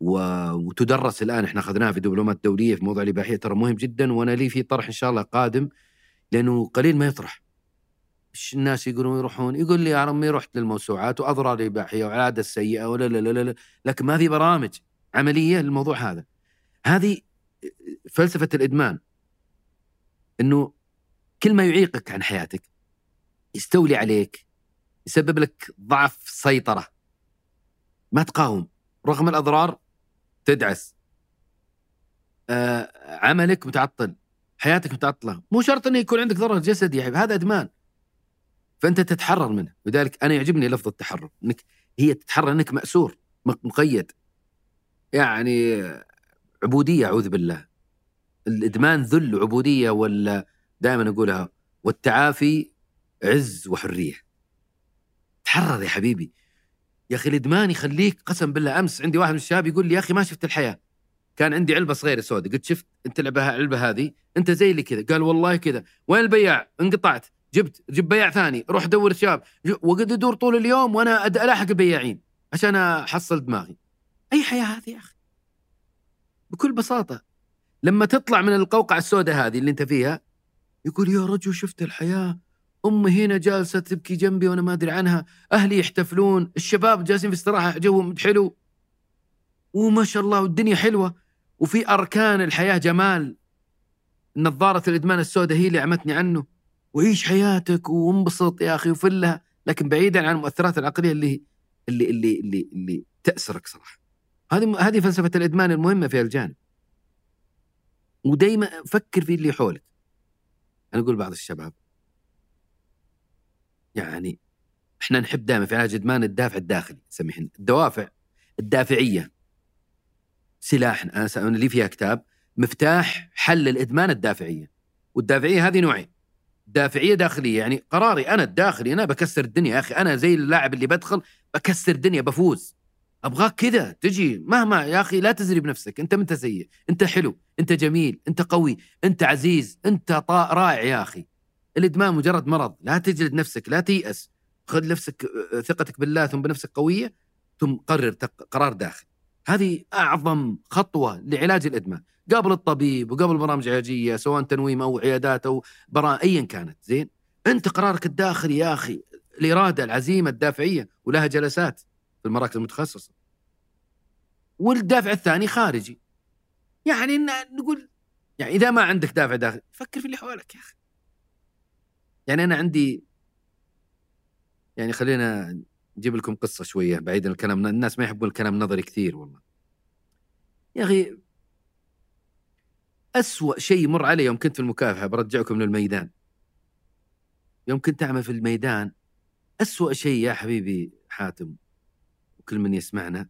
و- وتدرس الآن. إحنا أخذناها في دبلومات دولية في موضوع الإباحية ترى مهم جدا وأنا لي في طرح إن شاء الله قادم لأنه قليل ما يطرح. إيش الناس يقولون يروحون؟ يقول لي يا عمي رحت للموسوعات وأضرار الإباحية والعادة السيئة ولا لا لا لا, لا لكن ما في برامج عملية للموضوع هذا. هذه فلسفة الإدمان. إنه كل ما يعيقك عن حياتك يستولي عليك يسبب لك ضعف سيطرة. ما تقاوم رغم الأضرار تدعس. آه عملك متعطل حياتك متعطلة. مو شرط إنه يكون عندك ضرر جسدي حبيبي هذا أدمان. فأنت تتحرر منه لذلك أنا يعجبني لفظ التحرر إنك هي تتحرر إنك مأسور مقيد. يعني عبودية أعوذ بالله. الإدمان ذل عبودية ولا دائما أقولها والتعافي عز وحرية. تحرر يا حبيبي. يا أخي الإدمان يخليك قسم بالله أمس عندي واحد من الشباب يقول لي يا أخي ما شفت الحياة. كان عندي علبة صغيرة سوداء. قلت شفت؟ أنت العلبة العلبة هذه؟ أنت زي اللي كذا. قال والله كذا. وين البياع؟ انقطعت. جبت جيب بياع ثاني. روح دور ج- وقد ادور طول اليوم وأنا ألاحق البياعين عشان أحصل دماغي. أي حياة هذه يا أخي؟ بكل بساطة لما تطلع من القوقعة السوداء هذه اللي أنت فيها يقول يا رجل شفت الحياة. أمي هنا جالسة تبكي جنبي وأنا ما أدري عنها. أهلي يحتفلون. الشباب جالسين في استراحة. جوهم حلو. وما شاء الله والدنيا حلوة. وفي أركان الحياة جمال. نظارة الإدمان السوداء هي اللي عمتني عنه. وعيش حياتك وانبسط يا أخي وفلها لكن بعيدا عن المؤثرات العقلية اللي اللي اللي اللي, اللي تاسرك صراحة. هذه هذه فلسفة الإدمان المهمة في الجانب. ودائما فكر في اللي حولك. أنا أقول بعض الشباب يعني إحنا نحب دائما في علاج الادمان الدافع الداخلي نسميه الدوافع الدافعية. سلاح أنا لي فيها كتاب مفتاح حل الإدمان الدافعية والدافعية هذه نوعين دافعية داخلية يعني قراري أنا الداخلي أنا بكسر الدنيا يا أخي أنا زي اللاعب اللي بدخل بكسر الدنيا بفوز. أبغاك كذا تجي مهما يا أخي لا تزري بنفسك أنت انت سيء أنت حلو أنت جميل أنت قوي أنت عزيز أنت طا... رائع يا أخي. الإدمان مجرد مرض لا تجلد نفسك لا تيأس. خذ نفسك آه، ثقتك بالله ثم بنفسك قوية ثم قرر تق- قرار داخلي هذه أعظم خطوة لعلاج الإدمان. قبل الطبيب وقبل برامج علاجية سواء تنويم أو عيادات أو برا ايا كانت زين. أنت قرارك الداخلي يا أخي الإرادة العزيمة الدافعية ولها جلسات في المراكز المتخصصة. والدافع الثاني خارجي. يعني ن- نقول يعني إذا ما عندك دافع داخلي فكر في اللي حولك يا أخي. يعني أنا عندي يعني خلينا نجيب لكم قصة شوية بعيدا الكلام الناس ما يحبون الكلام النظري كثير والله. يا أخي أسوأ شيء يمر علي يوم كنت في المكافحة برجعكم للميدان. يوم كنت أعمل في الميدان أسوأ شيء يا حبيبي حاتم وكل من يسمعنا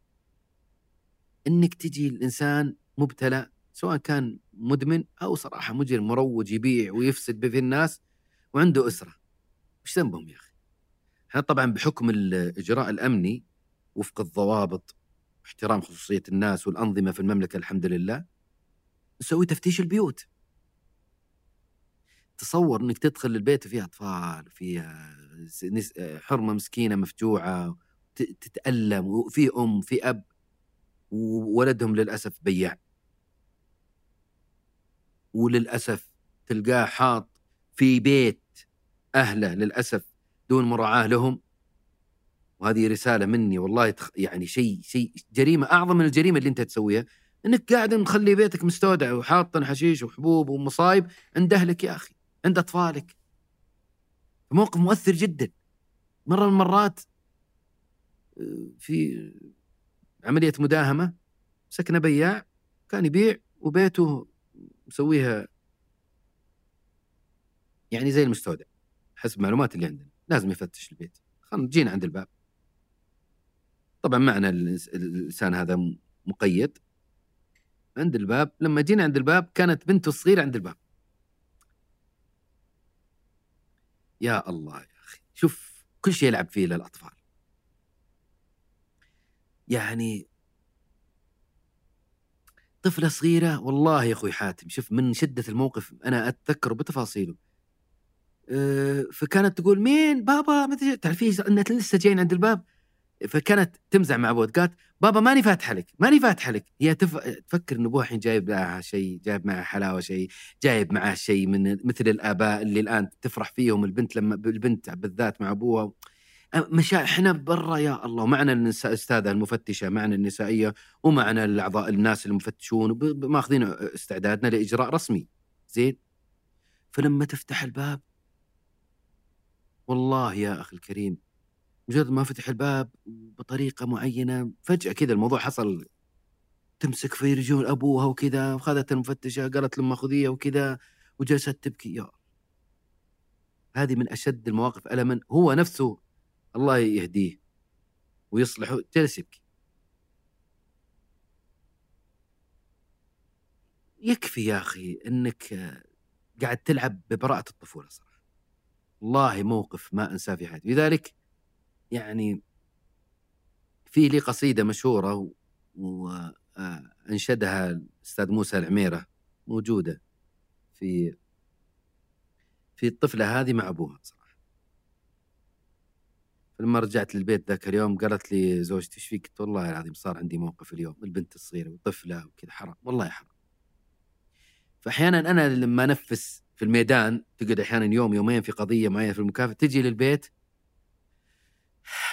إنك تجي الإنسان مبتلى سواء كان مدمن أو صراحة مجرم مروج يبيع ويفسد به الناس وعنده أسرة. وش ذنبهم يا أخي؟ إحنا طبعا بحكم الاجراء الأمني وفق الضوابط واحترام خصوصية الناس والأنظمة في المملكة الحمد لله. نسوي تفتيش البيوت. تصور إنك تدخل البيت فيها أطفال فيها حرمة مسكينة مفجوعه تتألم وفي أم في أب. وولدهم للأسف بياع. وللأسف تلقاه حاط في بيت أهله للأسف دون مراعاة لهم. وهذه رسالة مني والله تخ... يعني شيء شيء جريمة أعظم من الجريمة اللي أنت تسويها. إنك قاعد مخلي بيتك مستودع وحاط حشيش وحبوب ومصايب عند أهلك يا أخي عند أطفالك. موقف مؤثر جدا. مرة من المرات آه، في عملية مداهمة سكنه بياع كان يبيع وبيته مسويها يعني زي المستودع حسب المعلومات اللي عندنا. لازم يفتش البيت. خلنا جينا عند الباب. طبعا معنا الإنس- الإنسان هذا مقيد. عند الباب لما جينا عند الباب كانت بنته الصغيرة عند الباب. يا الله يا أخي. شوف كل شيء يلعب فيه للأطفال. يعني طفلة صغيرة والله يا أخوي حاتم شوف من شدة الموقف أنا أتذكره بتفاصيله. أه، فكانت تقول مين؟ بابا متى تعرفي أن لسه جايين عند الباب. فكانت تمزح مع أبوها قالت بابا ماني فاتحة لك ماني فاتحة لك. هي تف... تفكر أن أبوها الحين جايب معها شيء جايب معها حلاوة شيء جايب معها شيء من مثل الآباء اللي الآن تفرح فيهم البنت لما البنت بالذات مع أبوها. مشا إحنا برا يا الله معنا الأستاذة المفتشة معنا النسائية ومعنا الأعضاء الناس المفتشون ماخذين استعدادنا لإجراء رسمي. زين؟ فلما تفتح الباب والله يا أخي الكريم مجرد ما فتح الباب بطريقة معينة فجأة كذا الموضوع حصل. تمسك في رجول أبوها وكذا وخذت المفتشة قالت لهم خذيه وكذا وجلست تبكي. يا هذه من أشد المواقف ألما هو نفسه الله يهديه ويصلحه جلس يبكي يكفي يا أخي إنك قاعد تلعب ببراءة الطفولة صراحة. والله موقف ما أنساه في حياتي. لذلك يعني في لي قصيدة مشهورة وأنشدها الأستاذ موسى العميرة موجودة في في الطفلة هذه مع أبوها صراحة. فلما رجعت للبيت ذاك اليوم قالت لي زوجتي إيش فيك؟ قلت والله العظيم صار عندي موقف اليوم البنت الصغيرة وطفلة وكذا حرام والله حرام. فاحيانا أنا لما أنفس في الميدان تقعد أحيانا يوم يومين في قضية معينة في المكافأة تجي للبيت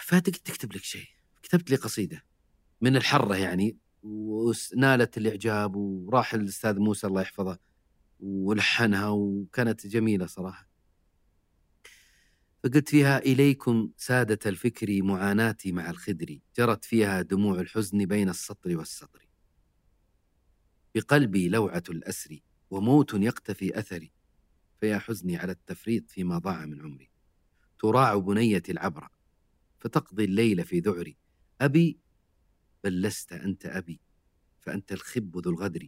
فتكتب لك شيء كتبت لي قصيدة من الحرة يعني ونالت الإعجاب وراح الأستاذ موسى الله يحفظه ولحنها وكانت جميلة صراحة فقلت فيها إليكم سادة الفكر معاناتي مع الخدر جرت فيها دموع الحزن بين السطر والسطر. بقلبي لوعة الأسر وموت يقتفي أثري فيا حزني على التفريط فيما ضاع من عمري. تراع بنيتي العبرة فتقضي الليل في ذعري. أبي بل لست أنت أبي فأنت الخب ذو الغدر.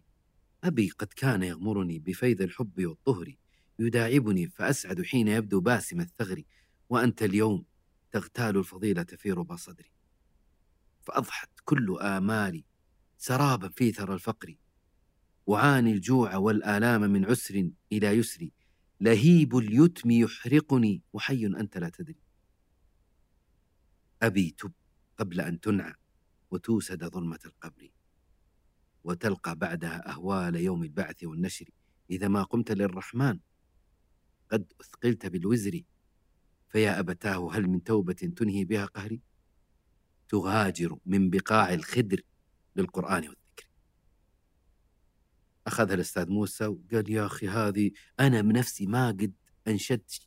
أبي قد كان يغمرني بفيض الحب والطهر يداعبني فأسعد حين يبدو باسم الثغر. وأنت اليوم تغتال الفضيلة في ربى صدري. فأضحت كل آمالي سرابا في ثرى الفقر. وعاني الجوع والآلام من عسر إلى يسر. لهيب اليتم يحرقني وحي أنت لا تدري. أبي تب قبل أن تنعى وتوسد ظلمة القبر. وتلقى بعدها أهوال يوم البعث والنشر. إذا ما قمت للرحمن قد أثقلت بالوزر. فيا أبتاه هل من توبة تنهي بها قهري؟ تغاجر من بقاع الخدر للقرآن والذكر. أخذها الأستاذ موسى وقال يا أخي هذه أنا بنفسي ما قد أنشدت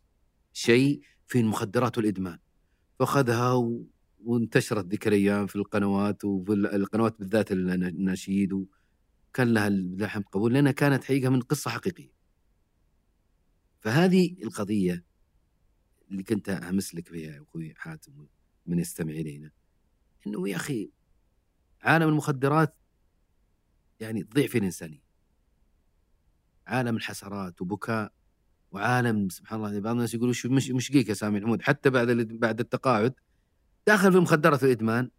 شيء في المخدرات والإدمان فأخذها و... وانتشرت ذيك الأيام في القنوات وفي القنوات بالذات الناشيد وكان لها لحم قبول لأنها كانت حقيقة من قصة حقيقية. فهذه القضية اللي كنت أهمس لك فيها يا أخوي حاتم من يستمع إلينا إنه يا أخي عالم المخدرات يعني تضيع فيه الإنسانية عالم الحسرات وبكاء وعالم سبحان الله بعض الناس يقولوا شو مش مشقيك يا سامي الحمود حتى بعد بعد التقاعد داخل في المخدرات والادمان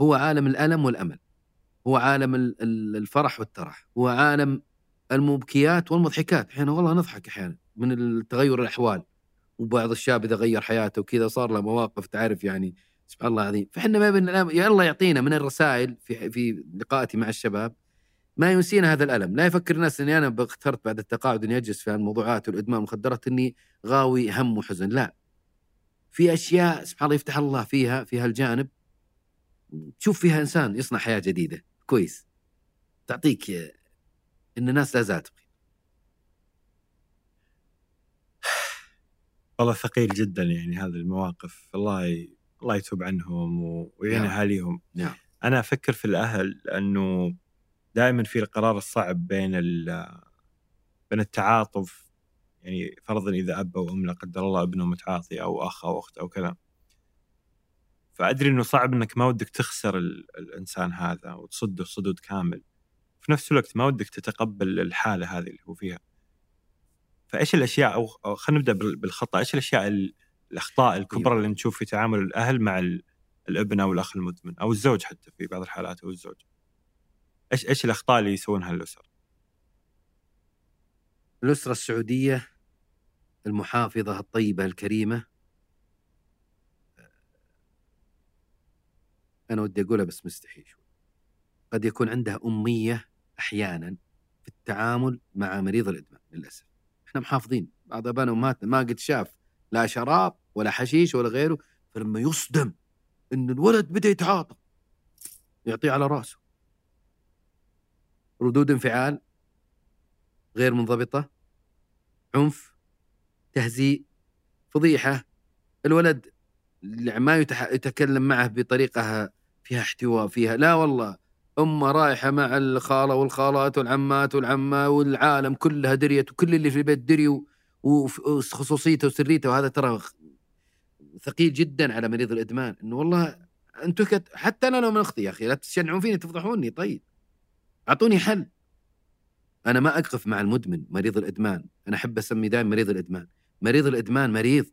هو عالم الألم والأمل هو عالم الفرح والترح هو عالم المبكيات والمضحكات. أحيانا والله نضحك إحيانا من التغير الأحوال. وبعض الشاب إذا غير حياته وكذا صار له مواقف تعرف يعني سبحان الله العظيم. فإحنا ما بين يا الله يعطينا من الرسائل في في لقاءاتي مع الشباب. ما ينسينا هذا الألم. لا يفكر الناس إني أنا اخترت بعد التقاعد إني أجلس في الموضوعات والإدمان المخدرات إني غاوي هم وحزن. لا. في أشياء سبحان الله يفتح الله فيها في هالجانب. تشوف فيها إنسان يصنع حياة جديدة. كويس. تعطيك إن الناس لا زالت بخير والله ثقيل جدا يعني هذه المواقف. الله ي... الله يتوب عنهم ويعين نعم. أهاليهم. نعم. أنا أفكر في الأهل لأنه دائما في القرار الصعب بين ال... بين التعاطف. يعني فرضا إذا أب أو أم لا قدر الله ابنه متعاطي أو أخ أو أخت أو كذا. فأدري إنه صعب إنك ما ودك تخسر ال... الإنسان هذا وتصده صدود كامل. في نفس الوقت ما ودك تتقبل الحالة هذه اللي هو فيها. فإيش الأشياء أو, خلينا نبدأ بال- بالخطأ إيش الأشياء ال- الأخطاء الكبرى اللي نشوف في تعامل الأهل مع ال- الأبن أو الأخ المدمن أو الزوج حتى في بعض الحالات أو الزوج؟ إيش إيش الأخطاء اللي يسوونها الأسر؟ الأسرة السعودية المحافظة الطيبة الكريمة أنا ودي أقولها بس مستحي شوي. قد يكون عندها أمية أحيانا في التعامل مع مريض الإدمان للأسف. إحنا محافظين بعض ابائنا وامهاتنا ما قد شاف لا شراب ولا حشيش ولا غيره فلما يصدم إن الولد بدأ يتعاطى يعطيه على رأسه ردود انفعال غير منضبطة عنف تهزيء فضيحة الولد ما. يتكلم معه بطريقة فيها احتواء فيها لا والله أمة رايحة مع الخالة والخالات والعمات والعمة والعالم كلها دريت وكل اللي في البيت دريوا وخصوصيته وسريته. وهذا ترى ثقيل جدا على مريض الإدمان. إنه والله أنتم كت... حتى أنا لو من أختي يا أخي لا تشنعون فيني تفضحوني. طيب. أعطوني حل. أنا ما أقف مع المدمن مريض الإدمان. أنا أحب أسمي دائما مريض الإدمان. مريض الإدمان مريض.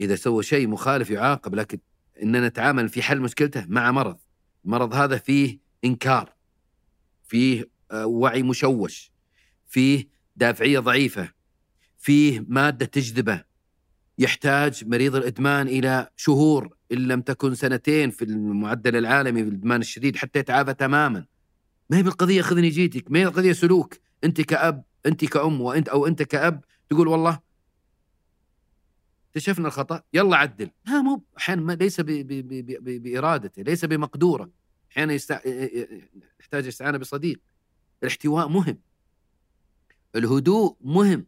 إذا سوى شيء مخالف يعاقب لكن إننا نتعامل في حل مشكلته مع مرض. المرض هذا فيه إنكار فيه وعي مشوش فيه دافعية ضعيفة فيه مادة تجذبة. يحتاج مريض الإدمان إلى شهور إن لم تكن سنتين في المعدل العالمي في الإدمان الشديد حتى يتعافى تماما. ما هي بالقضية خذني جيتك ما هي القضية سلوك؟ أنت كأب أنت كأم وأنت أو أنت كأب تقول والله اكتشفنا الخطأ يلا عدل. لا مو أحيانا ليس ب... ب... ب... ب... بإرادته ليس بمقدوره. أحيانا يستع... يحتاج استعانه بصديق. الاحتواء مهم. الهدوء مهم.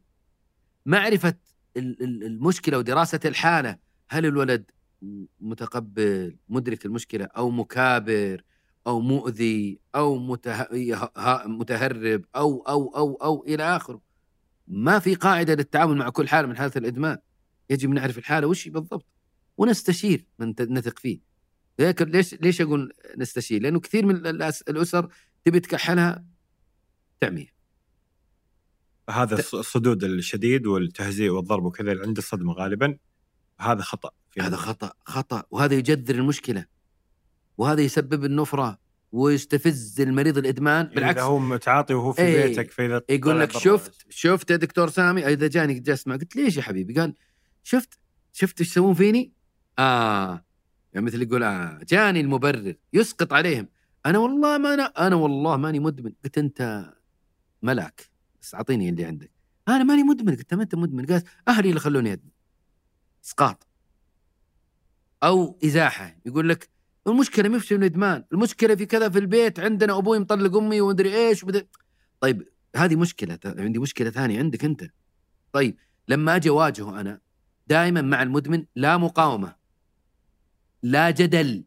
معرفة المشكلة ودراسة الحالة. هل الولد متقبل مدرك المشكلة أو مكابر أو مؤذي أو مته... متهرب أو أو أو أو إلى آخره؟ ما في قاعدة للتعامل مع كل حاله من حالة الإدمان. يجب نعرف الحالة وش بالضبط ونستشير من نثق فيه ليش ليش أقول نستشير؟ لأنه كثير من الأسر تبي تكحلها تعمية هذا الصدود الشديد والتهزيء والضرب وكذا اللي عند الصدمه غالبا هذا خطأ هذا خطأ خطأ وهذا يجذر المشكلة وهذا يسبب النفرة ويستفز المريض الإدمان بالعكس اذا هو متعاطي وهو في إيه. بيتك فإذا يقول لك شفت شفت يا دكتور سامي إذا جاني جلست معه قلت ليش يا حبيبي؟ قال شفت؟ شفت إيش يسوون فيني؟ آه يعني مثل يقول آه جاني المبرر يسقط عليهم. أنا والله ما أنا أنا والله ماني مدمن. قلت أنت ملاك بس أعطيني اللي عندك. أنا ماني مدمن. قلت ما أنت مدمن. قال أهلي اللي خلوني أدمن. إسقاط. أو إزاحة. يقول لك المشكلة مش في الإدمان. المشكلة في كذا في البيت. عندنا أبوي مطلق أمي ومدري إيش ومدري. طيب هذه مشكلة عندي مشكلة ثانية عندك أنت. طيب لما أجي أواجهه أنا دائما مع المدمن لا مقاومة لا جدل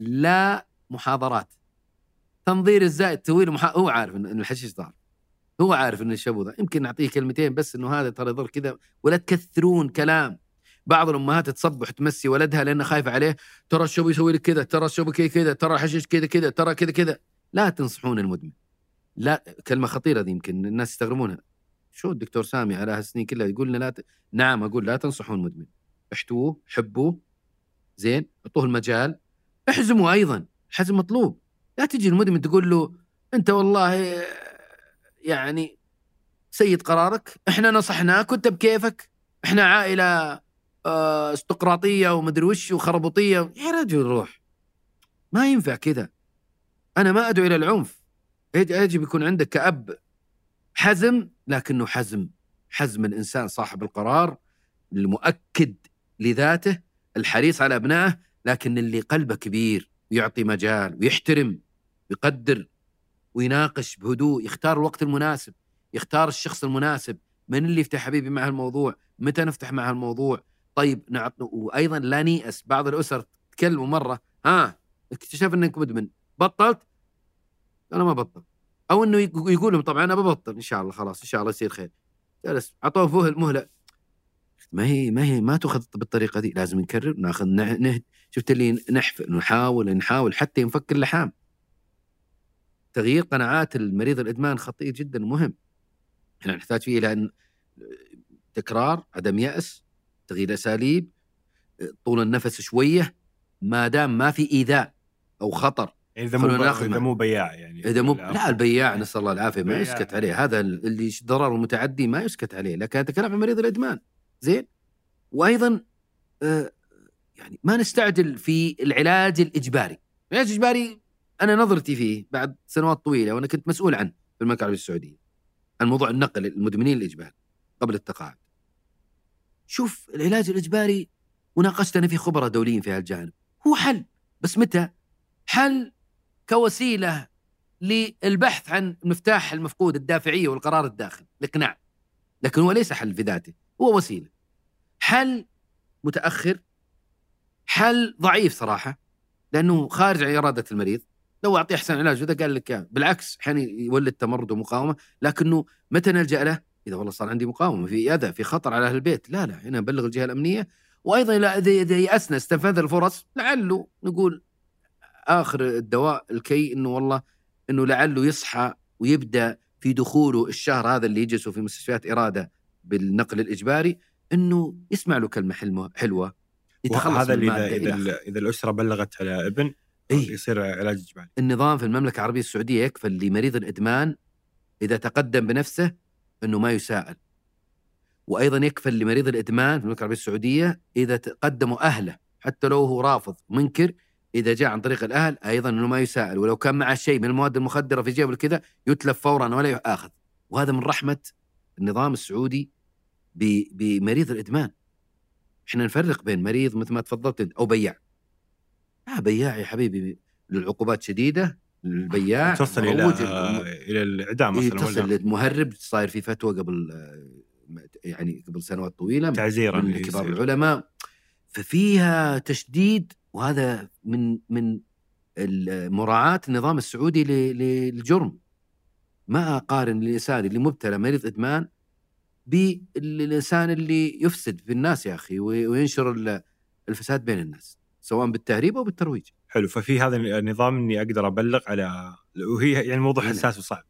لا محاضرات. تنظير الزائد تسوي محا... هو عارف ان الحشيش ضار. هو عارف إن الشابو ذا يمكن نعطيه كلمتين بس إنه هذا ترى يضر كذا. ولا تكثرون كلام. بعض الأمهات تصبح تمسي ولدها لانها خايفة عليه. ترى الشابو يسوي لك كذا ترى الشابو كذا كذا ترى الحشيش كذا كذا ترى كذا كذا. لا تنصحون المدمن. لا كلمة خطيرة دي يمكن الناس يستغربونها. شو الدكتور سامي على هالسنين كلها يقول لنا لا ت... نعم أقول لا تنصحون المدمن احتووه حبوه زين أعطوه المجال. احزموا أيضا الحزم مطلوب. لا تجي المدمن تقول له أنت والله يعني سيد قرارك إحنا نصحناك وأنت بكيفك. إحنا عائلة آه، استقراطية ومدري وش وخربوطية. يا رجل روح. ما ينفع كذا. أنا ما أدعو إلى العنف. يج- يجب يكون عندك كأب حزم لكنه حزم حزم الإنسان صاحب القرار المؤكد لذاته الحريص على أبنائه لكن اللي قلبه كبير ويعطي مجال ويحترم ويقدر ويناقش بهدوء يختار الوقت المناسب يختار الشخص المناسب. من اللي يفتح حبيبي مع الموضوع متى نفتح مع الموضوع طيب نعط وأيضا لا نيأس بعض الأسر تكلموا مرة ها اكتشف إنك مدمن بطلت؟ أنا ما بطل أو إنه يق- يقول لهم طبعا أنا ببطل إن شاء الله خلاص إن شاء الله يصير خير. جلس أعطوه مهله ما هي ما هي ما تؤخذ بالطريقة دي لازم نكرر نأخذ نه- نهد شفت اللي نحف نحاول نحاول حتى ينفك اللحام. تغيير قناعات المريض الإدمان خطير جدا مهم إحنا نحتاج فيه إلى تكرار عدم يأس تغيير أساليب طول النفس شوية ما دام ما في إيذاء أو خطر يعني إذا مو إذا. مو بياع يعني إذا مو لا. لا البياع نسأل الله العافية ما. يسكت عليه هذا اللي ضرر متعدي ما يسكت عليه لكن اتكلم عن مريض الإدمان زين وأيضا آه يعني ما نستعجل في العلاج الإجباري العلاج الإجباري أنا نظرتي فيه بعد سنوات طويلة وأنا كنت مسؤول عنه في المملكة العربية السعودية عن موضوع النقل المدمنين الاجباري قبل التقاعد شوف العلاج الإجباري وناقشت أنا في خبراء دوليين في هالجانب هو حل بس متى حل كوسيلة للبحث عن المفتاح المفقود الدافعية والقرار الداخلي الاقناع لكن هو ليس حل في ذاته هو وسيلة حل متأخر حل ضعيف صراحة لأنه خارج عن إرادة المريض لو اعطيه أحسن علاج وذا قال لك إياه. بالعكس أحيانا يولد تمرد ومقاومة لكنه متى نلجأ له؟ إذا والله صار عندي مقاومة في اذى في خطر على أهل البيت لا لا هنا نبلغ الجهة الأمنية وأيضا اذا إذا يأسنا استنفذ الفرص لعله نقول آخر الدواء الكي إنه والله إنه لعله يصحى ويبدأ في دخوله الشهر هذا اللي يجلسوا في مستشفيات إرادة بالنقل الإجباري إنه يسمع له كلمة حلوة يتخلص هذا اللي اذا إذا, إذا الأسرة بلغت على ابن إيه. يصير علاج إجباري النظام في المملكة العربية السعودية يكفل لمريض الإدمان إذا تقدم بنفسه إنه ما يساءل. وأيضا يكفل لمريض الإدمان في المملكة العربية السعودية إذا تقدموا أهله حتى لو هو رافض منكر إذا جاء عن طريق الأهل أيضا إنه ما يساءل ولو كان معه شيء من المواد المخدرة في جيبه كذا يتلف فورا ولا يؤاخذ. وهذا من رحمة النظام السعودي ب- بمريض الإدمان. إحنا نفرق بين مريض مثل ما تفضلت أو بياع. لا بياع يا حبيبي العقوبات شديدة البياع توصل إلى مروج، إلى الإعدام إيه، مثلا تصل للمهرب صاير في فتوى قبل آه، يعني قبل سنوات طويلة تعزيرا من اللي كبار. العلماء ففيها تشديد وهذا من من مراعاة النظام السعودي للجرم. ما أقارن الإنسان اللي مبتلى مريض إدمان بالإنسان اللي يفسد في الناس يا أخي وي- وينشر ال- الفساد بين الناس سواء بالتهريب أو بالترويج. حلو ففي هذا النظام إني أقدر أبلغ على وهي يعني الموضوع هنا. حساس وصعب.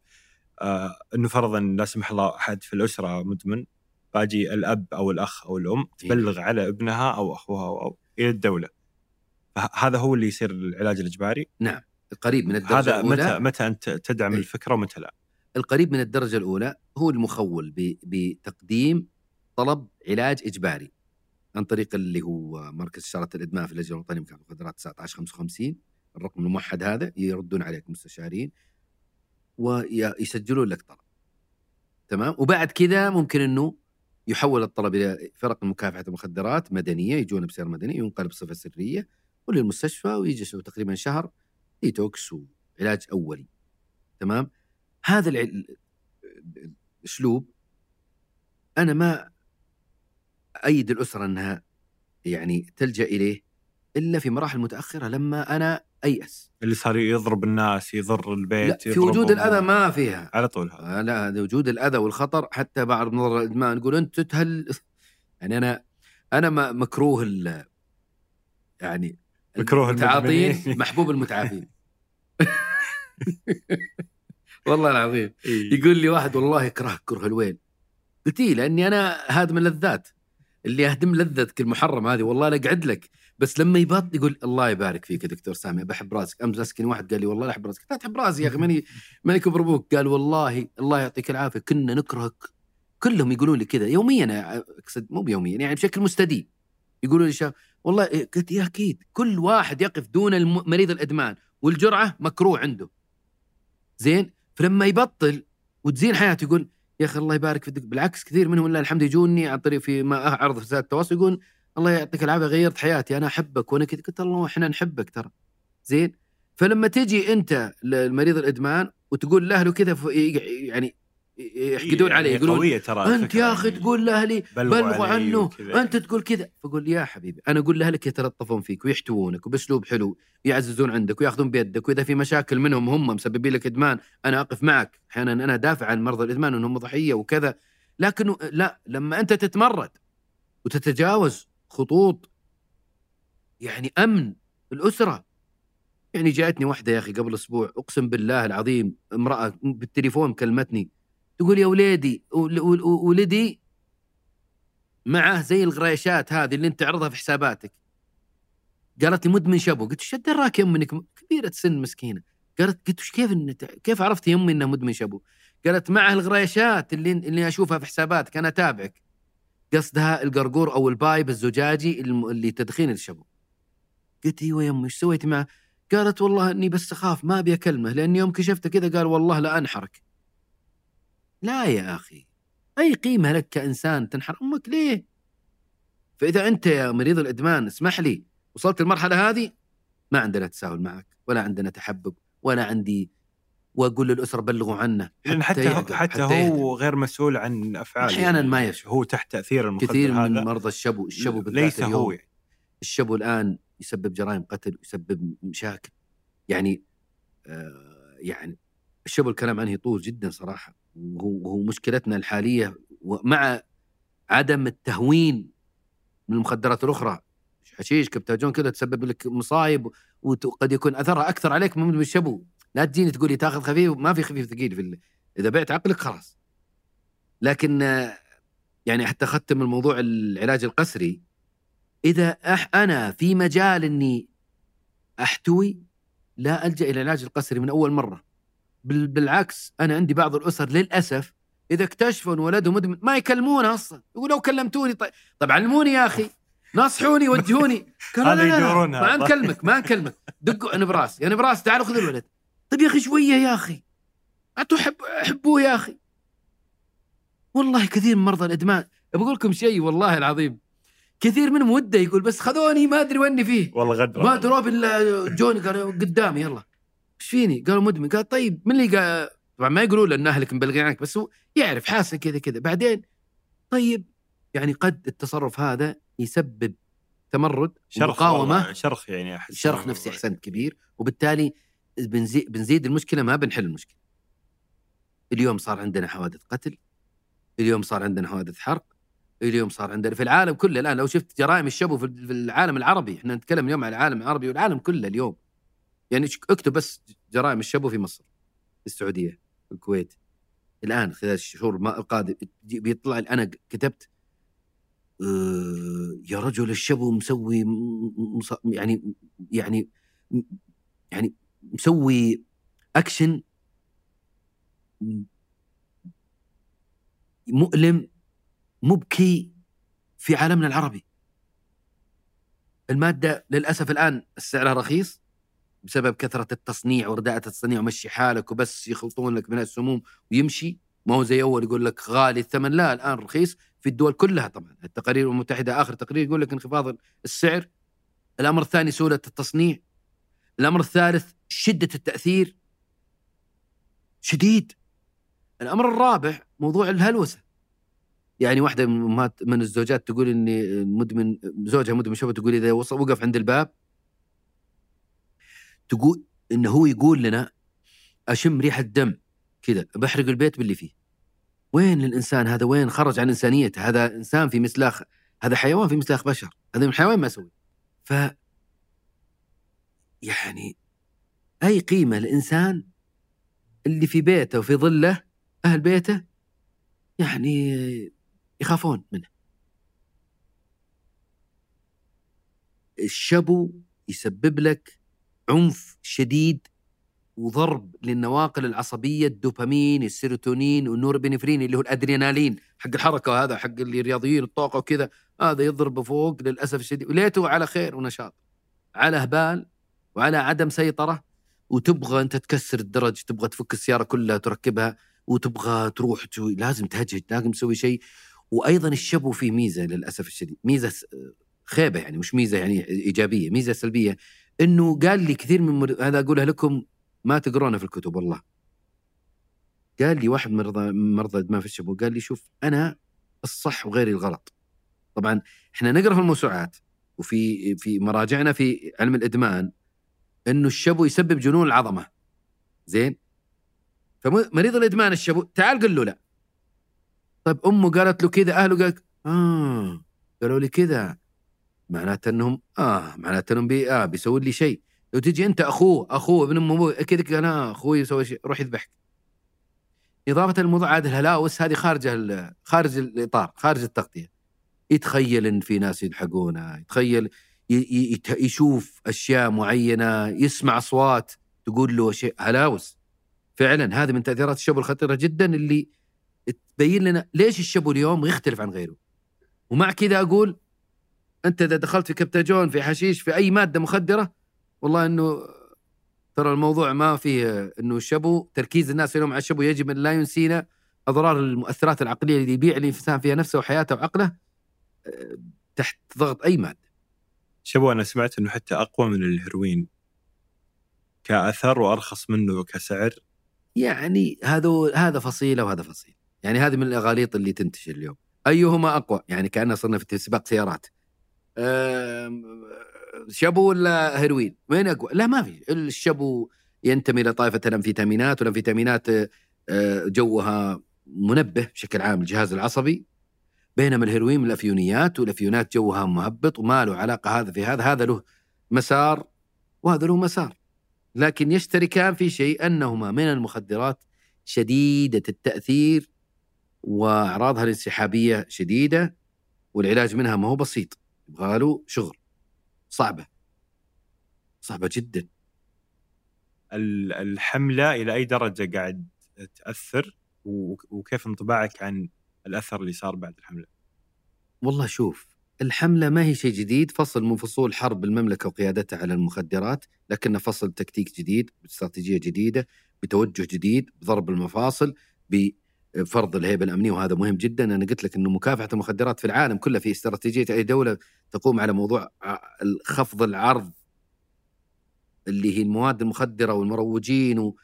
آه إنه فرضا لا سمح الله أحد في الأسرة مدمن باجي الأب أو الأخ أو الأم تبلغ على ابنها أو أخوها أو, أو إلى الدولة. فهذا هو اللي يصير العلاج الإجباري. نعم القريب من الدرجة هذا الأولى. متى متى أنت تدعم إيه. الفكرة ومتى لا؟ القريب من الدرجة الأولى هو المخول ب- بتقديم طلب علاج إجباري عن طريق اللي هو مركز اشاره الإدمان في اللجنة الوطنية لمكافحة المخدرات 1955 الرقم الموحد هذا يردون عليك المستشارين ويسجلون لك طلب. تمام؟ وبعد كذا ممكن إنه يحول الطلب إلى فرق مكافحه المخدرات مدنية يجون بسير مدني ينقل بصفة سرية. وللمستشفى ويجلسوا تقريبا شهر ديتوكس وعلاج أولي. تمام؟ هذا الأسلوب أنا ما أيد الأسرة إنها يعني تلجأ إليه إلا في مراحل متأخرة لما أنا أيأس. اللي صار يضرب الناس يضر البيت لا في وجود. الأذى ما فيها. على طول هذا. لا هذا وجود الأذى والخطر حتى بعض نظر الأدمان يقول أنت تهل. يعني أنا أنا ما- مكروه يعني مكروه المتعاطين. محبوب المتعافين والله العظيم. إيه. يقول لي واحد والله يكرهك كره الويل قلت لي لأني أنا هادم اللذات. اللي اهدم لذتك المحرمه هذه والله لا أقعد لك. بس لما يبط يقول الله يبارك فيك يا دكتور سامي بحب راسك. أمس مسكني واحد قال لي والله لا أحب راسك. لا تحب راسي يا أخي ماني ماني كبر أبوك. قال والله الله يعطيك العافية كنا نكرهك. كلهم يقولون لي كذا يوميا أقصد مو بيوميا يعني بشكل مستديم. يقولوا لي شاف والله إيه، قلت يا أكيد كل واحد يقف دون مريض الإدمان والجرعة مكروه عنده. زين؟ فلما يبطل وتزين حياته يقول يا أخي الله يبارك في الدك بالعكس كثير منهم لله الحمد يجوني عن طريق في ما اعرض في وسائل التواصل يقول الله يعطيك العافية غيرت حياتي أنا أحبك. وأنا كذا قلت الله إحنا نحبك ترى. زين؟ فلما تجي أنت للمريض الإدمان وتقول لأهله كذا يعني يحقدون عليه يعني يقولون ترى أنت يا أخي يعني. تقول لأهلي بلغوا علي عنه. أنت تقول كذا فقول يا حبيبي أنا أقول لأهلك يتلطفون فيك ويحتوونك وبأسلوب حلو يعززون عندك ويأخذون بيدك وإذا في مشاكل منهم هم مسببين لك إدمان أنا أقف معك أحيانا أنا دافع عن مرضى الإدمان إنهم ضحية وكذا لكن لا لما أنت تتمرد وتتجاوز خطوط يعني أمن الأسرة يعني جاءتني واحدة يا أخي قبل أسبوع أقسم بالله العظيم امرأة بالتليفون كلمتني تقول يا وليدي ول- ول- ولدي معه زي الغريشات هذه اللي انت تعرضها في حساباتك. قالت لي مدمن شابو قلت إيش دراك م- كبيرة سن مسكينة. قالت قلت وش كيف كيف عرفت يا أمي إنه مدمن شابو قالت معه الغريشات اللي اللي أشوفها في حساباتك أنا أتابعك. قصدها القرقور أو ال pipe الزجاجي اللي تدخين الشابو قلت إيوه يا أمي إيش سويتي معه؟ قالت والله إني بس أخاف ما أبي أكلمه لأن يوم كشفته كذا قال والله لا أنحرك. لا يا أخي أي قيمة لك كإنسان تنحر أمك ليه؟ فإذا أنت يا مريض الإدمان اسمح لي وصلت المرحلة هذه ما عندنا تساهل معك ولا عندنا تحبب ولا عندي وأقول للأسرة بلغوا عنه لأن حتى حتى, يهدى. هو غير مسؤول عن أفعاله أحياناً ما يشعر. هو تحت تأثير المخدر كثير من هذا مرضى الشبو الشبو بالذات ليس اليوم هو يعني. الشبو الآن يسبب جرائم قتل يسبب مشاكل يعني آه يعني الشبو الكلام عنه يطول جدا صراحة وهو, مشكلتنا الحالية ومع عدم التهوين من المخدرات الأخرى. حشيش كبتاجون كذا تسبب لك مصايب وقد يكون أثرها أكثر عليك من الشبو. لا تجيني تقول لي تاخذ خفيف ما في خفيف ثقيل في ال... إذا بعت عقلك خلاص. لكن يعني حتى أختم الموضوع العلاج القسري إذا أح أنا في مجال إني أحتوي لا ألجأ إلى العلاج القسري من أول مرة. بالعكس أنا عندي بعض الأسر للأسف إذا اكتشفوا إن ولدهم مدمن ما يكلمونه أصلا. يقول لو كلمتوني طيب طب علموني يا أخي نصحوني وجهوني. قالوا لا لا لا. ما نكلمك ما نكلمك. دقوا أنا براس أنا براس تعالوا خذوا الولد. طيب يا أخي شوية يا أخي. أنتوا حب حبوه يا أخي. والله كثير من مرضى الإدمان. بقول لكم شيء والله العظيم. كثير منهم وده يقول بس خذوني ما أدري وإني فيه. والله غدر ما دروب الا جوني قالوا قدامي يلا. إيش فيني؟ قالوا مدمن. قال طيب من اللي قال طبعا ما يقولوا له ان أهلك مبلغين عنك بس هو يعرف حاسس كذا كذا. بعدين طيب يعني قد التصرف هذا يسبب تمرد شرخ ومقاومة. والله، شرخ يعني أحس شرخ نفسي احسنت كبير. وبالتالي بنزيد بنزيد المشكلة ما بنحل المشكلة. اليوم صار عندنا حوادث قتل. اليوم صار عندنا حوادث حرق. اليوم صار عندنا في العالم كله الآن لو شفت جرائم الشبو في في العالم العربي إحنا نتكلم اليوم عن العالم العربي والعالم كله اليوم. يعني اكتب بس جرائم الشبو في مصر في السعودية في الكويت. الآن خلال الشهور القادمه بيطلع أنا كتبت آه، يا رجل الشبو مسوي يعني يعني يعني مسوي أكشن مؤلم مبكي في عالمنا العربي. المادة للأسف الآن سعرها رخيص. بسبب كثرة التصنيع ورداءة التصنيع ومشي حالك وبس يخلطون لك من السموم ويمشي. ما هو زي أول يقول لك غالي الثمن لا الآن رخيص في الدول كلها طبعا. التقارير المتحدة آخر تقرير يقول لك انخفاض السعر. الأمر الثاني سهولة التصنيع. الأمر الثالث شدة التأثير. شديد. الأمر الرابع موضوع الهلوسة. يعني واحدة من من الزوجات تقول إني مدمن زوجها مدمن شوفة تقول وصل وقف عند الباب تقول إنه هو يقول لنا أشم ريحة دم كذا بحرق البيت باللي فيه. وين الإنسان هذا؟ وين خرج عن إنسانيته؟ هذا إنسان في مسلاخ هذا حيوان في مسلاخ بشر هذا من حيوان ما يسوي ف يعني أي قيمة الإنسان اللي في بيته وفي ظله أهل بيته يعني يخافون منه. الشبو يسبب لك عنف شديد وضرب للنواقل العصبية الدوبامين السيروتونين والنوربينفرين اللي هو الأدرينالين حق الحركة هذا حق اللي رياضيين الطاقة وكذا. هذا يضرب فوق للأسف الشديد. وليته على خير ونشاط. على هبال وعلى عدم سيطرة. وتبغى أنت تكسر الدرج تبغى تفك السيارة كلها تركبها وتبغى تروح لازم تهجج لازم تسوي شيء. وأيضا الشبو فيه ميزة للأسف الشديد. ميزة خيبة يعني مش ميزة يعني إيجابية ميزة سلبية. إنه قال لي كثير من مر... هذا أقولها لكم ما تقرونه في الكتب والله. قال لي واحد مرضى مرضى الادمان في الشبو قال لي شوف أنا الصح وغيري الغلط. طبعا إحنا نقرأ في الموسوعات وفي في مراجعنا في علم الإدمان إنه الشبو يسبب جنون العظمة. زين؟ فمريض الإدمان الشبو تعال قل له لا. طيب أمه قالت له كذا أهله قال آه قالوا لي كذا. معناته انهم آه معناته انهم بي آه بيسوي لي شيء. لو تجي انت أخوه أخوه ابن كذا قال أنا أخوي يسوي شيء روح يذبحك. إضافة للموضوع عاد الهلاوس هذه خارج ال- خارج الإطار خارج التغطية. يتخيل إن في ناس يلحقونه يتخيل يشوف أشياء معينة يسمع أصوات تقول له شيء. هلاوس. فعلا هذه من تأثيرات الشبو الخطيرة جدا اللي تبين لنا ليش الشبو اليوم يختلف عن غيره. ومع كذا أقول أنت إذا دخلت في كبتاجون في حشيش في أي مادة مخدرة والله إنه ترى الموضوع ما فيه إنه الشبو تركيز الناس اليوم على الشبو يجب أن لا ينسينا أضرار المؤثرات العقلية اللي يبيع الانسان فيها نفسه وحياته وعقله آه، تحت ضغط أي مادة. شبو أنا سمعت إنه حتى أقوى من الهيروين. كأثر وأرخص منه كسعر يعني هذا هذا فصيلة وهذا فصيل يعني هذه من الأغاليط اللي تنتشر اليوم. أيهما أقوى؟ يعني كأننا صرنا في سباق سيارات. شبو ولا هيروين؟ وين أقوى؟ لا ما في. الشبو ينتمي إلى طائفة الأمفيتامينات والأمفيتامينات أه، جوها منبه بشكل عام الجهاز العصبي. بينما الهيروين من الأفيونيات والأفيونيات جوها مهبط وما له علاقة هذا في هذا. هذا له مسار وهذا له مسار. لكن يشتركان في شيء أنهما من المخدرات شديدة التأثير وأعراضها الانسحابية شديدة والعلاج منها ما هو بسيط. يبغى له شغل. صعبة. صعبة جدا. ال- الحملة إلى أي درجة قاعد تأثر؟ وكيف انطباعك عن الأثر اللي صار بعد الحملة؟ والله شوف الحملة ما هي شيء جديد فصل من فصول حرب المملكة وقيادتها على المخدرات لكنه فصل تكتيك جديد باستراتيجية جديدة بتوجه جديد بضرب المفاصل بفرض الهيبة الأمنية وهذا مهم جدا. أنا قلت لك أنه مكافحة المخدرات في العالم كلها في استراتيجية أي دولة تقوم على موضوع ع- خفض العرض اللي هي المواد المخدرة والمروجين و...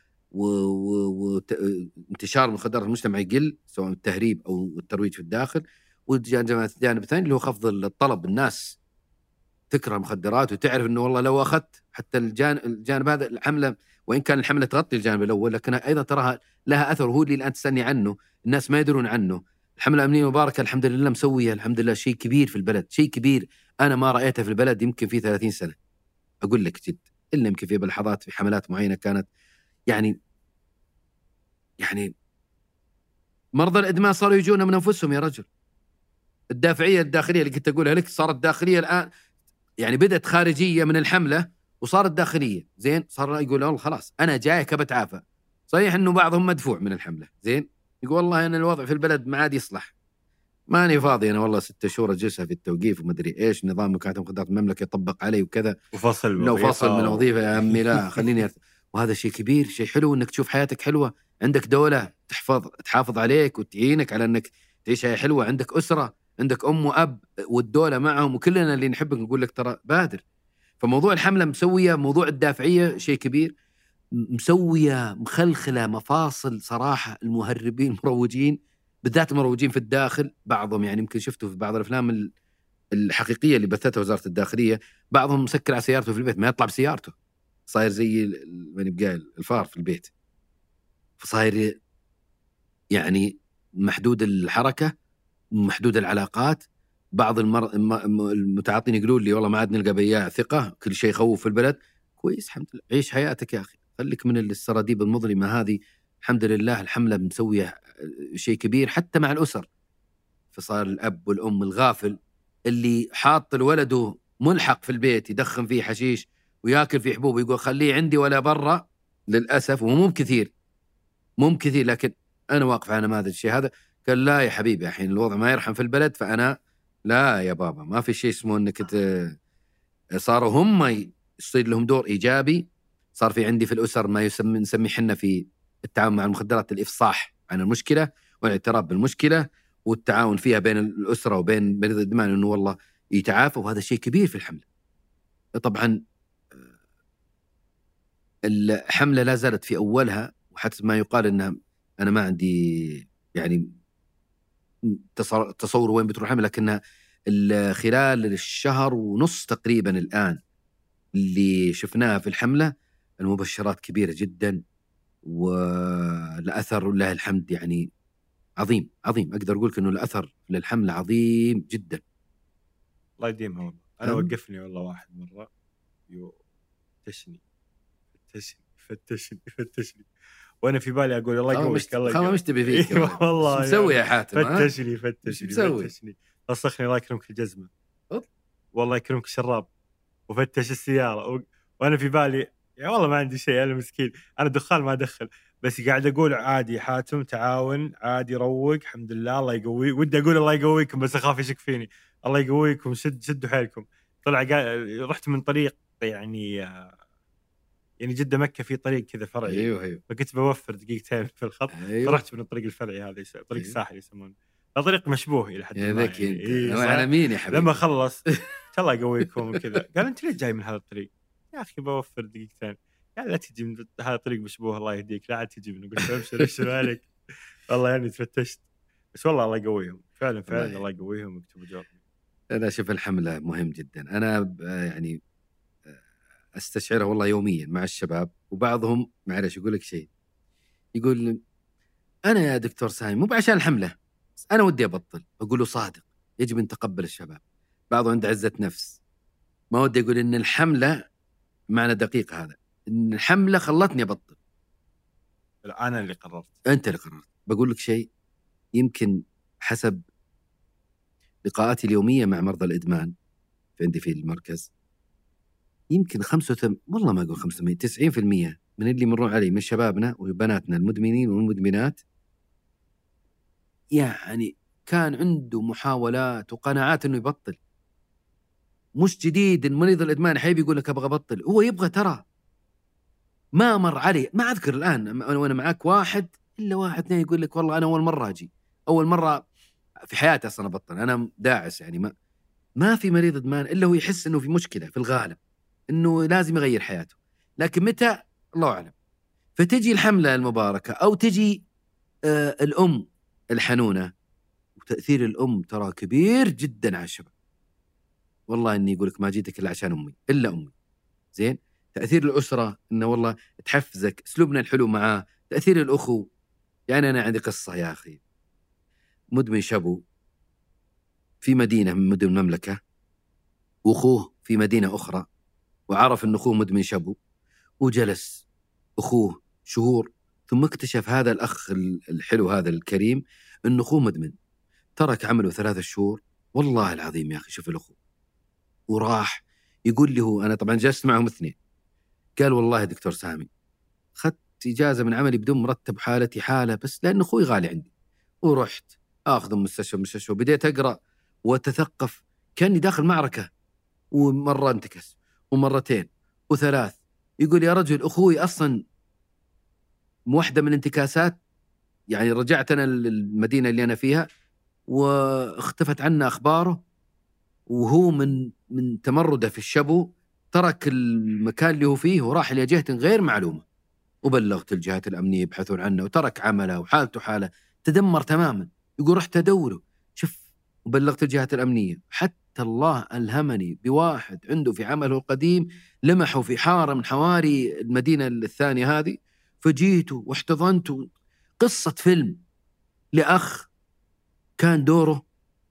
وانتشار المخدرات في المجتمع يقل سواء التهريب أو الترويج في الداخل. والجانب الجانب الثاني اللي هو خفض الطلب. الناس تكره المخدرات وتعرف إنه والله لو أخذت حتى الجانب, الجانب هذا الحملة وإن كان الحمله تغطي الجانب الأول لكنها أيضا تراها لها أثر وهو اللي الآن تستني عنه. الناس ما يدرون عنه. الحملة الأمنية المباركه الحمد لله مسوية الحمد لله شيء كبير في البلد شيء كبير أنا ما رأيته في البلد يمكن في 30 سنة. أقول لك جد إلا يمكن في بلحظات في حملات معينة كانت يعني يعني مرضى الإدمان صاروا يجون من أنفسهم يا رجل. الدافعية الداخلية اللي كنت أقولها لك صارت داخلية الآن يعني بدأت خارجية من الحملة وصارت داخلية. زين؟ صار يقول والله خلاص أنا جايك بتعافى صحيح إنه بعضهم مدفوع من الحملة. زين؟ يقول والله أنا الوضع في البلد ما عاد يصلح. ماني فاضي أنا والله ستة شهور أجلسها في التوقيف ومدري إيش نظام مكاتب مخدرات المملكة يطبق علي وكذا. وفصل لو فصل من و- الوظيفة يا عمي لا خليني أرت... وهذا شيء كبير شيء حلو إنك تشوف حياتك حلوة. عندك دولة تحفظ تحافظ عليك وتعينك على إنك تعيش حياة حلوة. عندك أسرة عندك أم وأب والدولة معهم وكلنا اللي نحبك نقول لك ترى بادر. فموضوع الحملة مسوية موضوع الدافعية شيء كبير. مسوية مخلخلة مفاصل صراحة المهربين المروجين بالذات المروجين في الداخل. بعضهم يعني يمكن شفته في بعض الأفلام ال- الحقيقية اللي بثتها وزارة الداخلية. بعضهم مسكر على سيارته في البيت ما يطلع بسيارته. صاير زي ماني بقايل الفار في البيت. فصاير يعني محدود الحركة محدود العلاقات. بعض المر... الم- المتعاطين يقولون لي والله ما عاد نلقى بياع ثقة كل شيء يخوف في البلد. كويس الحمد لله. عيش حياتك يا أخي. خليك من السراديب المظلمة هذه. الحمد لله الحملة مسوية شيء كبير حتى مع الأسر. فصار الأب والأم الغافل اللي حاط لولده ملحق في البيت يدخن فيه حشيش وياكل فيه حبوب ويقول خليه عندي ولا برا للأسف ومو بكثير. مو بكثير لكن أنا واقف على نماذج الشيء هذا. قال لا يا حبيبي الحين الوضع ما يرحم في البلد فأنا لا يا بابا ما في شيء اسمه إنك. صاروا هم يصير لهم دور إيجابي صار في عندي في الأسر ما يسمى نسميه حنا في التعامل مع المخدرات الإفصاح عن المشكلة والاعتراف بالمشكلة والتعاون فيها بين الأسرة وبين مريض الادمان إنه والله يتعافى وهذا شيء كبير في الحملة. طبعا الحملة لا زالت في أولها وحتى ما يقال إنها أنا ما عندي يعني تصور وين بتروح لكنها ال- خلال الشهر ونص تقريبا الآن اللي شفناها في الحملة المبشرات كبيرة جدا والأثر لله الحمد يعني عظيم عظيم. أقدر أقول لك إنه الأثر للحملة عظيم جدا. الله يديمها والله. أنا أم. وقفني والله واحد مرة. يفتشني فتشني فتشني فتشني. وأنا في بالي أقول الله يقويك الله يقويك مش تبي فيك. إيه والله مسوي يا حاتم؟ فتشني فتشني؟ فتشني. وسخني الله يكرمك الجزمة. والله يكرمك الشراب وفتش السيارة. و... وأنا في بالي يا والله ما عندي شيء أنا مسكين. أنا دخان ما ادخل بس قاعد أقول عادي حاتم تعاون عادي روق الحمد لله الله يقوي. ودي أقول الله يقويكم بس أخاف يشك فيني. الله يقويكم شد شدوا حيلكم. طلع قا... رحت من طريق يعني آه، يعني جده مكة في طريق كذا فرعي. أيوه أيوه. فكنت بوفر دقيقتين في الخط. أيوه. فرحت من الطريق الفرعي هذا طريق أيوه. الساحل يسمونه. طريق مشبوه إلى حد يا ما ذكي يعني. أنت. إيه،؟ على مين يا حبيبي؟ لما خلص. الله يقويكم وكذا. قال أنت ليش جاي من هذا الطريق؟ يا أخي بوفر دقيقتين. قال لا تجي من هذا الطريق مشبوه الله يهديك. لا عاد تجي منه. قلت أبشر ابشر عليك والله يعني تفتشت. بس والله الله يقويهم. فعلا فعلا الله يقويهم ويكتبوا جواب أنا أشوف الحملة مهم جدا. أنا يعني أستشعرها والله يوميا مع الشباب وبعضهم معلش يقول لك شيء. يقول أنا يا دكتور سامي مو بعشان الحملة أنا ودي أبطل. أقول له صادق يجب أن نتقبل الشباب. بعضهم عنده عزة نفس. ما ودي أقول إن الحمله معنى دقيق هذا إن الحملة خلتني أبطل. أنا اللي قررت. أنت اللي قررت. بقول لك شيء يمكن حسب لقاءاتي اليومية مع مرضى الإدمان في عندي في المركز يمكن 85 والله ما أقول 85 90% من اللي يمرون علي من شبابنا وبناتنا المدمنين والمدمنات. يعني كان عنده محاولات وقناعات إنه يبطل. مش جديد المريض الإدمان حيبي يقول لك أبغى أبطل هو يبغى ترى. ما مر علي ما أذكر الآن أنا وأنا معك واحد إلا واحد اثنين يقول لك والله أنا أول مرة أجي. أول مرة في حياتي أصلا أبطل أنا داعس يعني ما ما في مريض إدمان إلا هو يحس إنه في مشكلة في الغالب. إنه لازم يغير حياته. لكن متى؟ الله أعلم. فتجي الحملة المباركة أو تجي آه الأم الحنونة. وتأثير الأم ترى كبير جدا على الشباب. والله إني يقول لك ما جيتك إلا عشان أمي إلا أمي. زين؟ تأثير الأسرة إنه والله تحفزك أسلوبنا الحلو معاه تأثير الأخو. يعني أنا عندي قصة يا أخي. مدمن شابو في مدينة من مدن المملكة وأخوه في مدينة أخرى. وعرف إن أخوه مدمن شابو وجلس أخوه شهور ثم اكتشف هذا الأخ الحلو هذا الكريم انه أخوه مدمن. ترك عمله ثلاثة شهور. والله العظيم يا أخي شوف الأخو. وراح يقول لي هو أنا طبعا جلست معهم اثنين. قال والله يا دكتور سامي اخذت إجازة من عملي بدون مرتب حالتي حالة بس لأن أخوي غالي عندي. ورحت أخذ من مستشفى مستشفى وبديت أقرأ وأتثقف كأني داخل معركة. ومرة انتكس. ومرتين وثلاث. يقول يا رجل أخوي أصلا واحدة من الانتكاسات؟ يعني رجعت أنا للمدينة اللي أنا فيها واختفت عنا أخباره وهو من من تمرده في الشبو ترك المكان اللي هو فيه وراح إلى جهة غير معلومة. وبلغت الجهات الأمنية يبحثون عنه وترك عمله وحالته حاله تدمر تماما. يقول رحت أدوره. شوف وبلغت الجهات الأمنية. حتى الله ألهمني بواحد عنده في عمله القديم لمحه في حارة من حواري المدينة الثانية هذه فجيته واحتضنته. قصة فيلم لأخ كان دوره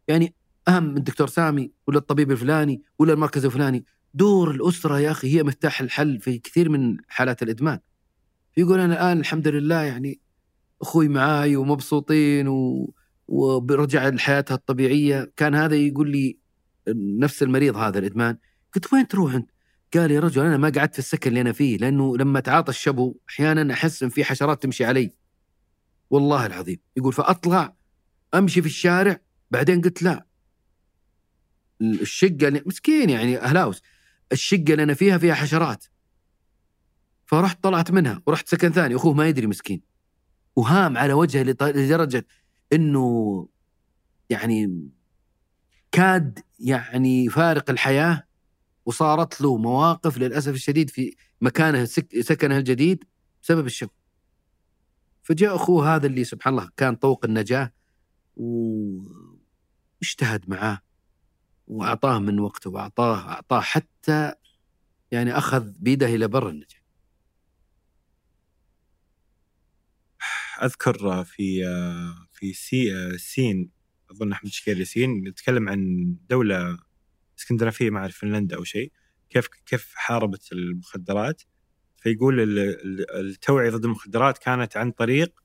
يعني أهم من الدكتور سامي ولا الطبيب الفلاني ولا المركز الفلاني. دور الأسرة يا أخي هي مفتاح الحل في كثير من حالات الإدمان. يقول أنا الآن الحمد لله يعني أخوي معاي ومبسوطين و... ورجع لحياتها الطبيعية. كان هذا يقول لي نفس المريض هذا الإدمان قلت وين تروح أنت؟ قال يا رجل أنا ما قعدت في السكن اللي أنا فيه لأنه لما تعاطى الشبو أحيانا أحس إن في حشرات تمشي علي. والله العظيم. يقول فأطلع أمشي في الشارع بعدين قلت لا. الشقة اللي مسكين يعني اهلاوس الشقة اللي أنا فيها فيها حشرات. فرحت طلعت منها ورحت سكن ثاني أخوه ما يدري مسكين. وهام على وجهه لدرجة إنه يعني كاد يعني فارق الحياة وصارت له مواقف للأسف الشديد في مكانه سكنه الجديد بسبب الشب فجاء أخوه هذا اللي سبحان الله كان طوق النجاة واجتهد معاه وأعطاه من وقته وأعطاه أعطاه حتى يعني أخذ بيده إلى بر النجاة. أذكر في في سي سين أظن احمد شكير ياسين يتكلم عن دولة إسكندنافية اعرف فنلندا أو شيء. كيف كيف حاربت المخدرات؟ فيقول التوعية ضد المخدرات كانت عن طريق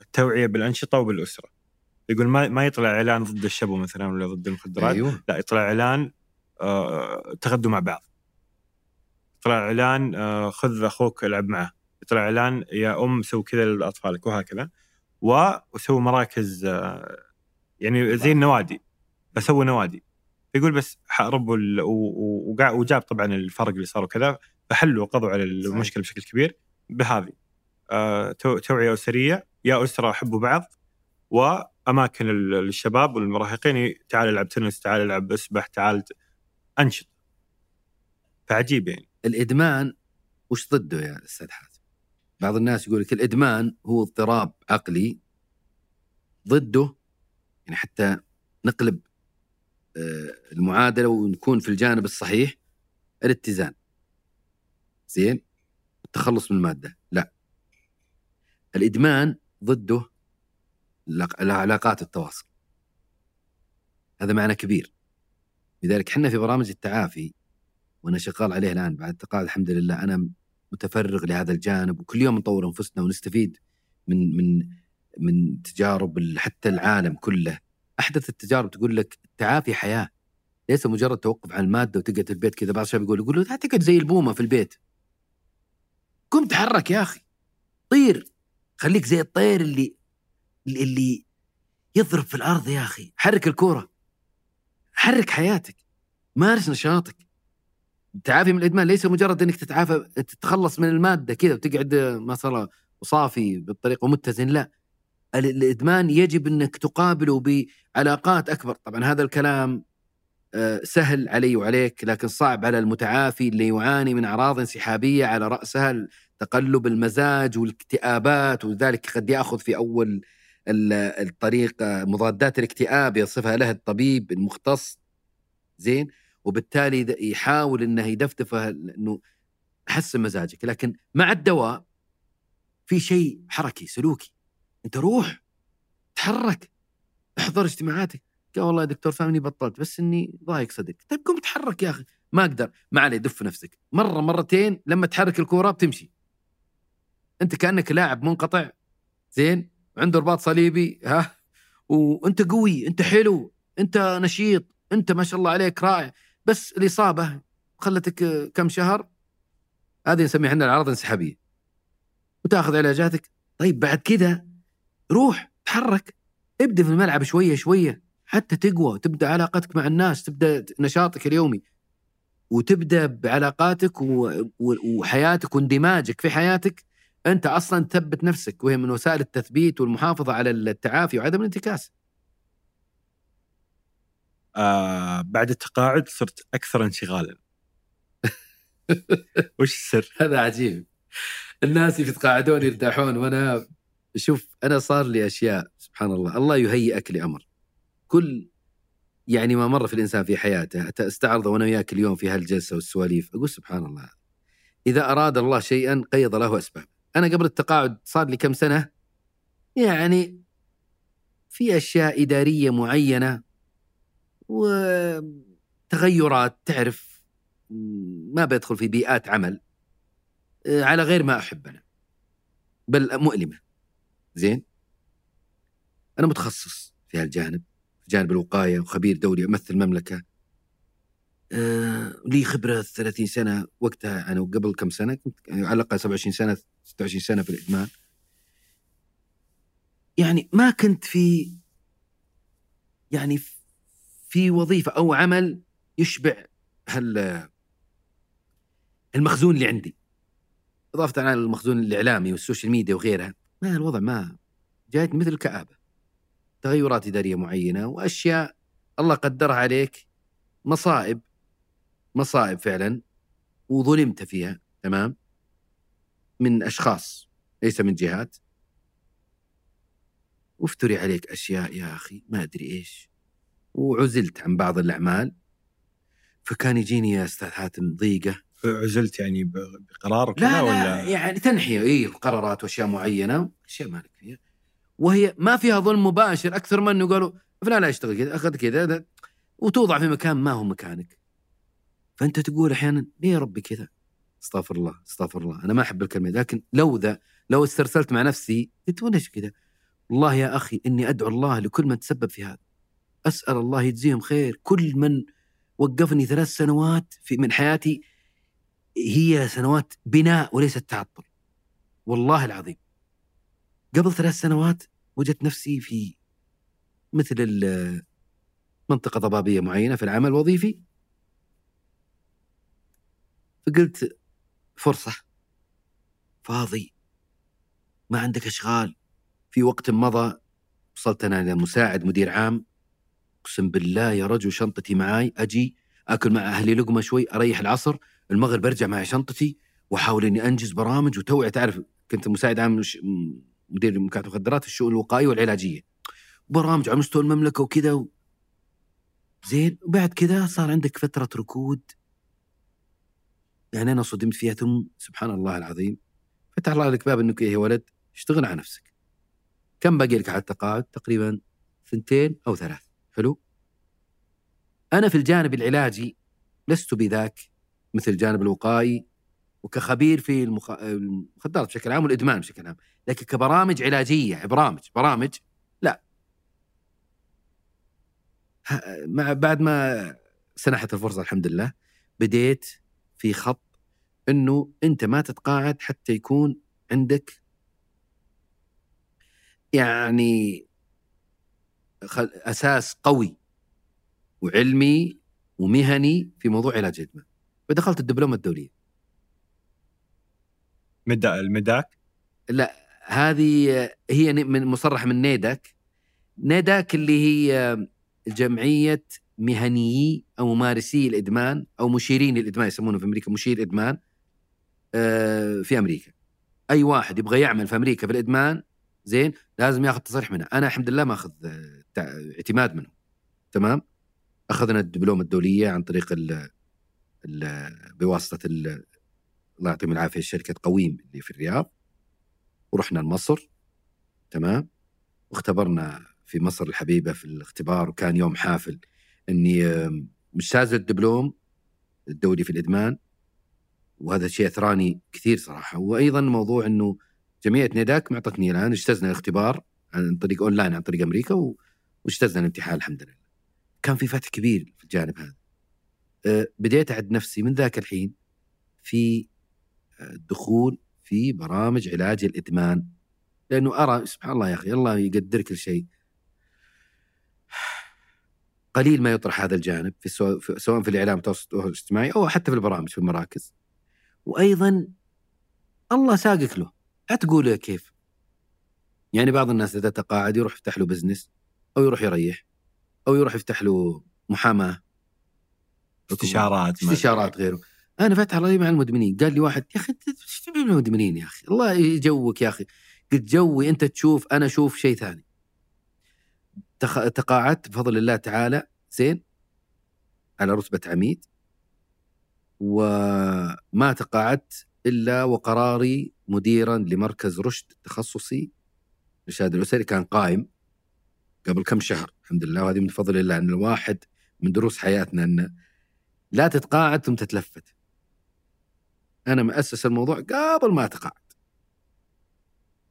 التوعية بالأنشطة وبالأسرة. يقول ما ما يطلع إعلان ضد الشبو مثلا ولا ضد المخدرات؟ أيوه. لا يطلع إعلان آه تغدوا مع بعض. يطلع إعلان آه خذ أخوك العب معه. يطلع إعلان يا أم سوي كذا لاطفالك وهكذا. وسووا مراكز آه يعني زي النوادي بسوي نوادي. يقول بس ربوا وجاب طبعا الفرق اللي صار وكذا فحلوا وقضوا على المشكلة بشكل كبير بهذه. آه توعية أسرية يا أسرة حبوا بعض وأماكن للشباب والمراهقين تعال العب تنس تعال العب أسبح تعال انشط فعجيب يعني. الإدمان وش ضده يا أستاذ حاتم؟ بعض الناس يقول لك الإدمان هو اضطراب عقلي ضده يعني حتى نقلب آه، المعادلة ونكون في الجانب الصحيح الاتزان. زين؟ التخلص من المادة. لا. الإدمان ضده العلاقات التواصل. هذا معنى كبير. لذلك إحنا في برامج التعافي وأنا شغال عليه الآن بعد تقاعد الحمد لله أنا متفرغ لهذا الجانب وكل يوم نطور أنفسنا ونستفيد من من من تجارب حتى العالم كله. أحدث التجارب تقول لك التعافي حياة. ليس مجرد توقف عن المادة وتقعد في البيت كذا بعض الشباب يقول يقول له تقعد زي البومة في البيت. قم تحرك يا أخي. طير. خليك زي الطير اللي اللي يضرب في الأرض يا أخي. حرك الكورة. حرك حياتك. مارس نشاطك. التعافي من الإدمان. ليس مجرد إنك تتعافى تتخلص من المادة كذا وتقعد مثلا وصافي بالطريقة ومتزن. لا. الإدمان يجب أنك تقابله بعلاقات أكبر. طبعا هذا الكلام آه، سهل علي وعليك لكن صعب على المتعافي اللي يعاني من أعراض انسحابية على رأسها تقلب المزاج والإكتئابات وذلك قد يأخذ في أول الطريق مضادات الاكتئاب يصفها له الطبيب المختص. زين؟ وبالتالي يحاول إنه يدفدفه إنه حسن مزاجك. لكن مع الدواء في شيء حركي سلوكي. انت روح تحرك احضر اجتماعاتك. قال والله يا دكتور فاهمني بطلت بس اني ضايق صدري طيب قم تحرك يا أخي. ما أقدر. ما عليه دف نفسك. مرة مرتين لما تحرك الكورة بتمشي. أنت كأنك لاعب منقطع. زين؟ عنده رباط صليبي ها؟ وأنت قوي أنت حلو أنت نشيط أنت ما شاء الله عليك رائع. بس الاصابه خلتك كم شهر؟ هذه نسميها إحنا الاعراض الانسحابية. وتأخذ علاجاتك. طيب بعد كذا روح تحرك ابدأ في الملعب شوية شوية حتى تقوى تبدأ علاقتك مع الناس تبدأ نشاطك اليومي. وتبدأ بعلاقاتك وحياتك واندماجك في حياتك. أنت أصلا تثبت نفسك وهي من وسائل التثبيت والمحافظة على التعافي وعدم الانتكاس. آه بعد التقاعد صرت أكثر انشغالا. وش السر؟ هذا عجيب. الناس يتقاعدون يرتاحون وأنا شوف أنا صار لي أشياء سبحان الله الله يهيئك لأمر. كل يعني ما مر في الإنسان في حياته حتى استعرض وأنا وياك اليوم في هالجلسة والسواليف أقول سبحان الله إذا أراد الله شيئا قيض له أسباب. أنا قبل التقاعد صار لي كم سنة؟ يعني في أشياء إدارية معينة وتغيرات تعرف ما بدخل في بيئات عمل على غير ما احب أنا بل مؤلمة. زين؟ أنا متخصص في هالجانب في جانب الوقاية وخبير دولي أمثل المملكة. آه لي خبرة 30 سنة وقتها أنا قبل كم سنة كنت يعني على الأقل 27 سنة 26 سنة في الإدمان. يعني ما كنت في يعني في وظيفة أو عمل يشبع هال المخزون اللي عندي. إضافة على المخزون الإعلامي وال social media وغيرها. ما الوضع؟ ما جايت مثل الكآبة. تغيرات إدارية معينة وأشياء الله قدرها عليك مصائب مصائب فعلا وظلمت فيها تمام؟ من أشخاص ليس من جهات. وافتري عليك أشياء يا أخي ما أدري إيش. وعزلت عن بعض الأعمال. فكان يجيني يا أستاذ حاتم ضيقة. عزلت يعني بقرار لا لا ولا؟ يعني تنحية اي قرارات وأشياء معينة. أشياء مالك فيها. وهي ما فيها ظلم مباشر أكثر من إنه قالوا فلان لا يشتغل كذا أخذ كذا وتوضع في مكان ما هو مكانك. فأنت تقول أحيانا ليه يا ربي كذا؟ استغفر الله استغفر الله. أنا ما أحب الكلمة لكن لو ذا لو استرسلت مع نفسي قلت ليش كذا؟ والله يا أخي إني أدعو الله لكل من تسبب في هذا. أسأل الله يجزيهم خير. كل من وقفني ثلاث سنوات في من حياتي هي سنوات بناء وليست تعطل. والله العظيم. قبل ثلاث سنوات وجدت نفسي في مثل منطقة ضبابية معينة في العمل الوظيفي. فقلت فرصة فاضي. ما عندك أشغال. في وقت مضى وصلت أنا إلى مساعد مدير عام. أقسم بالله يا رجل شنطتي معاي. أجي أكل مع أهلي لقمة شوي أريح العصر. المغرب ارجع معي شنطتي واحاول إني أنجز برامج وتوعية. تعرف كنت مساعد عام مدير مكاتب مخدرات في الشؤون الوقائية والعلاجية. برامج على مستوى المملكة وكذا و... زين. وبعد كذا صار عندك فترة ركود. يعني أنا صدمت فيها ثم سبحان الله العظيم فتح الله لك باب إنك يا ولد اشتغل على نفسك. كم باقي لك على التقاعد؟ تقريبا ثنتين أو ثلاث. حلو؟ أنا في الجانب العلاجي لست بذاك مثل الجانب الوقائي وكخبير في المخ... المخدرات بشكل عام والإدمان بشكل عام، لكن كبرامج علاجية برامج برامج لا. مع بعد ما سنحت الفرصة الحمد لله بديت في خط إنه أنت ما تتقاعد حتى يكون عندك يعني أساس قوي وعلمي ومهني في موضوع علاج الإدمان. فدخلت الدبلومة الدولية. مدا المداك لا هذه هي من مصرح من نيدك نيدك اللي هي جمعية مهنيي أو ممارسي الإدمان أو مشيرين الإدمان يسمونه في أمريكا مشير إدمان آه، في أمريكا. أي واحد يبغى يعمل في أمريكا في الإدمان زين لازم ياخذ تصريح منها. أنا الحمد لله ما أخذ آه، اعتماد منهم تمام؟ أخذنا الدبلومة الدولية عن طريق ال الله يعطيهم العافية شركة قويم اللي في الرياض. ورحنا لمصر تمام؟ واختبرنا في مصر الحبيبة في الاختبار وكان يوم حافل. إني مجتاز الدبلوم الدولي في الإدمان. وهذا شيء أثراني كثير صراحة. وأيضا موضوع إنه جمعيه نيداك معطتني الآن اجتزنا الاختبار عن طريق أونلاين عن طريق أمريكا واجتزنا الامتحان الحمد لله. كان في فتح كبير في الجانب هذا. أه، بديت أعد نفسي من ذاك الحين في الدخول في برامج علاج الإدمان. لأنه أرى سبحان الله يا أخي الله يقدر كل شيء. قليل ما يطرح هذا الجانب في سواء في, الإعلام التواصل الاجتماعي أو حتى في البرامج في المراكز. وأيضا الله ساقك له. لا تقول كيف. يعني بعض الناس إذا تقاعد يروح يفتح له بزنس أو يروح يريح أو يروح يفتح له محاماة. استشارات استشارات غيره. أنا فاتح رأي مع المدمنين. قال لي واحد يا أخي أنت إيش تبي من المدمنين يا أخي؟ الله يجوك يا أخي. قلت جوي أنت تشوف أنا أشوف شيء ثاني. تخ... تقاعدت بفضل الله تعالى زين على رتبة عميد وما تقاعدت إلا وقراري مديرا لمركز رشد تخصصي الإرشاد الأسري كان قائم قبل كم شهر الحمد لله. وهذه من فضل الله أن الواحد من دروس حياتنا أن لا تتقاعد ثم تتلفت. أنا مؤسس الموضوع قبل ما أتقاعد.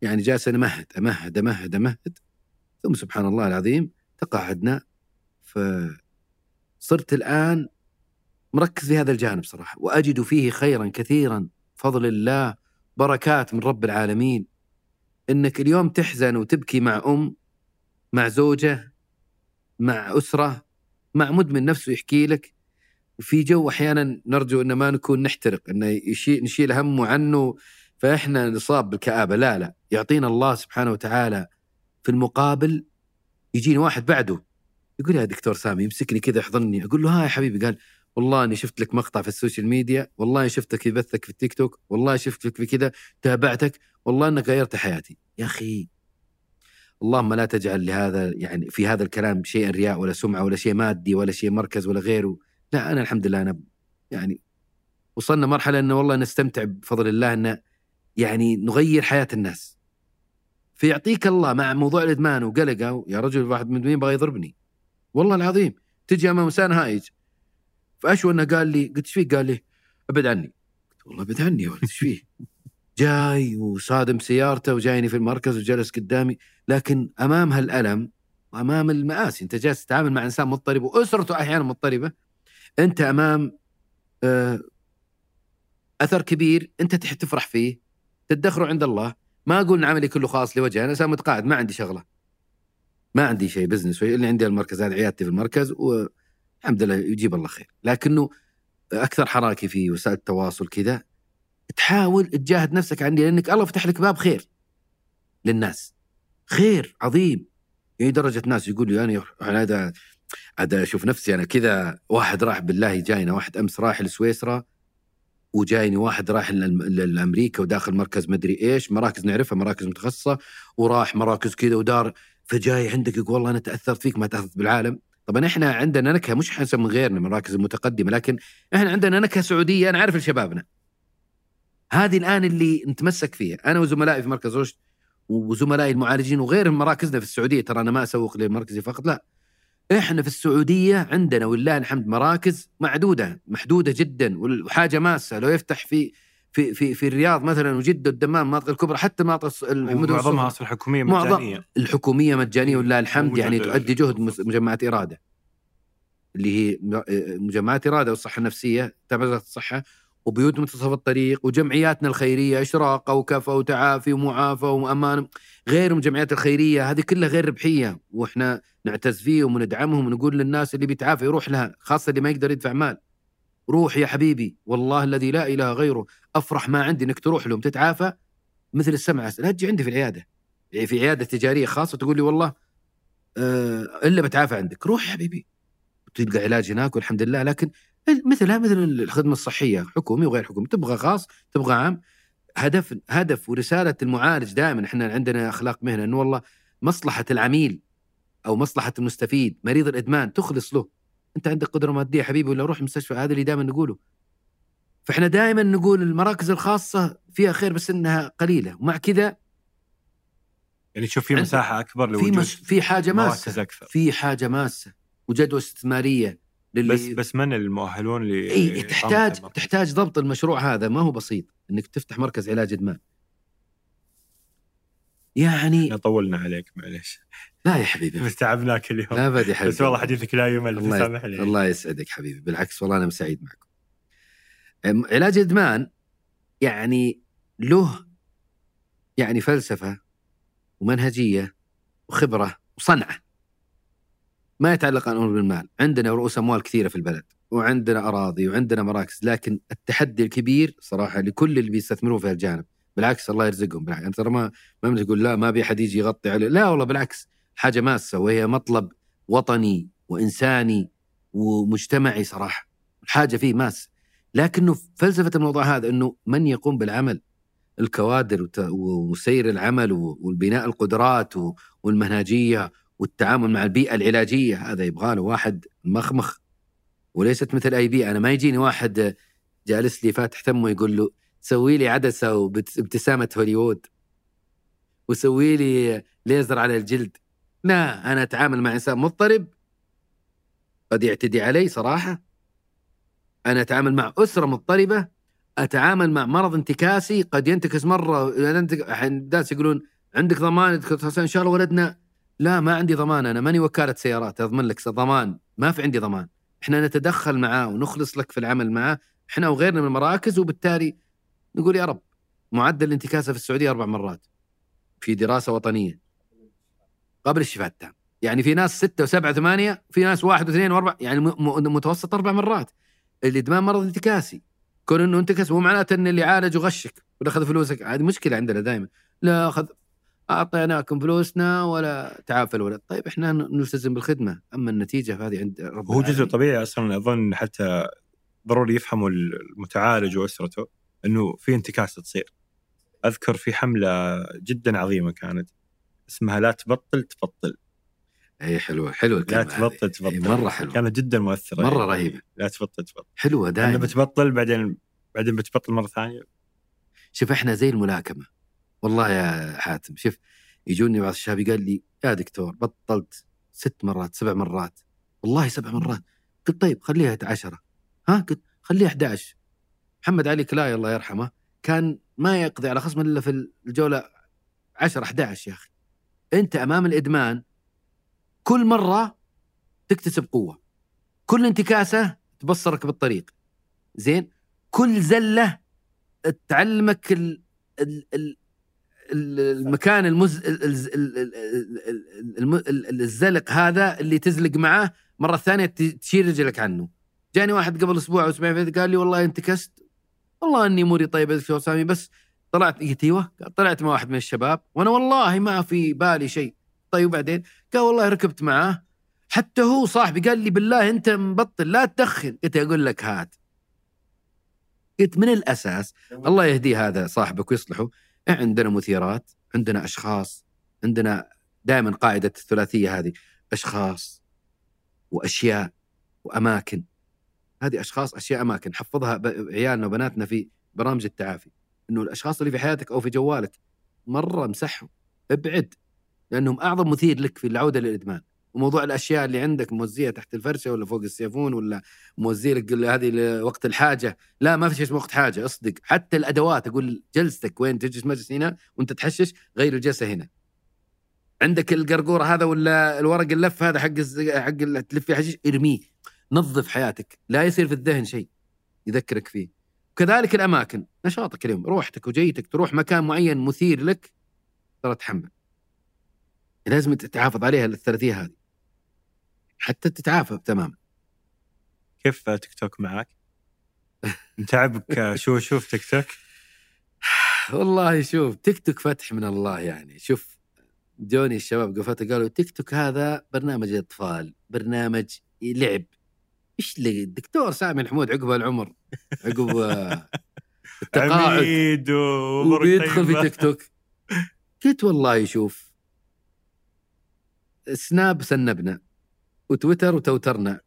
يعني جالس أمهد أمهد أمهد أمهد ثم سبحان الله العظيم تقاعدنا. فصرت الآن مركز في هذا الجانب صراحة وأجد فيه خيرا كثيرا فضل الله بركات من رب العالمين. إنك اليوم تحزن وتبكي مع أم مع زوجة مع أسرة مع مدمن نفسه يحكي لك وفي جو أحيانا نرجو أن ما نكون نحترق أنه يشيل نشيل همه عنه فإحنا نصاب بالكآبة. لا لا. يعطينا الله سبحانه وتعالى في المقابل يجيني واحد بعده. يقول يا دكتور سامي يمسكني كذا يحضني أقول له ها يا حبيبي. قال والله أني شفت لك مقطع في ال social media والله شفتك في بثك في التيك توك والله شفتك في كذا تابعتك والله أنك غيرت حياتي. يا أخي اللهم لا تجعل لهذا يعني في هذا الكلام شيء رياء ولا سمعة ولا شيء مادي ولا شيء مركز ولا غيره. لا أنا الحمد لله أنا يعني وصلنا مرحلة إنه والله نستمتع بفضل الله ان يعني نغير حياة الناس فيعطيك الله مع موضوع الإدمان وقلقه يا رجل واحد من بغى يضربني والله العظيم تجي أمام إنسان هايج فاشوى إنه قال لي قلت إيش فيك؟ قال لي أبعد عني قلت والله أبعد عني يا ولد إيش فيه؟ جاي وصادم سيارته وجايني في المركز وجلس قدامي لكن أمام هالألم وأمام المآسي أنت جالس تتعامل مع إنسان مضطرب وأسرته أحيانا مضطربة أنت أمام آه أثر كبير أنت تفرح فيه تدخره عند الله. ما أقول إن عملي كله خاص لوجهه أنا انسان متقاعد ما عندي شغلة. ما عندي شيء بزنس اللي عندي المركز هذا عيادتي في المركز والحمد لله يجيب الله خير. لكنه أكثر حراكي في وسائل التواصل كذا تحاول تجاهد نفسك عني لأنك الله فتح لك باب خير للناس. خير عظيم. يعني درجة ناس يقول لي أنا هذا هذا أشوف نفسي أنا كذا واحد راح بالله جاينا واحد أمس راح لسويسرا وجايني واحد للم- لامريكا وداخل مركز مدري إيش مراكز نعرفها مراكز متخصصة وراح مراكز كذا ودار فجاي عندك يقول والله أنا تأثرت فيك ما تأثرت بالعالم. طبعا إحنا عندنا نكهة مش حسب من غيرنا من المراكز المتقدمة لكن إحنا عندنا نكهة سعودية أنا عارف لشبابنا. هذه الآن اللي نتمسك فيها. أنا وزملائي في مركز رشد وزملائي المعالجين وغيرهم مراكزنا في السعودية ترى أنا ما أسوق لمركزي فقط لا. إحنا في السعودية عندنا ولله الحمد مراكز معدودة محدودة جدا وحاجه ماسة. لو يفتح في في في في الرياض مثلا وجدة والدمام المناطق الكبرى حتى المناطق الص- المدن معظمها. أصلا حكومية معظم- مجانية. الحكومية مجانية ولله الحمد يعني تؤدي جهد مجمعات إرادة. اللي هي م- مجمعات إرادة والصحة النفسية وزارة الصحة وبيوت منتصف الطريق وجمعياتنا الخيرية اشراقه وكفى وتعافي ومعافى وأمان. غير الجمعيات الخيرية هذه كلها غير ربحية. وإحنا نعتز فيهم وندعمهم ونقول للناس اللي بيتعافى يروح لها خاصة اللي ما يقدر يدفع مال. روح يا حبيبي والله الذي لا إله غيره. أفرح ما عندي إنك تروح لهم تتعافى مثل السمع لا تجي عندي في العيادة. يعني في عيادة تجارية خاصة تقول لي والله آه إلا بتعافى عندك. روح يا حبيبي. تلقى علاج هناك والحمد لله. لكن مثلها مثل الخدمة الصحية حكومي وغير حكومي تبغى خاص تبغى عام هدف هدف ورسالة المعالج دائما إحنا عندنا أخلاق مهنة إنه والله مصلحة العميل أو مصلحة المستفيد مريض الإدمان تخلص له. أنت عندك قدرة مادية حبيبي ولا روح المستشفى هذا اللي دائما نقوله. فإحنا دائما نقول المراكز الخاصة فيها خير بس إنها قليلة ومع كذا يعني تشوف في مساحة أكبر في لوجود مس في حاجة مراكز ماسه أكثر. في حاجة ماسة وجدوى استثمارية. للي بس بس من المؤهلون ل إي تحتاج تحتاج ضبط المشروع هذا. ما هو بسيط إنك تفتح مركز علاج إدمان. يعني إحنا طولنا عليك معليش. لا يا حبيبي. بس تعبناك اليوم. لا ابد يا حبيبي. بس والله حديثك لا يمل الله لي الله يسعدك حبيبي. بالعكس والله أنا سعيد معكم. علاج الادمان يعني له يعني فلسفة ومنهجية وخبرة وصنعة. ما يتعلق عن أمور بالمال، عندنا رؤوس أموال كثيرة في البلد وعندنا أراضي وعندنا مراكز لكن التحدي الكبير صراحة لكل اللي بيستثمرون في هالجانب. بالعكس الله يرزقهم بالعكس. يعني ترى ما ما تقول لا ما أبي أحد يجي يغطي عليه لا والله بالعكس حاجة ماسة وهي مطلب وطني وإنساني ومجتمعي صراحة. حاجة فيه ماس لكنه فلسفة الموضوع هذا إنه من يقوم بالعمل؟ الكوادر وسير العمل والبناء القدرات والمنهجيه والتعامل مع البيئة العلاجية هذا يبغى له واحد مخمخ وليست مثل أي بيئة. أنا ما يجيني واحد جالس لي فاتح ثمه يقول له سوي لي عدسة وابتسامه هوليوود وسوي لي ليزر على الجلد. لا أنا أتعامل مع إنسان مضطرب. قد يعتدي علي صراحة. أنا أتعامل مع أسرة مضطربة. أتعامل مع مرض انتكاسي. قد ينتكس مرة الناس يقولون عندك ضمان إن شاء الله ولدنا. لا ما عندي ضمان أنا ماني وكالة سيارات أضمن لك ضمان. ما في عندي ضمان. إحنا نتدخل معاه ونخلص لك في العمل معاه إحنا وغيرنا من المراكز وبالتالي نقول يا رب معدل الانتكاسه في السعودية أربع مرات في دراسة وطنية قبل الشفاء التام. يعني في ناس ستة وسبعة وثمانية في ناس واحد واثنين واربع يعني متوسط أربع مرات. الإدمان مرض انتكاسي. كون إنه انتكس مو معناته إن اللي عالج وغشك واخذ فلوسك هذه مشكلة عندنا دائما لا اخذ أعطيناكم فلوسنا ولا تعافى الولد طيب إحنا نلتزم بالخدمة. أما النتيجة هذه عند رب هو جزء طبيعي أصلا أظن حتى ضروري يفهموا المتعالج وأسرته إنه في انتكاسة تصير. أذكر في حملة جدا عظيمة كانت اسمها لا تبطل تبطل. إي حلوة حلوة لا تبطل تبطل أي مرة حلوة. كانت جدا مؤثرة. مرة رهيبة. لا تبطل تبطل. حلوة دائما. بتبطل بعدين بعدين بتبطل مرة ثانية. شوف إحنا زي الملاكمة. والله يا حاتم شوف يجوني بعض الشباب قال لي يا دكتور بطلت ست مرات سبع مرات. والله سبع مرات؟ قلت طيب خليها عشرة. ها؟ قلت خليها 11 محمد علي كلاي الله يرحمه كان ما يقضي على خصم إلا في الجولة 10 11 يا أخي. أنت أمام الإدمان كل مرة تكتسب قوة كل انتكاسة تبصرك بالطريق. زين؟ كل زلة تعلمك ال ال ال المكان المز الزلق هذا اللي تزلق معاه مرة ثانية تشيل رجلك عنه. جاني واحد قبل أسبوع أو أسبوعين قال لي والله انتكست والله أني اموري طيبه دكتور سامي بس طلعت قلت أيوه طلعت مع واحد من الشباب. وأنا والله ما في بالي شيء. طيب وبعدين؟ قال والله ركبت معاه حتى هو صاحبي قال لي بالله أنت مبطل لا تدخن. قلت أقول لك هات. قلت من الأساس؟ الله يهديه هذا صاحبك ويصلحه. عندنا مثيرات؟ عندنا أشخاص. عندنا دائما قاعدة الثلاثية هذه. أشخاص وأشياء وأماكن. هذه أشخاص أشياء أماكن. حفظها عيالنا وبناتنا في برامج التعافي. إنه الأشخاص اللي في حياتك أو في جوالك مرة مسحهم ابعد لأنهم أعظم مثير لك في العودة للإدمان. وموضوع الأشياء اللي عندك موزية تحت الفرشة ولا فوق السيفون ولا موزيه لك هذه وقت الحاجة. لا ما في شيء اسمه وقت حاجة اصدق. حتى الأدوات أقول جلستك وين تجلس مجلس هنا وأنت تحشش غير الجلسة هنا. عندك القرقور هذا ولا الورق اللف هذا حق حق تلف فيه حشيش ارميه. نظف حياتك. لا يصير في الذهن شيء يذكرك فيه. كذلك الأماكن نشاطك اليوم روحتك وجيتك تروح مكان معين مثير لك ترى تحمل. لازم تتحافظ عليها الثلاثية هذه. حتى تتعافى تماما كيف تيك توك معك؟ متعبك شو شوف تيك توك؟ والله شوف تيك توك فتح من الله يعني. شوف جوني الشباب قفت قالوا تيك توك هذا برنامج أطفال برنامج لعب. إيش اللي الدكتور سامي الحمود عقب العمر عقب التقاعد. وبيدخل في تيك توك. قلت والله شوف سناب سنبنا. وتويتر وتوترنا.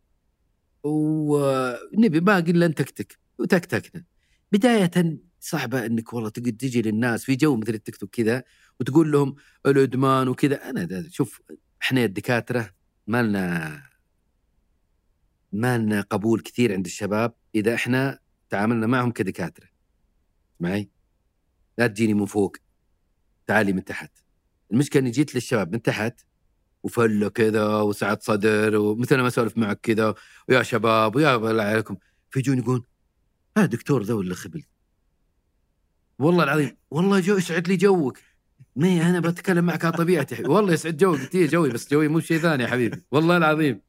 ونبي باقي الا نتكتك وتكتكنا. بداية صعبة إنك والله تقعد تجي للناس في جو مثل التيك توك كذا وتقول لهم الإدمان وكذا. أنا شوف إحنا الدكاترة ما لنا ما لنا قبول كثير عند الشباب إذا إحنا تعاملنا معهم كدكاترة. معي؟ لا تجيني من فوق. تعالي من تحت. المشكلة إني جيت للشباب من تحت وفله كذا وسعة صدر ومثل ما أسولف معك كذا ويا شباب ويا بالله عليكم. فيجون يقول هذا دكتور ذا ولا خبل؟ والله العظيم والله جو يسعد لي جوك. مي أنا بتكلم معك على طبيعتي. والله يسعد جوك قلت جوي بس جوي مو شيء ثاني يا حبيبي. والله العظيم.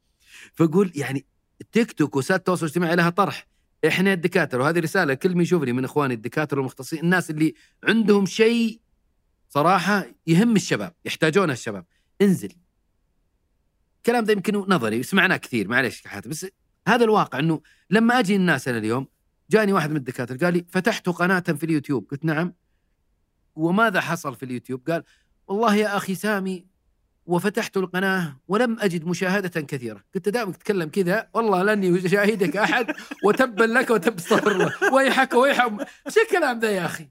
فاقول يعني التيك توك وسائل التواصل الاجتماعي لها طرح. إحنا الدكاترة وهذه رسالة كل من يشوفني من إخواني الدكاترة والمختصين الناس اللي عندهم شيء صراحة يهم الشباب يحتاجونه الشباب. انزل. الكلام ده يمكن نظري سمعناه كثير معلش يا حاتم بس هذا الواقع إنه لما أجي الناس أنا اليوم جاني واحد من الدكاترة قال لي فتحت قناة في اليوتيوب قلت نعم. وماذا حصل في اليوتيوب؟ قال والله يا أخي سامي وفتحت القناة ولم أجد مشاهدة كثيرة. قلت دائما تتكلم كذا والله لاني يشاهدك أحد وتبا لك وتب الله. ويحك ويحك. إيش الكلام ذا يا أخي؟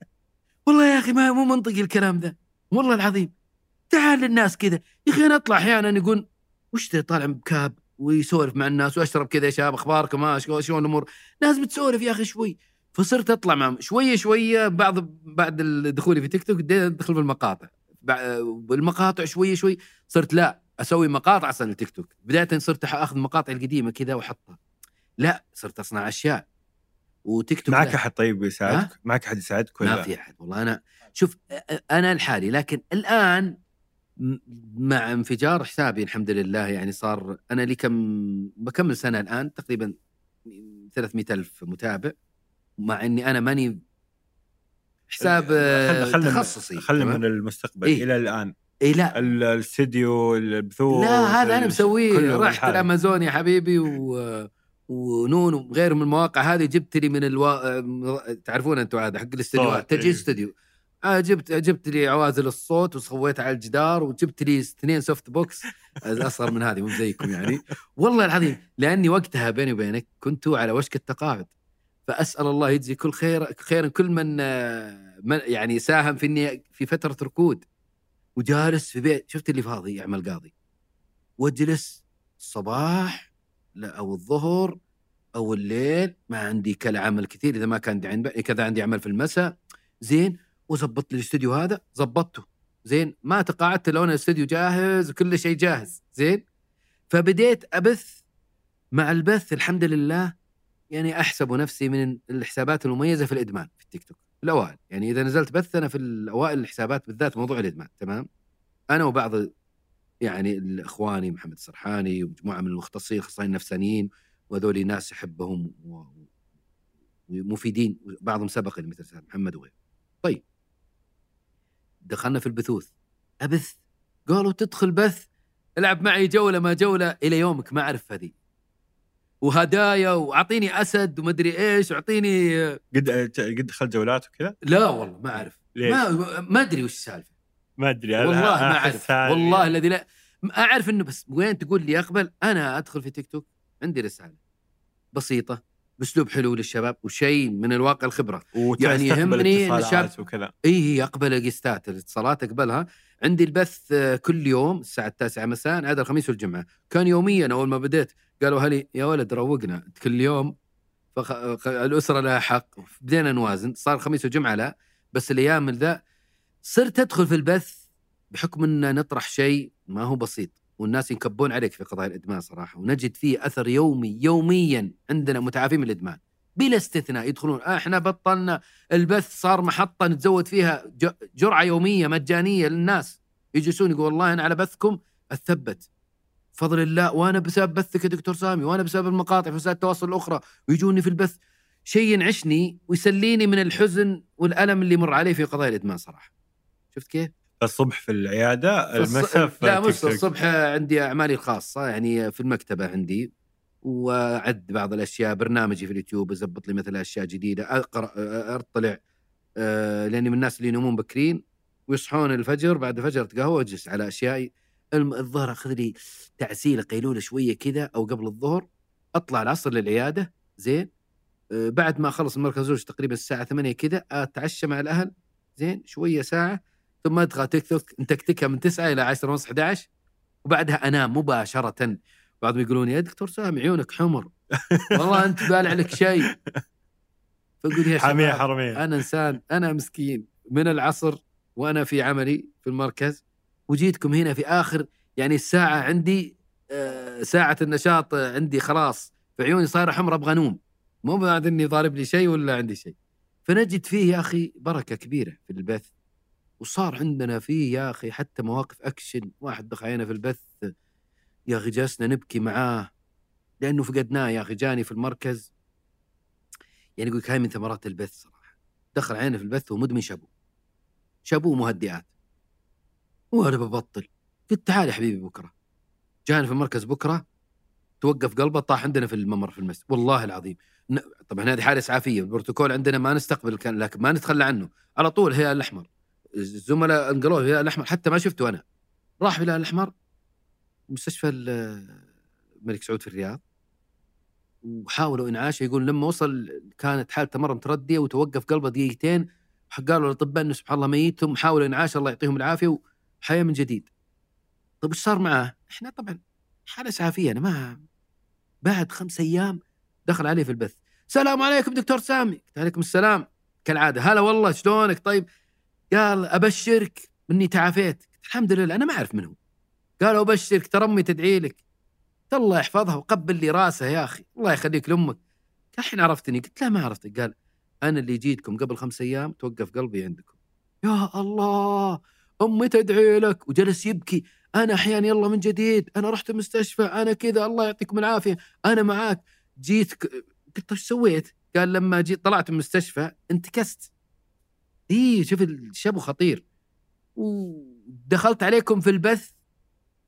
والله يا أخي ما مو منطقي الكلام ذا. والله العظيم. تعال للناس كذا. يا أخي أنا أطلع أحيانا يقول وش ذا طالع ب cap ويسولف مع الناس وأشرب كذا يا شباب أخباركم؟ ها شلون شلون الأمور؟ ناس بتسولف يا أخي شوي. فصرت أطلع معهم. شوية شوية بعض بعد دخولي في تيك توك ادخل في المقاطع. بالمقاطع شوية شوي صرت لا أسوي مقاطع أصلا للتيك توك. بداية صرت أخذ المقاطع القديمة كذا وأحطها. لا صرت أصنع أشياء. وتيك توك معك. أحد طيب يساعدك؟ معك أحد يساعدك ولا ما في أحد والله. أنا شوف أنا لحالي لكن الآن مع انفجار حسابي الحمد لله يعني صار أنا لي كم بكمل سنة الآن تقريبا 300 ألف متابع مع إني أنا ماني حساب خل- تخصصي تمام؟ من المستقبل إيه. إلى الآن اي لا ال- الاستديو البثوث لا هذا أنا مسويه رحت. الأمازون يا حبيبي و ونون وغيره من المواقع هذه جبت لي من الوا... تعرفون أنتم هذا حق الاستديوهات تجهيز إيه. استوديو آه جبت جبت لي عوازل الصوت وسويتها على الجدار وجبت لي اثنين softbox أصغر من هذه مو زيكم يعني. والله العظيم لأني وقتها بيني وبينك كنت على وشك التقاعد. فأسأل الله يجزي كل خير خيرا كل من آه، من يعني ساهم في إني في فترة ركود. وجالس في بيت شفت اللي فاضي يعمل قاضي. واجلس الصباح لا أو الظهر أو الليل ما عندي كلا عمل كثير إذا ما كان عندي عند كذا عندي عمل في المساء. زين وظبطت لي الاستوديو هذا ظبطته زين ما تقاعدت لو أنا الاستوديو جاهز وكل شيء جاهز. زين؟ فبديت أبث مع البث الحمد لله يعني أحسب نفسي من الحسابات المميزة في الإدمان في التيك توك الأوائل. يعني إذا نزلت بث أنا في الأوائل الحسابات بالذات موضوع الإدمان تمام؟ أنا وبعض يعني اخواني محمد السرحاني ومجموعة من المختصين الاخصائيين النفسانيين وهذول ناس أحبهم ومفيدين بعضهم سبقني مثل محمد وغيره. طيب. دخلنا في البثوث. أبث؟ قالوا تدخل بث. العب معي جولة ما جولة إلى يومك ما أعرف هذه. وهدايا وأعطيني أسد ومدري إيش وأعطيني قد قد دخلت جولات وكذا؟ لا والله ما أعرف؟ ما ما أدري وش السالفة. ما أدري والله ما أعرف. والله الذي لا أعرف إنه بس وين تقول لي أقبل؟ أنا أدخل في تيك توك عندي رسالة. بسيطة. باسلوب حلو للشباب وشيء من الواقع الخبرة. يعني يهمني اتصالات الشاب- وكذا. اي هي أقبل القستات الاتصالات أقبلها. عندي البث آه، كل يوم الساعة التاسعة مساء عدا الخميس والجمعة. كان يوميا أول ما بديت قالوا هلي يا ولد روقنا كل يوم فخ... الأسرة لها حق. بدينا نوازن صار خميس وجمعه لا بس الأيام من ذا صرت أدخل في البث بحكم إن نطرح شيء ما هو بسيط. والناس ينكبون عليك في قضايا الإدمان صراحة. ونجد فيه أثر يومي يوميا عندنا متعافين من الإدمان. بلا استثناء يدخلون آه، إحنا بطلنا البث صار محطة نتزود فيها جرعة يومية مجانية للناس. يجلسون يقول والله أنا على بثكم أثبت. فضل الله وأنا بسبب بثك يا دكتور سامي وأنا بسبب المقاطع في وسائل التواصل الأخرى ويجوني في البث. شيء ينعشني ويسليني من الحزن والألم اللي مر علي في قضايا الإدمان صراحة. شفت كيف؟ الصبح في العيادة المساء لا مش. الصبح عندي أعمالي الخاصة يعني في المكتبة عندي وأعد بعض الأشياء برنامجي في اليوتيوب اضبط لي مثلا أشياء جديدة أقرأ أطلع آه، لاني من الناس اللي ينومون بكرين ويصحون الفجر بعد الفجر اتقهوى واجلس على اشيائي الظهر أخذ لي تعسيلة قيلولة شوية كذا أو قبل الظهر أطلع العصر للعيادة زين آه، بعد ما أخلص المركز تقريبا الساعة 8 كذا أتعشى مع الأهل زين شوية ساعة ثم ادخل تيك توك نتكتكها من 9 إلى 10 ونص 11 وبعدها انام مباشرة بعضهم يقولون يا دكتور سامي عيونك حمر. والله أنت بالع لك شيء. فاقول يا حاميه شباب حرميه أنا إنسان أنا مسكين. من العصر وأنا في عملي في المركز وجيتكم هنا في آخر يعني الساعة عندي آه، ساعة النشاط عندي خلاص في عيوني صايرة حمراء أبغى انوم مو بعد اني ضارب لي شيء ولا عندي شيء. فنجد فيه يا أخي بركة كبيرة في البث. وصار عندنا فيه يا أخي حتى مواقف أكشن واحد دخل علينا في البث يا أخي جلسنا نبكي معاه لأنه فقدناه يا أخي جاني في المركز. يعني يقول هاي من ثمرات البث صراحة. دخل علينا في البث ومدمن شابو شابو مهدئات. وأنا ببطل. قلت تعال يا حبيبي بكرة. جاني في المركز بكرة توقف قلبه طاح عندنا في الممر في المسجد والله العظيم. طبعا هذه حالة إسعافية. البروتوكول عندنا ما نستقبل لكن ما نتخلى عنه. على طول الهلال الاحمر الزملاء انقلوه الهلال الأحمر حتى ما شفته أنا. راح الهلال الأحمر مستشفى ال- الملك سعود في الرياض وحاولوا إنعاشه يقول لما وصل كانت حالته مرة متردية وتوقف قلبه دقيقتين قالوا الاطباء إنه سبحان الله ميت ثم حاولوا إنعاشه الله يعطيهم العافية وحياة من جديد. طيب إيش صار معاه؟ إحنا طبعا حالة اسعافيه أنا ما بعد خمس أيام دخل علي في البث. السلام عليكم دكتور سامي. عليكم السلام. كالعادة هلا والله شلونك؟ طيب قال أبشرك إني تعافيت. الحمد لله أنا ما أعرف منه قال أبشرك ترى أمي تدعي لك. الله يحفظها وقبل لي راسه يا أخي الله يخليك لأمك. الحين عرفتني؟ قلت لا ما عرفتك قال أنا اللي جيتكم قبل خمس أيام توقف قلبي عندكم. يا الله أمي تدعي لك. وجلس يبكي. أنا أحيانا يلا من جديد أنا رحت المستشفى أنا كذا الله يعطيكم العافية أنا معاك. جيت قلت إيش سويت؟ قال لما جيت طلعت من المستشفى انتكست. اي شوف الشبو خطير. ودخلت عليكم في البث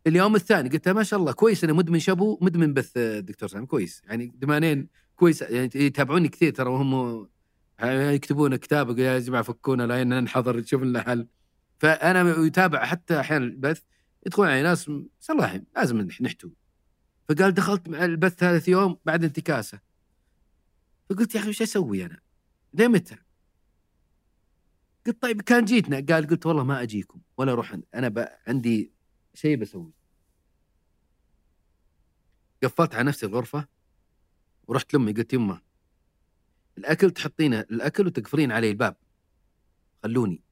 اليوم الثاني قلت ما شاء الله كويس أنا مدمن شابو مدمن بث دكتور سامي كويس. يعني دمانين كويس يعني يتابعوني كثير ترى وهم يكتبون كتاب يا جماعة فكونا لين ننحضر نشوف لنا حل. فأنا يتابع حتى أحيانا البث يدخلون علي ناس صراحة لازم نح- نحتو فقال دخلت مع البث ثالث يوم بعد انتكاسة. فقلت يا أخي وش أسوي أنا؟ ليه متى؟ قلت طيب كان جيتنا قال قلت والله ما أجيكم ولا أروح أنا. عندي شيء بسوي قفلت على نفسي الغرفة ورحت لأمي قلت يمه الأكل تحطينه الأكل وتقفلين علي الباب. خلوني.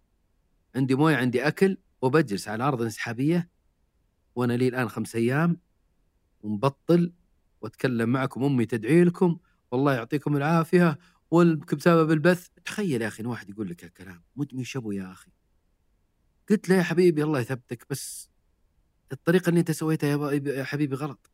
عندي موية عندي أكل وبجلس على الأرض الانسحابيه وأنا لي الآن خمس أيام ومبطل وأتكلم معكم. أمي تدعي لكم والله يعطيكم العافية. وبسبب البث. تخيل يا أخي إن واحد يقول لك هالكلام. مدمن شبو يا أخي. قلت له يا حبيبي الله يثبتك بس الطريقة اللي أنت سويتها يا حبيبي غلط.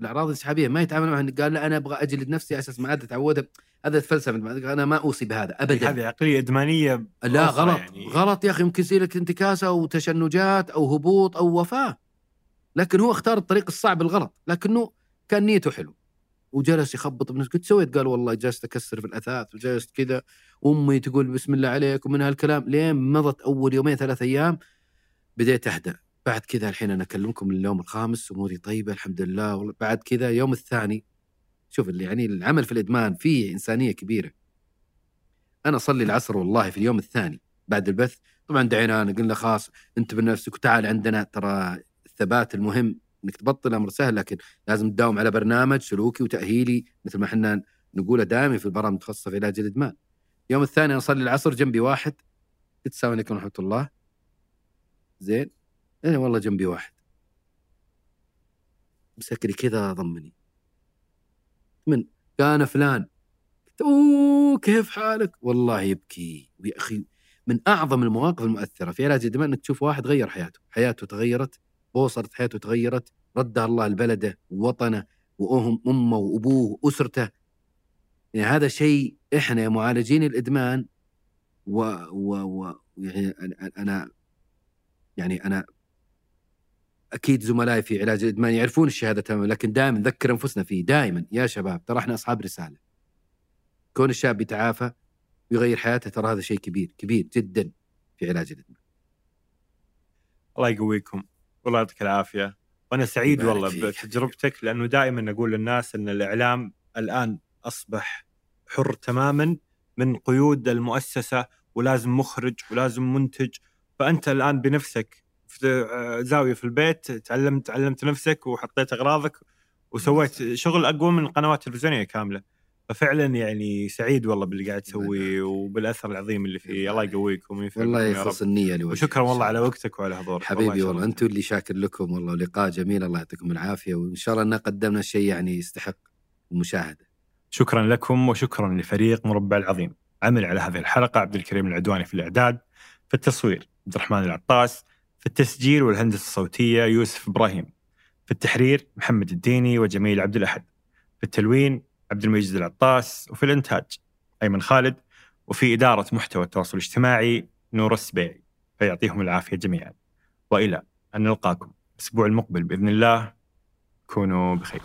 الأعراض الانسحابيه ما يتعامل معها. قال لا أنا أبغى أجلد نفسي على أساس ما عاد اتعودها هذا فلسفه أنا ما أوصي بهذا ابدا. هذه عقلية إدمانية لا غلط. يعني. غلط يا أخي. يمكن يصير لك انتكاسة أو تشنجات أو هبوط أو وفاة. لكن هو اختار الطريق الصعب الغلط. لكنه كان نيته حلو. وجلس يخبط بنفسه. قلت سويت؟ قال والله جلست أكسر في الأثاث وجلست كذا. وأمي تقول بسم الله عليك ومن هالكلام. لين مضت أول يومين ثلاث أيام بديت اهدى بعد كذا الحين أنا أكلمكم اليوم الخامس أموري طيبة الحمد لله. بعد كذا يوم الثاني شوف اللي يعني العمل في الإدمان فيه إنسانية كبيرة. أنا أصلي العصر والله في اليوم الثاني بعد البث. طبعا دعينا قلنا خلاص انت بنفسك وتعال عندنا. ترى الثبات المهم إنك تبطل أمر سهل لكن لازم تداوم على برنامج سلوكي وتأهيلي مثل ما إحنا نقوله دائما في البرامج المتخصصه في علاج الادمان. اليوم الثاني أصلي العصر جنبي واحد. السلام عليكم ورحمة الله. زين. أنا والله جنبي واحد. مسكني كذا ضمني. من؟ كان فلان. أوه كيف حالك؟ والله يبكي. ويا أخي من أعظم المواقف المؤثرة في علاج الادمان إنك تشوف واحد غير حياته، حياته تغيرت، بوصلت حياته تغيرت، ردها الله لبلده ووطنه وأم أمه وأبوه وأسرته. يعني هذا شيء إحنا يا معالجين الإدمان و, و, و يعني أنا- يعني أنا أكيد زملائي في علاج الإدمان يعرفون الشهادة تماما لكن دائما نذكر أنفسنا فيه دائما يا شباب ترى إحنا أصحاب رسالة. كون الشاب يتعافى ويغير حياته ترى هذا شيء كبير كبير جدا في علاج الإدمان. الله يقويكم والله يعطيك العافية. وأنا سعيد والله. بتجربتك لأنه دائما أقول للناس إن الإعلام الآن أصبح حر تماما من قيود المؤسسة ولازم مخرج ولازم منتج. فأنت الآن بنفسك في زاوية في البيت تعلمت تعلمت نفسك وحطيت أغراضك وسويت شغل أقوى من القنوات التلفزيونية كاملة. ففعلا يعني سعيد والله باللي قاعد تسويه وبالأثر العظيم اللي فيه الله يقويكم وينفعكم والله. يخلص النية لوجهك وشكرا والله على. وقتك وعلى حضورك حبيبي والله شرفتني. أنتم اللي شاكر لكم والله ولقاء جميل الله يعطيكم العافية وإن شاء الله إن قدمنا شيء يعني يستحق المشاهدة. شكرا لكم وشكرا لفريق مربع العظيم عمل على هذه الحلقة عبد الكريم العدواني في الإعداد في التصوير عبد الرحمن العطاس في التسجيل والهندسة الصوتية يوسف إبراهيم في التحرير محمد الديني وجميل عبد الأحد في التلوين عبد المجيد العطاس وفي الإنتاج أيمن خالد وفي إدارة محتوى التواصل الاجتماعي نور السبيعي. فيعطيهم العافية جميعا. وإلى أن نلقاكم الأسبوع المقبل بإذن الله. كونوا بخير.